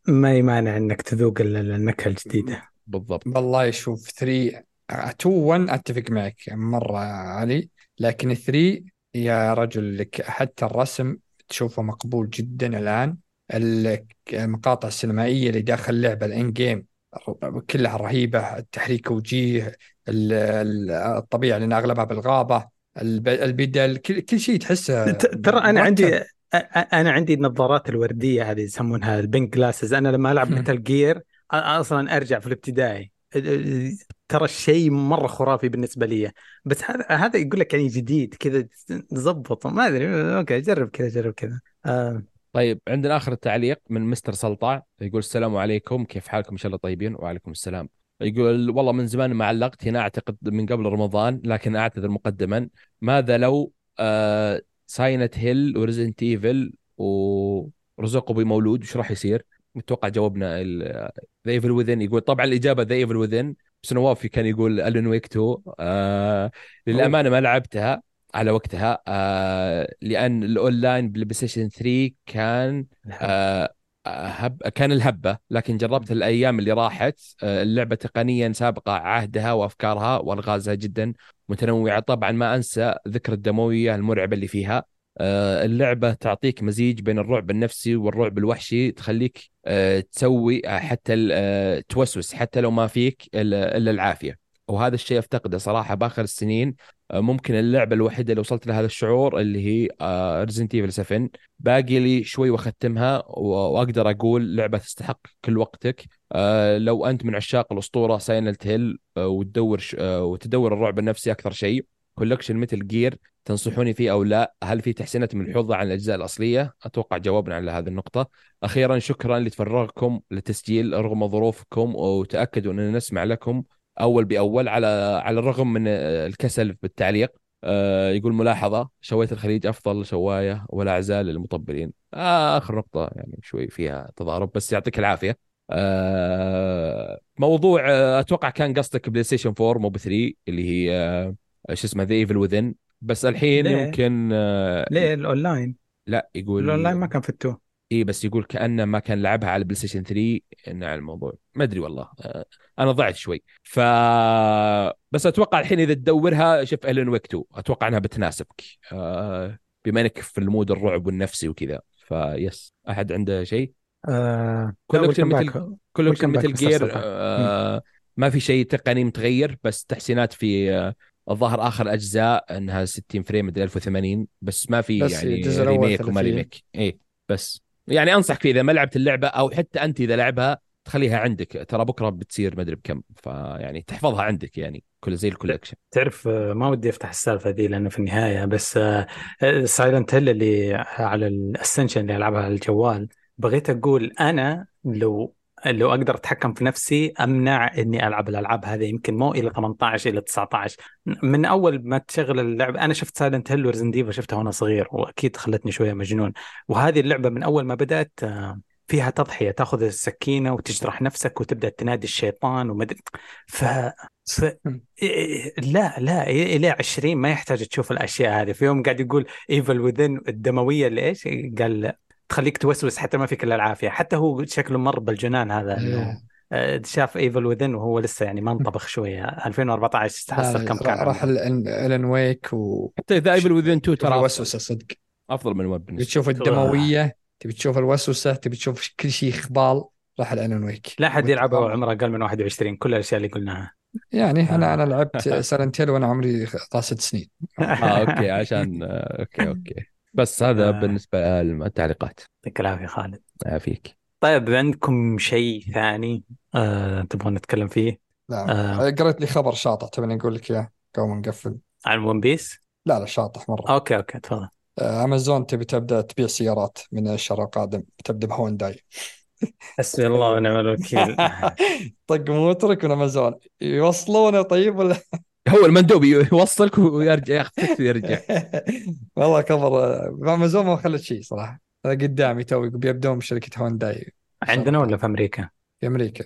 ما يمانع إنك تذوق النكهة الجديدة. بالضبط. والله شوف 3 2 1 أتفق معك. مرة علي. لكن 3 يا رجل لك حتى الرسم تشوفه مقبول جدا الآن المقاطع السينمائية اللي داخل اللعبة الإن جيم كلها رهيبة تحريك وجيه ال- ال- الطبيعة لأن أغلبها بالغابة الب- البدل كل, كل شيء تحسه ترى أنا مرتب. عندي أنا عندي النظارات الوردية هذه يسمونها البنك جلاسز أنا لما ألعب. متل جير أصلا أرجع في الابتدائي ترى الشيء مرة خرافي بالنسبة لي. بس هذا هذا يقول لك يعني جديد كذا تظبط ما أدري. أوكي جرب كذا جرب كذا. آه. طيب عندنا آخر التعليق من مستر سلطع يقول السلام عليكم. كيف حالكم؟ إن شاء الله طيبين. وعليكم السلام. يقول والله من زمان ما علقت. هنا أعتقد من قبل رمضان لكن أعتذر مقدما. ماذا لو آه Silent Hill و Resident Evil ورزقوا بمولود وش راح يصير؟ متوقع جاوبنا The Evil Within يقول طبعا الإجابة The Evil Within بس نوافي كان يقول Alan Wake 2 آه للأمانة ما لعبتها على وقتها. آه لأن ال online بال PlayStation 3 كان آه هب كان الهبة. لكن جربت الأيام اللي راحت آه اللعبة تقنيا سابقة عهدها وأفكارها وألغازها جدا متنوعة. طبعا ما أنسى ذكر الدموية المرعبة اللي فيها. آه اللعبة تعطيك مزيج بين الرعب النفسي والرعب الوحشي تخليك تسوي آه حتى آه توسوس حتى لو ما فيك إلا العافية. وهذا الشيء أفتقده صراحة بآخر السنين. آه، ممكن اللعبة الوحيدة اللي وصلت لهذا الشعور اللي هي Resident Evil 7 باقي لي شوي وأختمها وأقدر أقول لعبة تستحق كل وقتك. آه، لو أنت من عشاق الأسطورة Silent Hill وتدور آه، وتدور الرعب النفسي أكثر شيء collection Metal Gear تنصحوني فيه أو لا؟ هل في تحسينات ملحوظه عن الأجزاء الأصلية؟ أتوقع جاوبنا على هذه النقطة. أخيرا شكرا لتفرغكم للتسجيل رغم ظروفكم وتأكدوا أننا نسمع لكم أول بأول على على الرغم من آه، الكسل بالتعليق. آه، يقول ملاحظة شوية الخليج أفضل شواية ولا أعزال للمطبلين؟ آه آخر نقطة يعني شوي فيها تضارب بس يعطيك العافية. آه، موضوع آه، أتوقع كان قصدك PlayStation 4 مو ب 3 اللي هي آه، شو اسمه The Evil Within بس الحين ليه؟ يمكن آه، ليه الأونلاين؟ لا يقول الأونلاين ما كان في التو إي بس يقول كأنه ما كان لعبها على PlayStation 3 إن على الموضوع ما أدري والله آه، أنا ضعت شوي ف بس أتوقع الحين إذا تدورها شوف Alan Wake 2 أتوقع إنها بتناسبك آه، بما إنك في ال mood الرعب والنفسي وكذا فيس أحد عنده شيء آه... collection Metal. collection Metal Gear. آه ما في شيء تقني متغير بس تحسينات في آه الظاهر آخر أجزاء إنها 60 frame مدري 1080 بس ما في بس يعني remake وما 30. remake اي بس. يعني انصحك فيه إذا ما لعبت اللعبة أو حتى أنت إذا لعبها تخليها عندك. ترى بكرة بتصير مدري بكم. فيعني تحفظها عندك يعني كل زي ال collection تعرف آه، ما ودي أفتح السالفة دي لأنه في النهاية بس Silent Hill اللي على ال Ascension اللي ألعبها على الجوال بغيت أقول أنا لو لو أقدر أتحكم في نفسي أمنع إني ألعب الألعاب هذه يمكن مو إلى 18 إلى 19 من أول ما تشغل اللعبه أنا شفت Silent Hill و Resident شفتها وأنا صغير وأكيد خلتني شوية مجنون. وهذه اللعبة من أول ما بدأت آه، فيها تضحية تأخذ السكينة وتجرح نفسك وتبدأ تنادي الشيطان ومدري ف ف... إيه، لا لا إلى 20 ما يحتاج تشوف الأشياء هذه. في يوم قاعد يقول Evil Within الدموية اللي إيش قال تخليك توسوس حتى ما فيك إلا العافية. حتى هو شكله مر بالجنان هذا إنه إيه. آه، شاف Evil Within وهو لسه يعني ما انطبخ شوية. 2014 تحصل كم كان؟ راح. Alan Wake و حتى The Evil Within 2 ترى الوسوسة صدق. أفضل من ويب تشوف الدموية تبي تشوف الوسوسة تبي تشوف كل شيء خبال راح Alan Wake لا أحد يلعبها وعمره أقل من 21 كل الأشياء اللي قلناها. يعني أنا أنا لعبت Silent Hill وأنا عمري طاس ست سنين آه أوكي عشان آه، أوكي أوكي. بس هذا آه. بالنسبة للتعليقات. يعطيك العافية خالد. فيك طيب عندكم شيء ثاني آه، تبغون نتكلم فيه؟ لا. آه. قريت لي خبر شاطح تبي نقول لك إياه؟ قبل نقفل. عن One Piece لا لا شاطح مرة. أوكي أوكي تفضل. آه، أمازون تبي تبدأ تبيع سيارات من الشهر القادم تبدأ بهونداي. حسبي الله ونعم الوكيل. طق موترك من أمازون. يوصلونه طيب ولا؟ هو المندوب يوصلك ويرجع ياخذك ويرجع. والله آه، امازون ما خلت شيء صراحة. قدامي توي بيبدون بشركة هونداي. عندنا ولا في أمريكا؟ في أمريكا.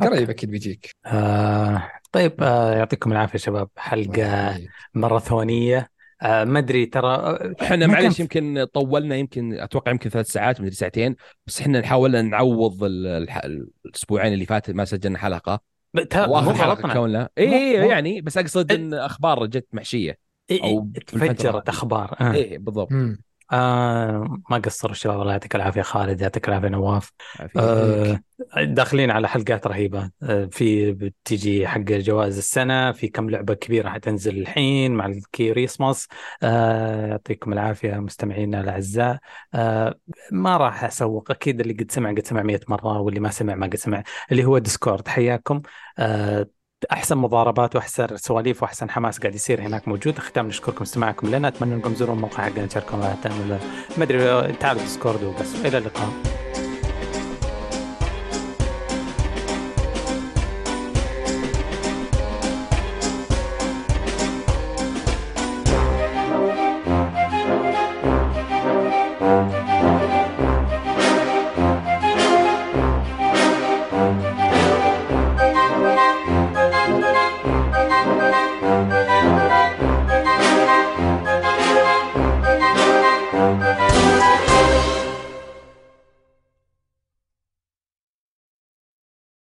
قريب أكيد بيجيك. آه طيب آه يعطيكم العافية شباب. حلقة ماراثونيه آه ما أدري ترى آه، إحنا معلش يمكن طولنا يمكن أتوقع يمكن ثلاث ساعات مدري ساعتين. بس إحنا نحاول نعوض الأسبوعين اللي فات ما سجلنا حلقة. مو حلقه غلطنا كوننا اي يعني بس أقصد إن أخبار جت محشية إيه أو إيه بالفترة تفجرت. أخبار آه. اي بالضبط مم. آه ما قصروا الشباب الله يعطيك العافية. خالد يعطيك العافية نواف. آه داخلين على حلقات رهيبة. آه في بتيجي حق جوائز السنة في كم لعبة كبيرة حتنزل الحين مع الكيريسماس. آه يعطيكم العافية مستمعينا الأعزاء. آه ما راح أسوق. أكيد اللي قد سمع قد سمع 100 مرة واللي ما سمع ما قد سمع. اللي هو Discord. حياكم. آه أحسن مضاربات وأحسن سواليف وأحسن حماس قاعد يصير هناك موجود. ختام نشكركم استماعكم لنا. أتمنى أنكم تزوروا الموقع حقنا. تشاركوا معنا ما أدري تعالوا Discord وبس. إلى اللقاء.